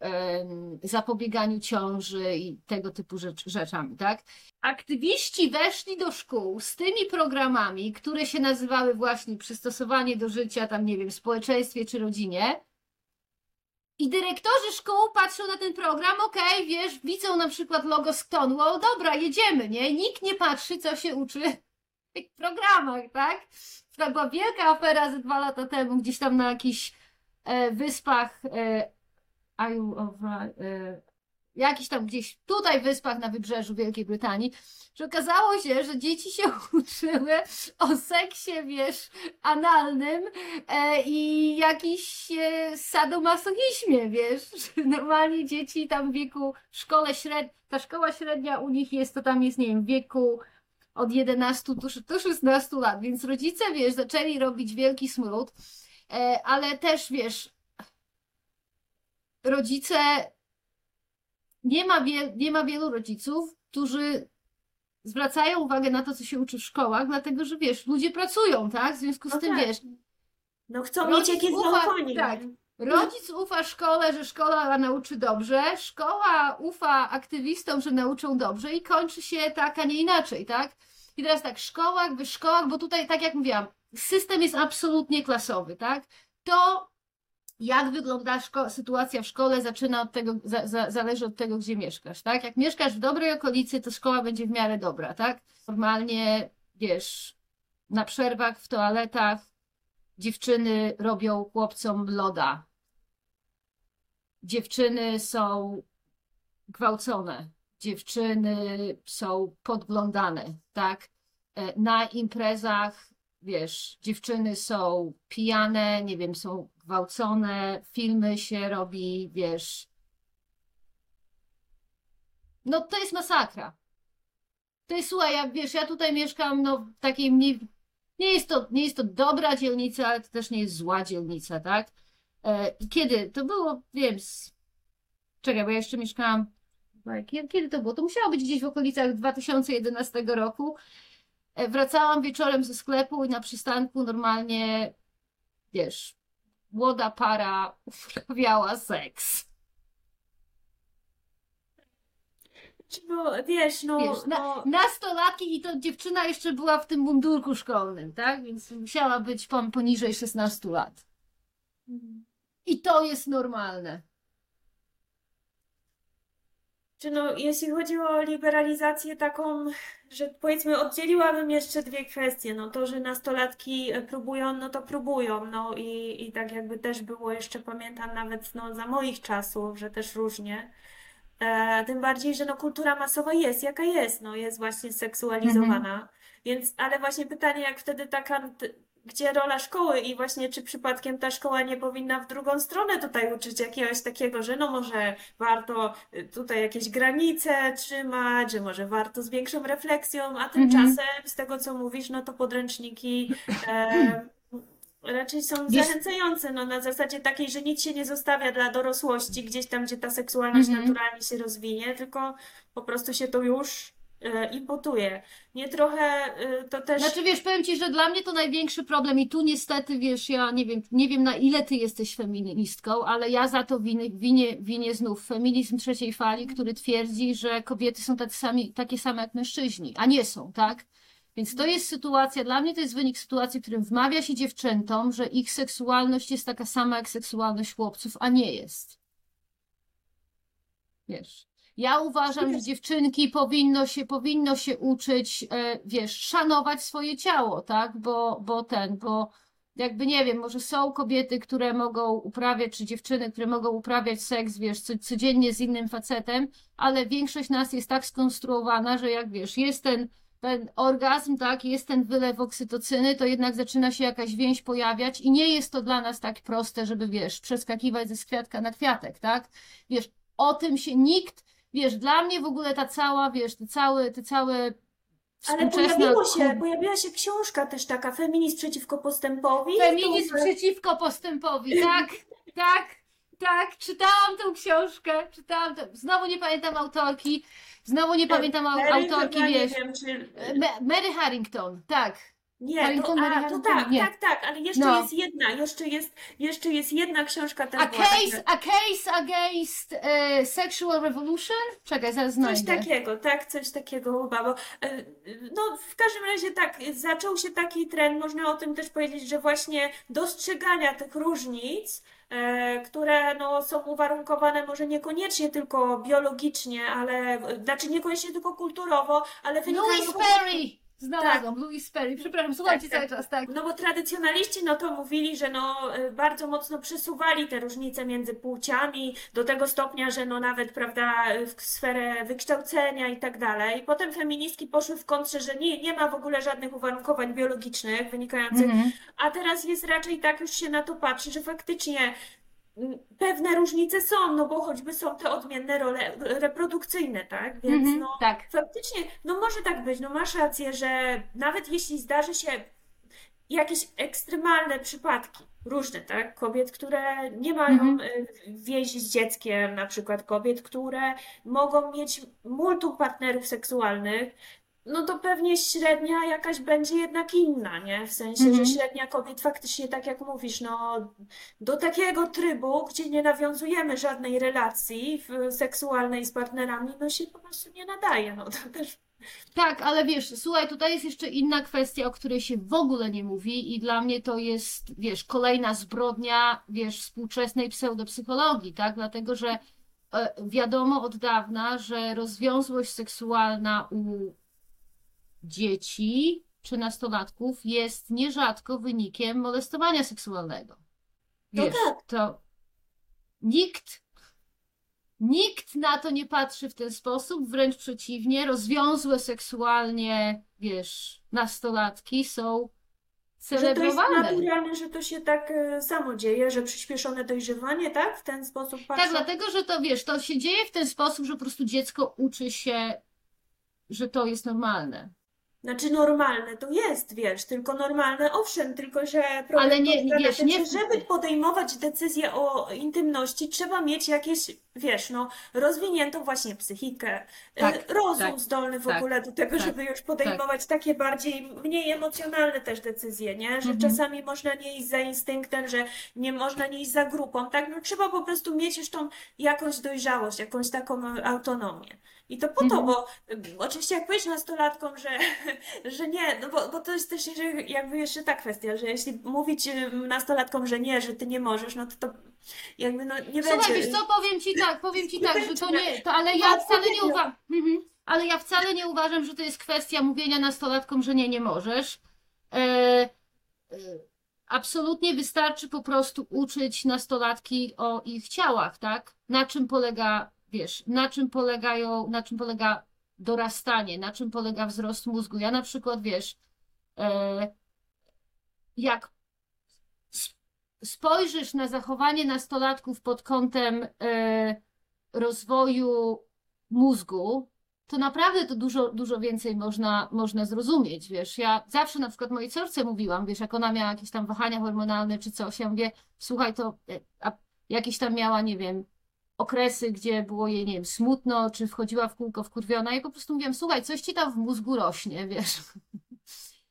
em, zapobieganiu ciąży i tego typu rzecz, rzeczami, tak? Aktywiści weszli do szkół z tymi programami, które się nazywały właśnie przystosowanie do życia, tam nie wiem, w społeczeństwie czy rodzinie. I dyrektorzy szkół patrzą na ten program, okej, wiesz, widzą na przykład logo Stonewall, dobra, jedziemy, nie? Nikt nie patrzy, co się uczy w tych programach, tak? To była wielka afera ze dwa lata temu, gdzieś tam na jakichś e, wyspach e, Ra- e, jakiś tam gdzieś tutaj wyspach na wybrzeżu Wielkiej Brytanii, że okazało się, że dzieci się uczyły o seksie, wiesz, analnym e, i jakiś e, sadomasochizmie, wiesz. Normalnie dzieci tam w wieku, w szkole średniej, ta szkoła średnia u nich jest, to tam jest, nie wiem, w wieku od 11 do, do 16 lat, więc rodzice, wiesz, zaczęli robić wielki smród, e, ale też, wiesz, rodzice, nie ma, wie, nie ma wielu rodziców, którzy zwracają uwagę na to, co się uczy w szkołach, dlatego że wiesz, ludzie pracują, tak? W związku z No tym tak. wiesz, No chcą mieć jakieś ufa- zaufanie. tak. nie? rodzic ufa szkole, że szkoła nauczy dobrze, szkoła ufa aktywistom, że nauczą dobrze i kończy się tak, a nie inaczej, tak? I teraz tak, szkołach, w szkołach, bo tutaj, tak jak mówiłam, system jest absolutnie klasowy, tak? To jak wygląda szko- sytuacja w szkole, zaczyna od tego, za, za, zależy od tego, gdzie mieszkasz, tak? Jak mieszkasz w dobrej okolicy, to szkoła będzie w miarę dobra, tak? Normalnie, wiesz, na przerwach, w toaletach dziewczyny robią chłopcom loda. Dziewczyny są gwałcone. Dziewczyny są podglądane, tak? E, Na imprezach, wiesz, dziewczyny są pijane, nie wiem, są gwałcone, filmy się robi, wiesz. No to jest masakra. To jest, słuchaj, jak wiesz, ja tutaj mieszkam, no, w takiej mniej, nie jest to, nie jest to dobra dzielnica, ale to też nie jest zła dzielnica, tak? E, kiedy? To było, wiem, z... czekaj, bo ja jeszcze mieszkałam, kiedy to było? To musiało być gdzieś w okolicach 2011 roku. E, Wracałam wieczorem ze sklepu i na przystanku normalnie, wiesz, młoda para uprawiała seks. No wiesz, no, Wiesz, na, no nastolatki i to dziewczyna jeszcze była w tym mundurku szkolnym, tak? Więc musiała być pon- poniżej 16 lat. I to jest normalne. Czy no, jeśli chodzi o liberalizację taką, że powiedzmy oddzieliłabym jeszcze dwie kwestie, no to, że nastolatki e, próbują, no to próbują, no i, i tak jakby też było jeszcze, pamiętam nawet no, za moich czasów, że też różnie. E, tym bardziej, że no kultura masowa jest, jaka jest, no jest właśnie seksualizowana, więc, ale właśnie pytanie, jak wtedy taka, gdzie rola szkoły i właśnie czy przypadkiem ta szkoła nie powinna w drugą stronę tutaj uczyć jakiegoś takiego, że no może warto y, tutaj jakieś granice trzymać, że może warto z większą refleksją, a Mhm. tymczasem z tego co mówisz, no to podręczniki e, raczej są Wiesz- zachęcające, no na zasadzie takiej, że nic się nie zostawia dla dorosłości, gdzieś tam, gdzie ta seksualność Mhm. naturalnie się rozwinie, tylko po prostu się to już e, imputuje. Nie trochę e, to też... Znaczy, wiesz, powiem ci, że dla mnie to największy problem i tu niestety, wiesz, ja nie wiem, nie wiem na ile ty jesteś feministką, ale ja za to winię, winię, winię znów feminizm trzeciej fali, który twierdzi, że kobiety są tacy sami, takie same jak mężczyźni, a nie są, tak? Więc to jest sytuacja, dla mnie to jest wynik sytuacji, w którym wmawia się dziewczętom, że ich seksualność jest taka sama jak seksualność chłopców, a nie jest. Wiesz. Ja uważam, że dziewczynki powinno się, powinno się uczyć, e, wiesz, szanować swoje ciało, tak? Bo, bo ten, bo jakby nie wiem, może są kobiety, które mogą uprawiać, czy dziewczyny, które mogą uprawiać seks, wiesz, co, codziennie z innym facetem, ale większość nas jest tak skonstruowana, że jak wiesz, jest ten, ten orgazm, tak, jest ten wylew oksytocyny, to jednak zaczyna się jakaś więź pojawiać i nie jest to dla nas tak proste, żeby, wiesz, przeskakiwać ze kwiatka na kwiatek, tak? Wiesz, o tym się nikt, wiesz, dla mnie w ogóle ta cała, wiesz, te całe, te całe Ale pojawiło się, pojawiła się książka też taka, Feminizm przeciwko postępowi. Feminizm To- przeciwko postępowi, tak, tak, tak, czytałam tę książkę, czytałam, tę- znowu nie pamiętam autorki, znowu nie pamiętam au- Mary autorki, wiesz, wiem, czy... Ma- Mary Harrington, tak, Nie, to, a, to tak, nie. tak, tak, ale jeszcze No. jest jedna, jeszcze jest, jeszcze jest jedna książka też a była, case, a case against e, sexual revolution? Czekaj, zaraz Coś znajdę. takiego, tak, coś takiego chyba, bo e, no w każdym razie tak, zaczął się taki trend, można o tym też powiedzieć, że właśnie dostrzegania tych różnic, e, które no, są uwarunkowane może niekoniecznie tylko biologicznie, ale, znaczy niekoniecznie tylko kulturowo, ale wynikają Louis Perry! Znalazłam, Louis Perry, przepraszam, słucham cię Tak, cały tak. czas, tak. No bo tradycjonaliści no to mówili, że no y, bardzo mocno przesuwali te różnice między płciami do tego stopnia, że no nawet prawda w sferę wykształcenia i tak dalej. Potem feministki poszły w kontrze, że nie, nie ma w ogóle żadnych uwarunkowań biologicznych wynikających, Mhm. a teraz jest raczej tak już się na to patrzy, że faktycznie pewne różnice są, no bo choćby są te odmienne role reprodukcyjne, tak? Więc Mhm, no tak. Faktycznie, no może tak być, no masz rację, że nawet jeśli zdarzy się jakieś ekstremalne przypadki, różne, tak? Kobiet, które nie mają Mhm. y, więzi z dzieckiem, na przykład kobiet, które mogą mieć multum partnerów seksualnych, no to pewnie średnia jakaś będzie jednak inna, nie? W sensie, Mhm. że średnia kobiet faktycznie, tak jak mówisz, no do takiego trybu, gdzie nie nawiązujemy żadnej relacji seksualnej z partnerami, no się po prostu nie nadaje, no to też Tak, ale wiesz, słuchaj, tutaj jest jeszcze inna kwestia, o której się w ogóle nie mówi i dla mnie to jest, wiesz, kolejna zbrodnia, wiesz, współczesnej pseudopsychologii, tak? Dlatego, że e, wiadomo od dawna, że rozwiązłość seksualna u dzieci czy nastolatków jest nierzadko wynikiem molestowania seksualnego. No Wiesz, tak. to nikt Nikt na to nie patrzy w ten sposób, wręcz przeciwnie, rozwiązłe seksualnie, wiesz, nastolatki są Że to jest celebrowane. naturalne, że to się tak e, samo dzieje, że przyspieszone dojrzewanie, tak? W ten sposób Tak, patrzą. dlatego, że to, wiesz, to się dzieje w ten sposób, że po prostu dziecko uczy się, że to jest normalne. Znaczy normalne to jest, wiesz, tylko normalne, owszem, tylko że problem Ale nie- na wiesz, tym, nie- że żeby podejmować decyzję o intymności, trzeba mieć jakieś, wiesz, no, rozwiniętą właśnie psychikę, e, Tak, rozum tak, zdolny w tak, ogóle do tego, tak, żeby już podejmować takie bardziej, mniej emocjonalne też decyzje, nie? Że Mhm. czasami można nie iść za instynktem, że nie można nie iść za grupą, tak? No trzeba po prostu mieć już tą jakąś dojrzałość, jakąś taką autonomię. I to po to, Mhm. bo y, oczywiście jak powiesz nastolatkom, że, że nie, no bo, bo to jest też jakby jeszcze ta kwestia, że jeśli mówić y, nastolatkom, że nie, że ty nie możesz, no to to jakby no nie Słuchaj, będzie. wiesz co, powiem ci tak, powiem ci tak, że to nie, to, ale ja wcale nie uważam, mhm, ale ja wcale nie uważam, że to jest kwestia mówienia nastolatkom, że nie, nie możesz. E, e, absolutnie wystarczy po prostu uczyć nastolatki o ich ciałach, tak? Na czym polega, wiesz, na czym polegają, na czym polega dorastanie, na czym polega wzrost mózgu. Ja na przykład, wiesz, e, jak spojrzysz na zachowanie nastolatków pod kątem e, rozwoju mózgu, to naprawdę to dużo, dużo więcej można, można zrozumieć, wiesz. Ja zawsze na przykład mojej córce mówiłam, wiesz, jak ona miała jakieś tam wahania hormonalne czy coś, ja mówię, słuchaj, to e, jakieś tam miała, nie wiem, okresy, gdzie było jej, nie wiem, smutno, czy wchodziła w kółko wkurwiona i po prostu mówiłam, słuchaj, coś ci tam w mózgu rośnie, wiesz.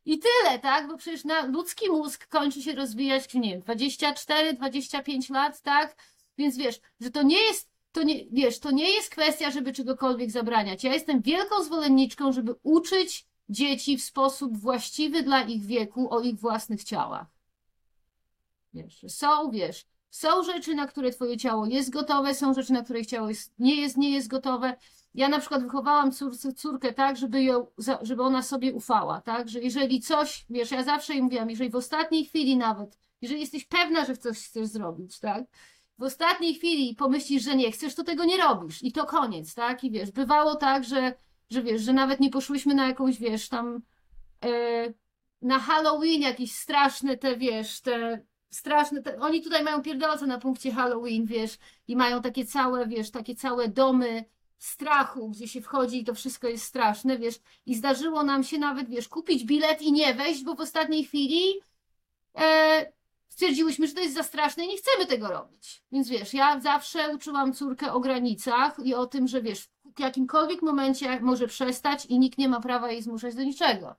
I tyle, tak? Bo przecież na ludzki mózg kończy się rozwijać, nie wiem, 24-25 lat, tak? Więc wiesz, że to nie jest, to nie, wiesz, to nie jest kwestia, żeby czegokolwiek zabraniać. Ja jestem wielką zwolenniczką, żeby uczyć dzieci w sposób właściwy dla ich wieku o ich własnych ciałach. Wiesz, są, wiesz, są rzeczy, na które twoje ciało jest gotowe, są rzeczy, na które ciało jest, nie jest, nie jest gotowe. Ja na przykład wychowałam córce, córkę tak, żeby, ją, żeby ona sobie ufała, tak, że jeżeli coś, wiesz, ja zawsze jej mówiłam, jeżeli w ostatniej chwili nawet, jeżeli jesteś pewna, że coś chcesz zrobić, tak, w ostatniej chwili pomyślisz, że nie chcesz, to tego nie robisz i to koniec, tak, i wiesz, bywało tak, że, że wiesz, że nawet nie poszłyśmy na jakąś, wiesz, tam e, na Halloween jakieś straszne te, wiesz, te straszne, oni tutaj mają pierdolce na punkcie Halloween, wiesz, i mają takie całe, wiesz, takie całe domy strachu, gdzie się wchodzi i to wszystko jest straszne, wiesz, i zdarzyło nam się nawet, wiesz, kupić bilet i nie wejść, bo w ostatniej chwili e, stwierdziłyśmy, że to jest za straszne i nie chcemy tego robić. Więc wiesz, ja zawsze uczyłam córkę o granicach i o tym, że wiesz, w jakimkolwiek momencie może przestać i nikt nie ma prawa jej zmuszać do niczego.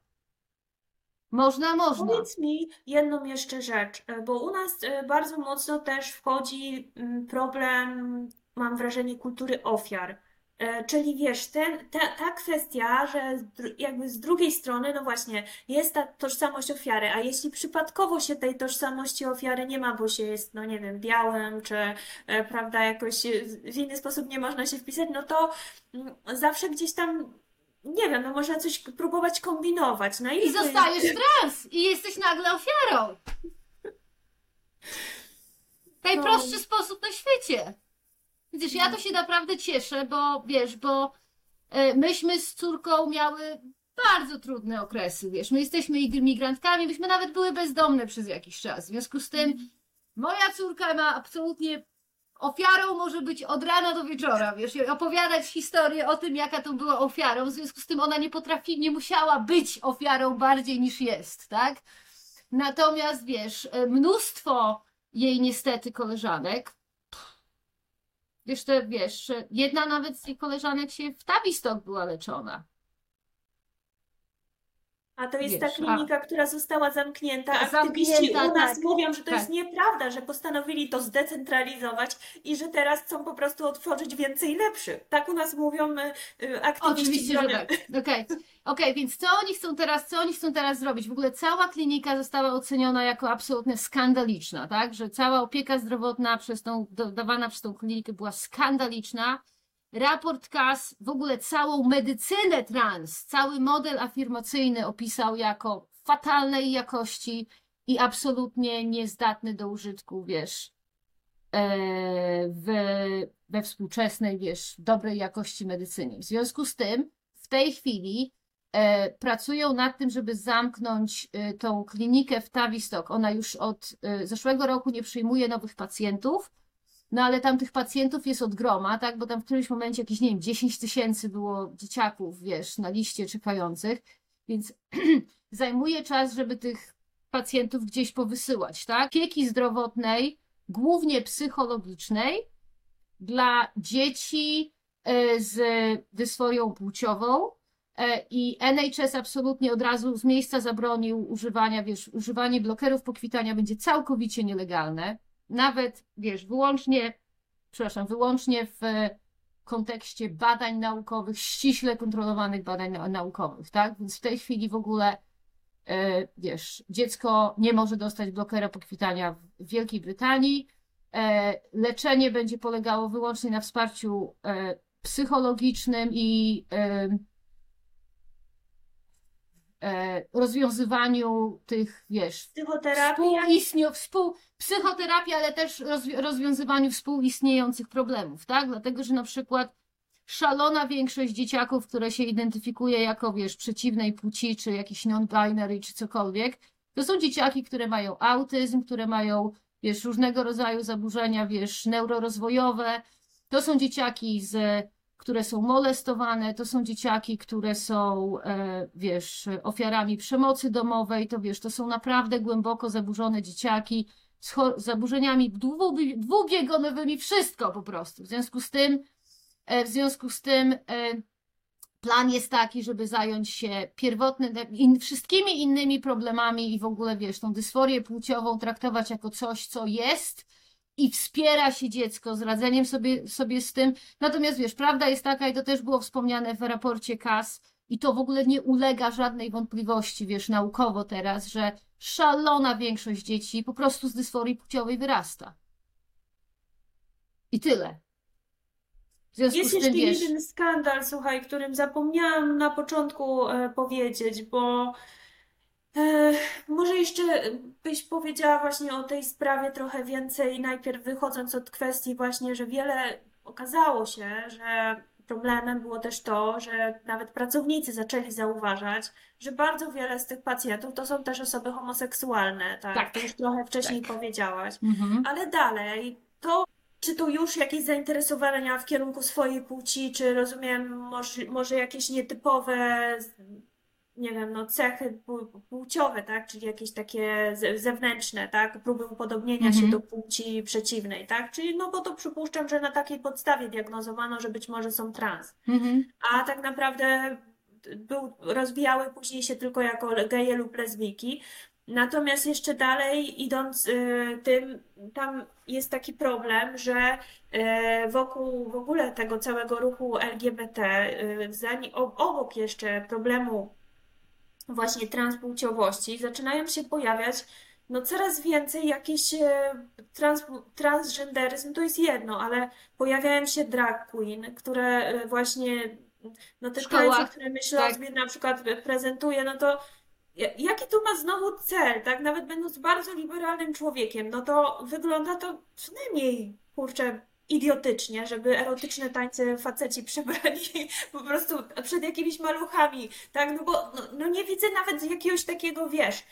Można, można. Powiedz mi jedną jeszcze rzecz, e, bo u nas e, bardzo mocno też wchodzi mm, problem, mam wrażenie, kultury ofiar. E, Czyli wiesz, ten, ta, ta kwestia, że jakby z drugiej strony, no właśnie, jest ta tożsamość ofiary, a jeśli przypadkowo się tej tożsamości ofiary nie ma, bo się jest, no nie wiem, białym, czy prawda, jakoś w inny sposób nie można się wpisać, no to mm, zawsze gdzieś tam, nie wiem, no można coś próbować kombinować. No I jest- zostajesz trans i jesteś nagle ofiarą. Najprostszy sposób na świecie. Widzisz, ja to się naprawdę cieszę, bo wiesz, bo e, myśmy z córką miały bardzo trudne okresy, wiesz, my jesteśmy imigrantkami, myśmy nawet były bezdomne przez jakiś czas. W związku z tym moja córka ma absolutnie ofiarą może być od rana do wieczora, wiesz, opowiadać historię o tym, jaka to była ofiarą, w związku z tym ona nie potrafi, nie musiała być ofiarą bardziej niż jest, tak? Natomiast wiesz, e, mnóstwo jej niestety koleżanek, te, wiesz, jedna nawet z jej koleżanek się w Tavistock była leczona. A to jest Wiesz, ta a- klinika, która została zamknięta. Ta Aktywiści zamknięta, u nas tak, mówią, że to tak. jest nieprawda, że postanowili to zdecentralizować i że teraz chcą po prostu otworzyć więcej lepszych. Tak u nas mówią y, aktywiści Oczywiście, że tak. Okej, Okej, więc co oni chcą teraz, co oni chcą teraz zrobić? W ogóle cała klinika została oceniona jako absolutnie skandaliczna, tak? Że cała opieka zdrowotna przez tą, dawana przez tą klinikę była skandaliczna. Raport KAS w ogóle całą medycynę trans, cały model afirmacyjny opisał jako fatalnej jakości i absolutnie niezdatny do użytku, wiesz, e, w, we współczesnej, wiesz, dobrej jakości medycynie. W związku z tym w tej chwili e, pracują nad tym, żeby zamknąć e, tą klinikę w Tavistock. Ona już od zeszłego roku nie przyjmuje nowych pacjentów, no ale tam tych pacjentów jest od groma, tak, bo tam w którymś momencie jakieś, nie wiem, 10 tysięcy było dzieciaków, wiesz, na liście czekających, więc zajmuje czas, żeby tych pacjentów gdzieś powysyłać, tak? Opieki zdrowotnej, głównie psychologicznej, dla dzieci e, z dysforią płciową e, i NHS absolutnie od razu z miejsca zabronił używania, wiesz, używanie blokerów pokwitania będzie całkowicie nielegalne, nawet, wiesz, wyłącznie, przepraszam, wyłącznie w kontekście badań naukowych, ściśle kontrolowanych badań na- naukowych, tak? Więc w tej chwili w ogóle, e, wiesz, dziecko nie może dostać blokera pokwitania w Wielkiej Brytanii, E, Leczenie będzie polegało wyłącznie na wsparciu e, psychologicznym i e, e, rozwiązywaniu tych, wiesz, Psychoterapia. współistniu, współ, psychoterapii, ale też rozwi- rozwiązywaniu współistniejących problemów, tak? Dlatego, że na przykład szalona większość dzieciaków, które się identyfikuje jako, wiesz, przeciwnej płci, czy jakiś non-binary, czy cokolwiek, to są dzieciaki, które mają autyzm, które mają, wiesz, różnego rodzaju zaburzenia, wiesz, neurorozwojowe. To są dzieciaki, z, które są molestowane, to są dzieciaki, które są, e, wiesz, ofiarami przemocy domowej, to wiesz, to są naprawdę głęboko zaburzone dzieciaki, z zaburzeniami dwu- dwubiegunowymi, wszystko po prostu. W związku z tym, e, w związku z tym e, plan jest taki, żeby zająć się pierwotnym, wszystkimi innymi problemami i w ogóle, wiesz, tą dysforię płciową traktować jako coś, co jest i wspiera się dziecko z radzeniem sobie, sobie z tym. Natomiast, wiesz, prawda jest taka, i to też było wspomniane w raporcie KAS, i to w ogóle nie ulega żadnej wątpliwości, wiesz, naukowo teraz, że szalona większość dzieci po prostu z dysforii płciowej wyrasta. I tyle. Jest z tym, jeszcze wiesz, jeden skandal, słuchaj, którym zapomniałam na początku e, powiedzieć, bo może jeszcze byś powiedziała właśnie o tej sprawie trochę więcej, najpierw wychodząc od kwestii właśnie, że wiele okazało się, że problemem było też to, że nawet pracownicy zaczęli zauważać, że bardzo wiele z tych pacjentów to są też osoby homoseksualne, tak? Tak. To już trochę wcześniej Tak. powiedziałaś. mhm. Ale dalej, to czy to już jakieś zainteresowania w kierunku swojej płci, czy rozumiem, może, może jakieś nietypowe, nie wiem, no cechy pł- płciowe, tak? Czyli jakieś takie ze- zewnętrzne, tak? Próby upodobnienia się Mhm. do płci przeciwnej, tak? Czyli no bo to przypuszczam, że na takiej podstawie diagnozowano, że być może są trans. Mhm. A tak naprawdę był, rozwijały później się tylko jako geje lub lesbijki. Natomiast jeszcze dalej idąc y, tym, tam jest taki problem, że y, wokół w ogóle tego całego ruchu LGBT, y, obok jeszcze problemu właśnie transpłciowości, zaczynają się pojawiać no coraz więcej jakieś e, trans, transgenderyzm to jest jedno, ale pojawiają się drag queen, które e, właśnie no te tańce, które myślę tak. sobie na przykład prezentuje, no to ja- jaki to ma znowu cel, tak? Nawet będąc bardzo liberalnym człowiekiem, no to wygląda to przynajmniej, kurczę, idiotycznie, żeby erotyczne tańce faceci przebrali po prostu przed jakimiś maluchami, tak? No bo no, no nie widzę nawet jakiegoś takiego, wiesz,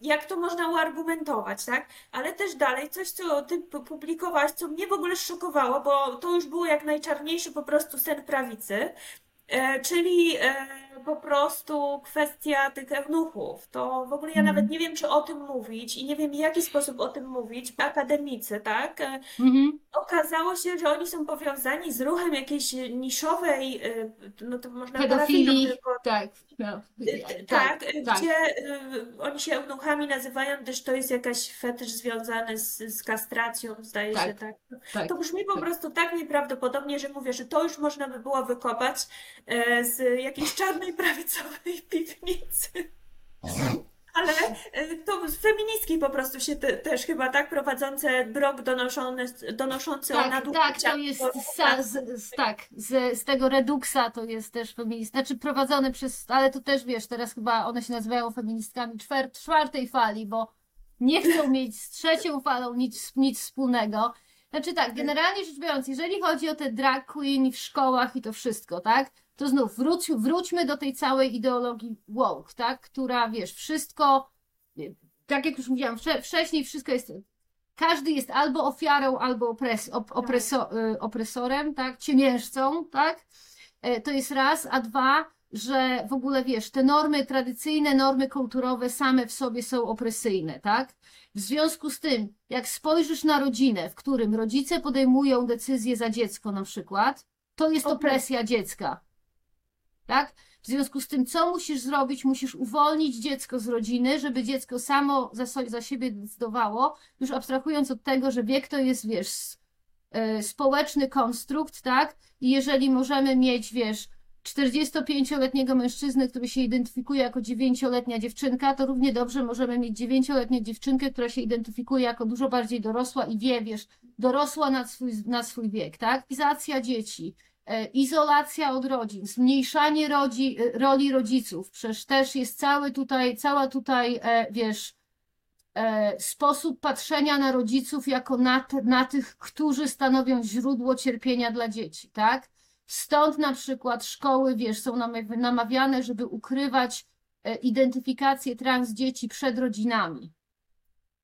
jak to można uargumentować, tak? Ale też dalej coś, co ty pu- publikowałaś, co mnie w ogóle szokowało, bo to już było jak najczarniejszy po prostu sen prawicy, e, czyli e, po prostu kwestia tych eunuchów. To w ogóle ja Mhm. nawet nie wiem, czy o tym mówić i nie wiem, w jaki sposób o tym mówić. Akademicy, tak? E, Mhm. Okazało się, że oni są powiązani z ruchem jakiejś niszowej, e, no to można Pedofilii, tylko tak. No. Y, Tak, y, tak. gdzie oni się eunuchami nazywają, gdyż to jest jakaś fetysz związany z, z kastracją, zdaje Tak, się tak. tak, To brzmi po tak. prostu tak nieprawdopodobnie, że mówię, że to już można by było wykopać e, z jakiejś czarnej prawicowej piwnicy. Ale e, to z feministki po prostu się te, też chyba tak prowadzące blog donoszony, donoszący o Tak, nadużyciach. tak, to jest sa, z, z, tak, z, z tego Reduxa to jest też feminist, znaczy prowadzone przez, ale to też wiesz, teraz chyba one się nazywają feministkami czwer, czwartej fali, bo nie chcą mieć z trzecią falą nic, nic wspólnego. Znaczy tak, generalnie rzecz biorąc, jeżeli chodzi o te drag queen w szkołach i to wszystko, tak, to znów wróć, wróćmy do tej całej ideologii woke, tak, która wiesz, wszystko, tak jak już mówiłam wcze- wcześniej, wszystko jest każdy jest albo ofiarą, albo opres, op, opreso, y, opresorem, tak, ciemiężcą, tak? E, To jest raz, a dwa, że w ogóle wiesz, te normy tradycyjne, normy kulturowe same w sobie są opresyjne, tak? W związku z tym, jak spojrzysz na rodzinę, w którym rodzice podejmują decyzje za dziecko na przykład, to jest opresja dziecka. Tak? W związku z tym, co musisz zrobić? Musisz uwolnić dziecko z rodziny, żeby dziecko samo za, so- za siebie decydowało, już abstrahując od tego, że wiek to jest, wiesz, e, społeczny konstrukt, tak? I jeżeli możemy mieć, wiesz, 45-letniego mężczyznę, który się identyfikuje jako 9-letnia dziewczynka, to równie dobrze możemy mieć 9-letnią dziewczynkę, która się identyfikuje jako dużo bardziej dorosła i wie, wiesz, dorosła na swój, na swój wiek, tak? Izacja dzieci, izolacja od rodzin, zmniejszanie rodzi, e, roli rodziców, przecież też jest cały tutaj, cała tutaj, e, wiesz, e, sposób patrzenia na rodziców jako na, na tych, którzy stanowią źródło cierpienia dla dzieci, tak? Stąd na przykład szkoły, wiesz, są namaw- namawiane, żeby ukrywać e, identyfikację trans dzieci przed rodzinami.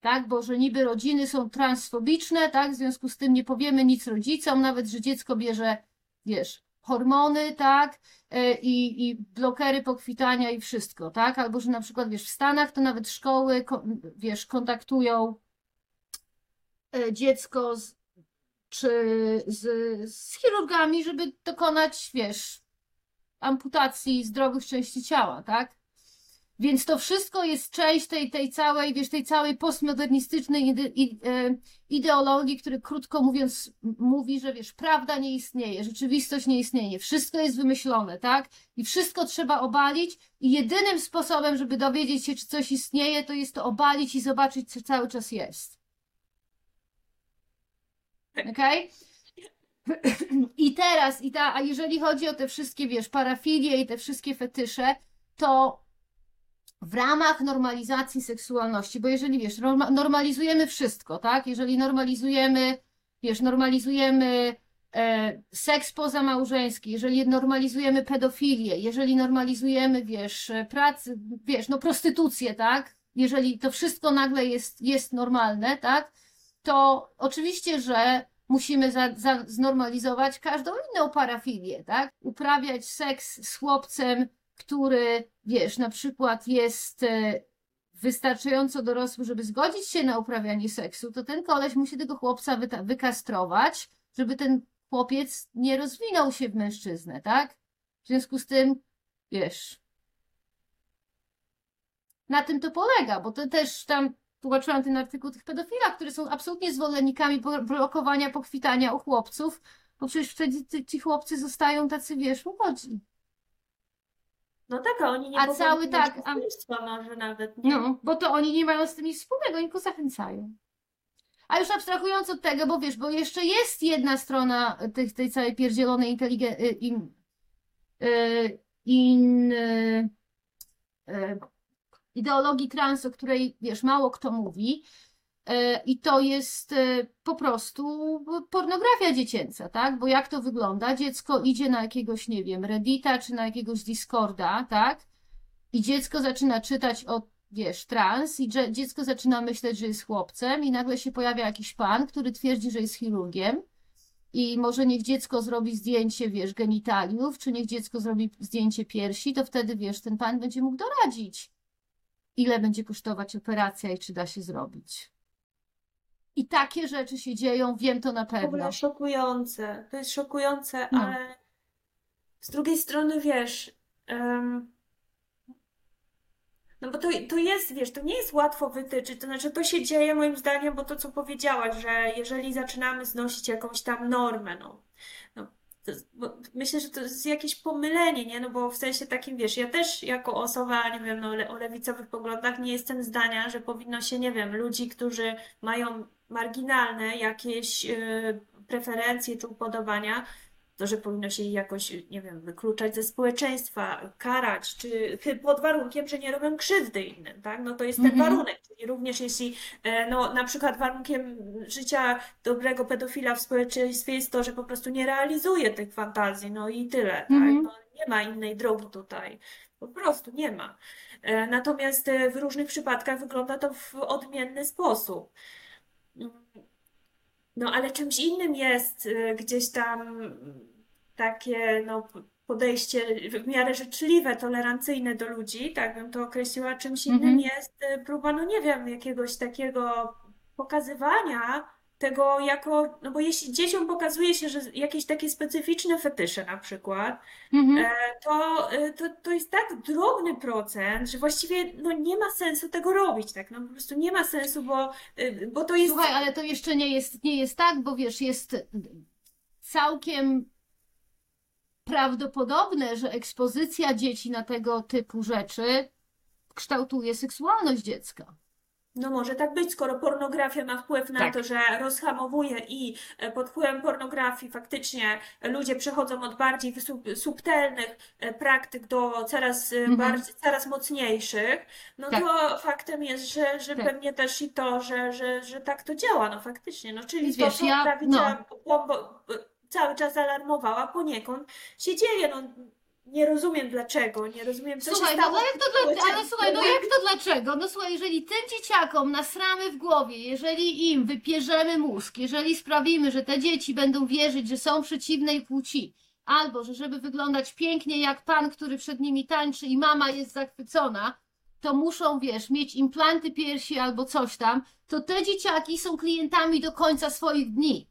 Tak, bo że niby rodziny są transfobiczne, tak, w związku z tym nie powiemy nic rodzicom, nawet że dziecko bierze, wiesz, hormony, tak, e, i, i blokery pokwitania i wszystko, tak, albo że na przykład, wiesz, w Stanach to nawet szkoły, ko- wiesz, kontaktują e, dziecko z, czy z, z chirurgami, żeby dokonać, wiesz, amputacji zdrowych części ciała, tak? Więc to wszystko jest część tej, tej całej, wiesz, tej całej postmodernistycznej e, ideologii, który krótko mówiąc mówi, że wiesz, prawda nie istnieje, rzeczywistość nie istnieje, wszystko jest wymyślone, tak? I wszystko trzeba obalić i jedynym sposobem, żeby dowiedzieć się, czy coś istnieje, to jest to obalić i zobaczyć, co cały czas jest. Okej? I teraz, i ta, a jeżeli chodzi o te wszystkie, wiesz, parafilie i te wszystkie fetysze, to w ramach normalizacji seksualności, bo jeżeli wiesz, norma, normalizujemy wszystko, tak? Jeżeli normalizujemy, wiesz, normalizujemy e, seks pozamałżeński, jeżeli normalizujemy pedofilię, jeżeli normalizujemy, wiesz, pracę, wiesz, no prostytucję, tak? Jeżeli to wszystko nagle jest, jest normalne, tak? To oczywiście, że musimy za, za, znormalizować każdą inną parafilię, tak? Uprawiać seks z chłopcem, który, wiesz, na przykład jest e, wystarczająco dorosły, żeby zgodzić się na uprawianie seksu, to ten koleś musi tego chłopca wyta- wykastrować, żeby ten chłopiec nie rozwinął się w mężczyznę, tak? W związku z tym, wiesz, na tym to polega, bo to też tam tłumaczyłam ten artykuł tych pedofilach, którzy są absolutnie zwolennikami blo- blokowania pokwitania u chłopców, bo przecież wtedy ci- ci chłopcy zostają tacy, wiesz, młodzi. No tak, a oni nie A cały tak, a- może nawet, nie? No, bo to oni nie mają z tym nic wspólnego, oni tylko zachęcają. A już abstrahując od tego, bo wiesz, bo jeszcze jest jedna strona tej, tej całej pierdzielonej inteligencji, in, y, in, y, y, ideologii trans, o której, wiesz, mało kto mówi, y, i to jest y, po prostu pornografia dziecięca, tak? Bo jak to wygląda? Dziecko idzie na jakiegoś, nie wiem, Reddita czy na jakiegoś Discorda, tak? I dziecko zaczyna czytać o, wiesz, trans, i dzie- dziecko zaczyna myśleć, że jest chłopcem, i nagle się pojawia jakiś pan, który twierdzi, że jest chirurgiem. I może niech dziecko zrobi zdjęcie, wiesz, genitaliów, czy niech dziecko zrobi zdjęcie piersi, to wtedy, wiesz, ten pan będzie mógł doradzić, ile będzie kosztować operacja i czy da się zrobić. I takie rzeczy się dzieją, wiem to na W ogóle pewno. szokujące. To jest szokujące, No. ale z drugiej strony wiesz, em, no bo to, to jest, wiesz, to nie jest łatwo wytyczyć. To znaczy, to się dzieje moim zdaniem, bo to, co powiedziałaś, że jeżeli zaczynamy znosić jakąś tam normę, no, no to, myślę, że to jest jakieś pomylenie, nie? No bo w sensie takim, wiesz, ja też jako osoba, nie wiem, no, o lewicowych poglądach nie jestem zdania, że powinno się, nie wiem, ludzi, którzy mają marginalne jakieś y, preferencje czy upodobania, to, że powinno się ich jakoś, nie wiem, wykluczać ze społeczeństwa, karać, czy pod warunkiem, że nie robią krzywdy innym, tak? No to jest ten Mhm. warunek, czyli również jeśli, e, no na przykład warunkiem życia dobrego pedofila w społeczeństwie jest to, że po prostu nie realizuje tych fantazji, no i tyle, tak? Mhm. No, nie ma innej drogi tutaj. Po prostu nie ma. E, Natomiast e, w różnych przypadkach wygląda to w odmienny sposób. Mm, No, ale czymś innym jest y, gdzieś tam takie no, podejście w miarę życzliwe, tolerancyjne do ludzi, tak bym to określiła. Czymś innym Mhm. jest y, próba, no nie wiem, jakiegoś takiego pokazywania tego jako, no bo jeśli dzieciom pokazuje się, że jakieś takie specyficzne fetysze na przykład, Mhm. e, to, y, to, to jest tak drobny procent, że właściwie no, nie ma sensu tego robić, tak? No po prostu nie ma sensu, bo, y, bo to jest... Słuchaj, ale to jeszcze nie jest, nie jest tak, bo wiesz, jest całkiem prawdopodobne, że ekspozycja dzieci na tego typu rzeczy kształtuje seksualność dziecka. No może tak być, skoro pornografia ma wpływ na Tak. to, że rozhamowuje i e, pod wpływem pornografii faktycznie ludzie przechodzą od bardziej sub, subtelnych e, praktyk do coraz e, Mhm. bardziej, coraz mocniejszych, no Tak. to faktem jest, że, że Tak. pewnie też i to, że, że, że tak to działa, no faktycznie, no czyli to, wiesz, co ja- prawica bombo, cały czas alarmowała poniekąd się dzieje, no nie rozumiem dlaczego, nie rozumiem co się Słuchaj, stało no jak to dla, ale słuchaj, no jak to dlaczego? No słuchaj, jeżeli tym dzieciakom nasramy w głowie, jeżeli im wypierzemy mózg, jeżeli sprawimy, że te dzieci będą wierzyć, że są przeciwnej płci, albo że żeby wyglądać pięknie jak pan, który przed nimi tańczy i mama jest zachwycona, to muszą, wiesz, mieć implanty piersi albo coś tam, to te dzieciaki są klientami do końca swoich dni.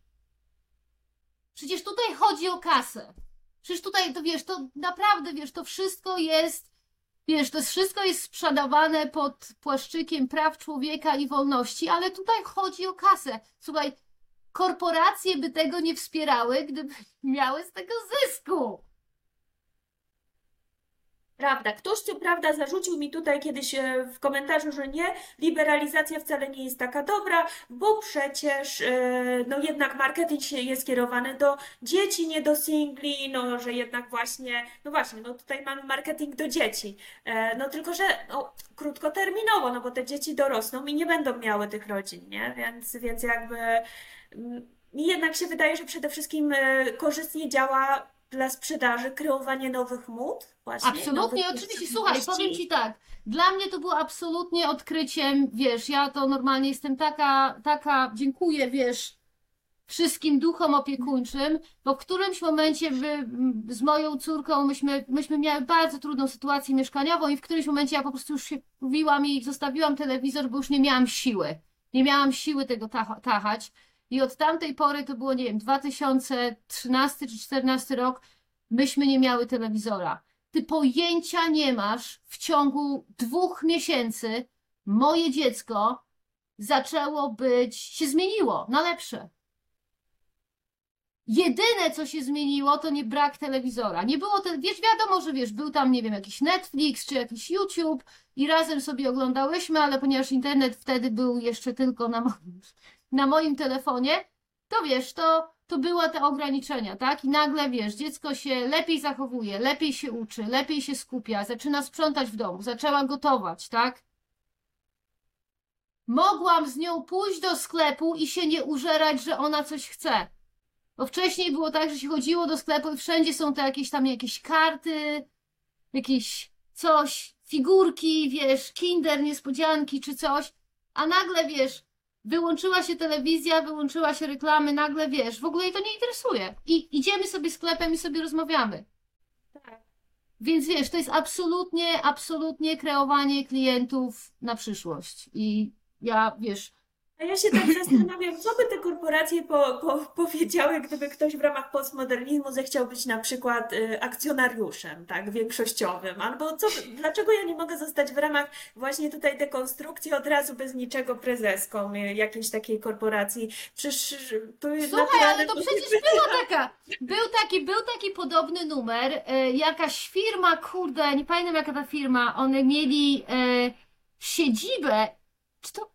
Przecież tutaj chodzi o kasę. Przecież tutaj, to wiesz, to naprawdę, wiesz, to wszystko jest, wiesz, to wszystko jest sprzedawane pod płaszczykiem praw człowieka i wolności, ale tutaj chodzi o kasę. Słuchaj, korporacje by tego nie wspierały, gdyby miały z tego zysku. Prawda. Ktoś co prawda zarzucił mi tutaj kiedyś e, w komentarzu, że nie, liberalizacja wcale nie jest taka dobra, bo przecież e, no jednak marketing jest kierowany do dzieci, nie do singli, no że jednak właśnie, no właśnie, no tutaj mamy marketing do dzieci. E, No tylko, że no, krótkoterminowo, no bo te dzieci dorosną i nie będą miały tych rodzin, nie? Więc, więc jakby mm, mi jednak się wydaje, że przede wszystkim korzystnie działa dla sprzedaży kreowanie nowych mód, właśnie Absolutnie, nowych oczywiście. Słuchaj, powiem Ci tak. Dla mnie to było absolutnie odkryciem. Wiesz, ja to normalnie jestem taka, taka, dziękuję, wiesz, wszystkim duchom opiekuńczym, bo w którymś momencie m, z moją córką myśmy, myśmy miały bardzo trudną sytuację mieszkaniową i w którymś momencie ja po prostu już się mówiłam i zostawiłam telewizor, bo już nie miałam siły. Nie miałam siły tego tacha- tachać. I od tamtej pory, to było, nie wiem, 2013 czy 2014 rok, myśmy nie miały telewizora. Ty pojęcia nie masz, w ciągu dwóch miesięcy moje dziecko zaczęło być, się zmieniło na lepsze. Jedyne, co się zmieniło, to nie brak telewizora. Nie było, te, wiesz, wiadomo, że wiesz, był tam, nie wiem, jakiś Netflix czy jakiś YouTube i razem sobie oglądałyśmy, ale ponieważ internet wtedy był jeszcze tylko na na moim telefonie, to wiesz, to, to były te ograniczenia, tak? I nagle, wiesz, dziecko się lepiej zachowuje, lepiej się uczy, lepiej się skupia, zaczyna sprzątać w domu, zaczęła gotować, tak? Mogłam z nią pójść do sklepu i się nie użerać, że ona coś chce. Bo wcześniej było tak, że się chodziło do sklepu i wszędzie są te jakieś tam jakieś karty, jakieś coś, figurki, wiesz, kinder, niespodzianki czy coś, a nagle, wiesz, wyłączyła się telewizja, wyłączyła się reklamy, nagle, wiesz, w ogóle jej to nie interesuje. I idziemy sobie sklepem i sobie rozmawiamy. Tak. Więc wiesz, to jest absolutnie, absolutnie kreowanie klientów na przyszłość. I ja, wiesz, A ja się tak zastanawiam, co by te korporacje po, po, powiedziały, gdyby ktoś w ramach postmodernizmu zechciał być na przykład y, akcjonariuszem, tak, większościowym, albo co, dlaczego ja nie mogę zostać w ramach właśnie tutaj dekonstrukcji od razu bez niczego prezeską y, jakiejś takiej korporacji? Przecież to jest Słuchaj, ale to przecież była taka, był taki, był taki podobny numer, jakaś firma, kurde, nie pamiętam jaka ta firma, one mieli siedzibę, czy to,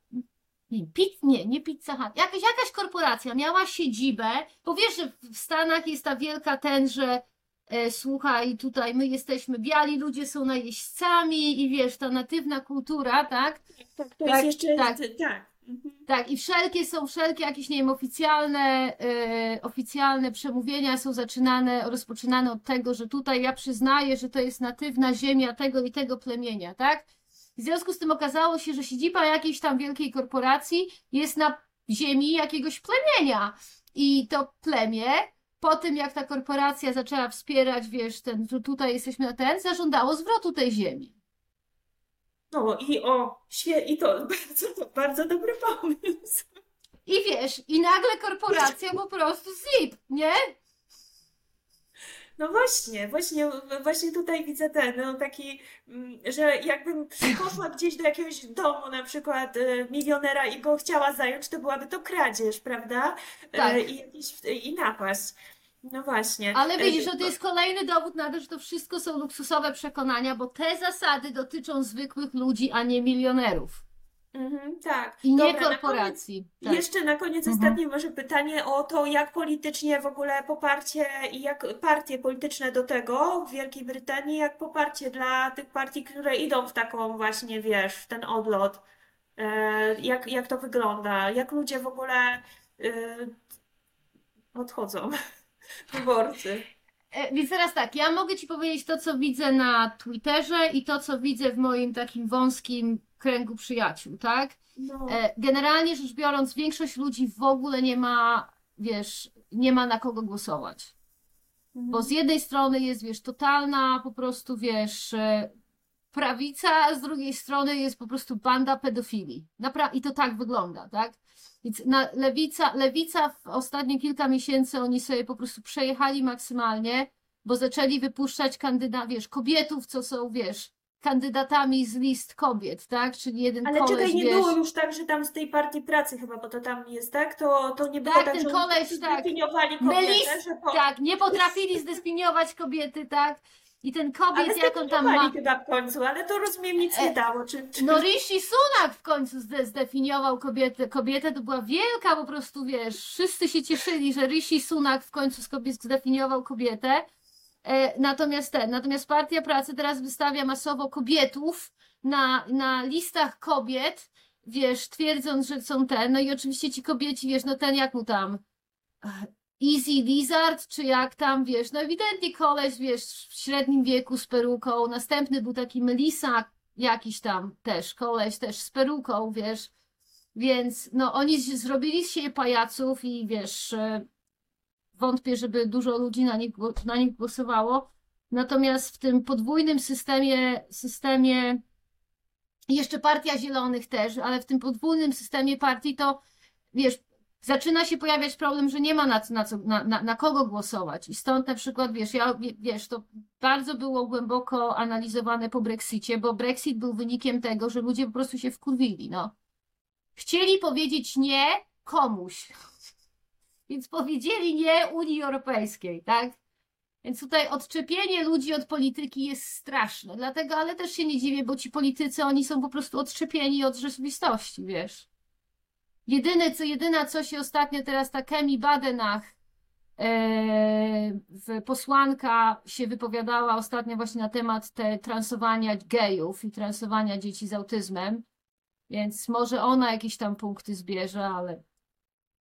nie, pit, nie, nie Pizza Hut, jakaś, jakaś korporacja miała siedzibę, bo wiesz, że w Stanach jest ta wielka ten, że e, słuchaj, tutaj my jesteśmy biali, ludzie są najeźdźcami i wiesz, ta natywna kultura, tak? Tak, to Tak, jest jeszcze, tak. tak. Mhm. Tak, i wszelkie są, wszelkie jakieś, nie wiem, oficjalne, e, oficjalne przemówienia są zaczynane, rozpoczynane od tego, że tutaj ja przyznaję, że to jest natywna ziemia tego i tego plemienia, tak? W związku z tym okazało się, że siedziba jakiejś tam wielkiej korporacji jest na ziemi jakiegoś plemienia. I to plemię, po tym jak ta korporacja zaczęła wspierać, wiesz, ten, tutaj jesteśmy na ten, zażądało zwrotu tej ziemi. No i o, i to bardzo, bardzo dobry pomysł. I wiesz, i nagle korporacja po prostu zip, nie? No właśnie, właśnie, właśnie tutaj widzę ten, no taki, mm, że jakbym poszła gdzieś do jakiegoś domu, na przykład y, milionera i go chciała zająć, to byłaby to kradzież, prawda? Y, Tak. I, jakiś, i napaść. No właśnie. Ale Y, widzisz, że to jest kolejny dowód na to, że to wszystko są luksusowe przekonania, bo te zasady dotyczą zwykłych ludzi, a nie milionerów. Mhm, tak. I nie Dobra, na koniec, korporacji. Tak. jeszcze na koniec Mhm. ostatnie może pytanie o to, jak politycznie w ogóle poparcie i jak partie polityczne do tego w Wielkiej Brytanii, jak poparcie dla tych partii, które idą w taką właśnie, wiesz, w ten odlot. E, jak, jak to wygląda? Jak ludzie w ogóle e, odchodzą, wyborcy? E, Więc teraz tak, ja mogę Ci powiedzieć to, co widzę na Twitterze i to, co widzę w moim takim wąskim kręgu przyjaciół, tak? No, E, Generalnie rzecz biorąc, większość ludzi w ogóle nie ma, wiesz, nie ma na kogo głosować. Bo z jednej strony jest, wiesz, totalna po prostu, wiesz, e, prawica, a z drugiej strony jest po prostu banda pedofili. Napra- I to tak wygląda, tak? Więc na lewica, lewica w ostatnie kilka miesięcy oni sobie po prostu przejechali maksymalnie, bo zaczęli wypuszczać kandydat, wiesz, kobietów, co są, wiesz, kandydatami z list kobiet, tak? Czyli jeden Ale koleś, czekaj, nie wiesz, było już tak, że tam z tej partii pracy chyba, bo to tam jest, tak? To, to nie było Tak, tak, ten że koleś, tak. Myli- kobietę, że po... tak, nie potrafili zdefiniować kobiety, tak? I ten kobiet, jak on tam ma... chyba w końcu, ale to rozumiem, nic nie E, dało. Czy, czy... No Rishi Sunak w końcu zde- zdefiniował kobietę. Kobietę to była wielka po prostu, wiesz, wszyscy się cieszyli, że Rishi Sunak w końcu z kobiet zdefiniował kobietę. E, natomiast ten, natomiast Partia Pracy teraz wystawia masowo kobietów na, na listach kobiet, wiesz, twierdząc, że są ten, no i oczywiście ci kobieci, wiesz, no ten jak mu tam, e, Easy Lizard, czy jak tam, wiesz, no ewidentnie koleś, wiesz, w średnim wieku z peruką, następny był taki Melissa jakiś tam też, koleś też z peruką, wiesz, więc no oni zrobili z siebie pajaców i wiesz, e, wątpię, żeby dużo ludzi na nich, na nich głosowało, natomiast w tym podwójnym systemie, systemie jeszcze Partia Zielonych też, ale w tym podwójnym systemie partii to, wiesz, zaczyna się pojawiać problem, że nie ma na, na, co, na, na, na kogo głosować. I stąd na przykład, wiesz, ja, wie- wiesz, to bardzo było głęboko analizowane po Brexicie, bo Brexit był wynikiem tego, że ludzie po prostu się wkurwili, no. Chcieli powiedzieć nie komuś. Więc powiedzieli nie Unii Europejskiej, tak? Więc tutaj odczepienie ludzi od polityki jest straszne. Dlatego, ale też się nie dziwię, bo ci politycy, oni są po prostu odczepieni od rzeczywistości, wiesz. Jedyne, co, jedyna, co się ostatnio teraz ta Kemi Badenach, w posłanka się wypowiadała ostatnio właśnie na temat te transowania gejów i transowania dzieci z autyzmem, więc może ona jakieś tam punkty zbierze, ale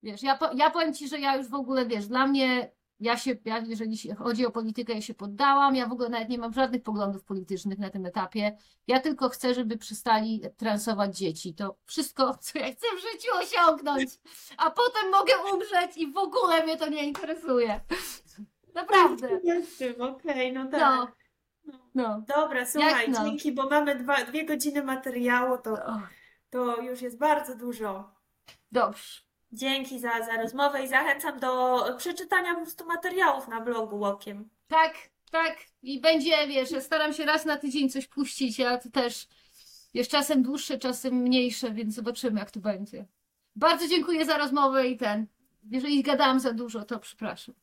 wiesz, ja, po- ja powiem Ci, że ja już w ogóle, wiesz, dla mnie, ja się, ja, jeżeli chodzi o politykę, ja się poddałam, ja w ogóle nawet nie mam żadnych poglądów politycznych na tym etapie, ja tylko chcę, żeby przestali transować dzieci, to wszystko, co ja chcę w życiu osiągnąć, a potem mogę umrzeć i w ogóle mnie to nie interesuje. Naprawdę. Okej, no No, tak. No. no. Dobra, słuchaj, no? dzięki, bo mamy dwa, dwie godziny materiału, to, to już jest bardzo dużo. Dobrze. Dzięki za, za rozmowę i zachęcam do przeczytania po prostu materiałów na blogu Łokiem. Tak, tak. I będzie, wiesz, staram się raz na tydzień coś puścić, a to też jest czasem dłuższe, czasem mniejsze, więc zobaczymy, jak to będzie. Bardzo dziękuję za rozmowę i ten. Jeżeli gadałam za dużo, to przepraszam.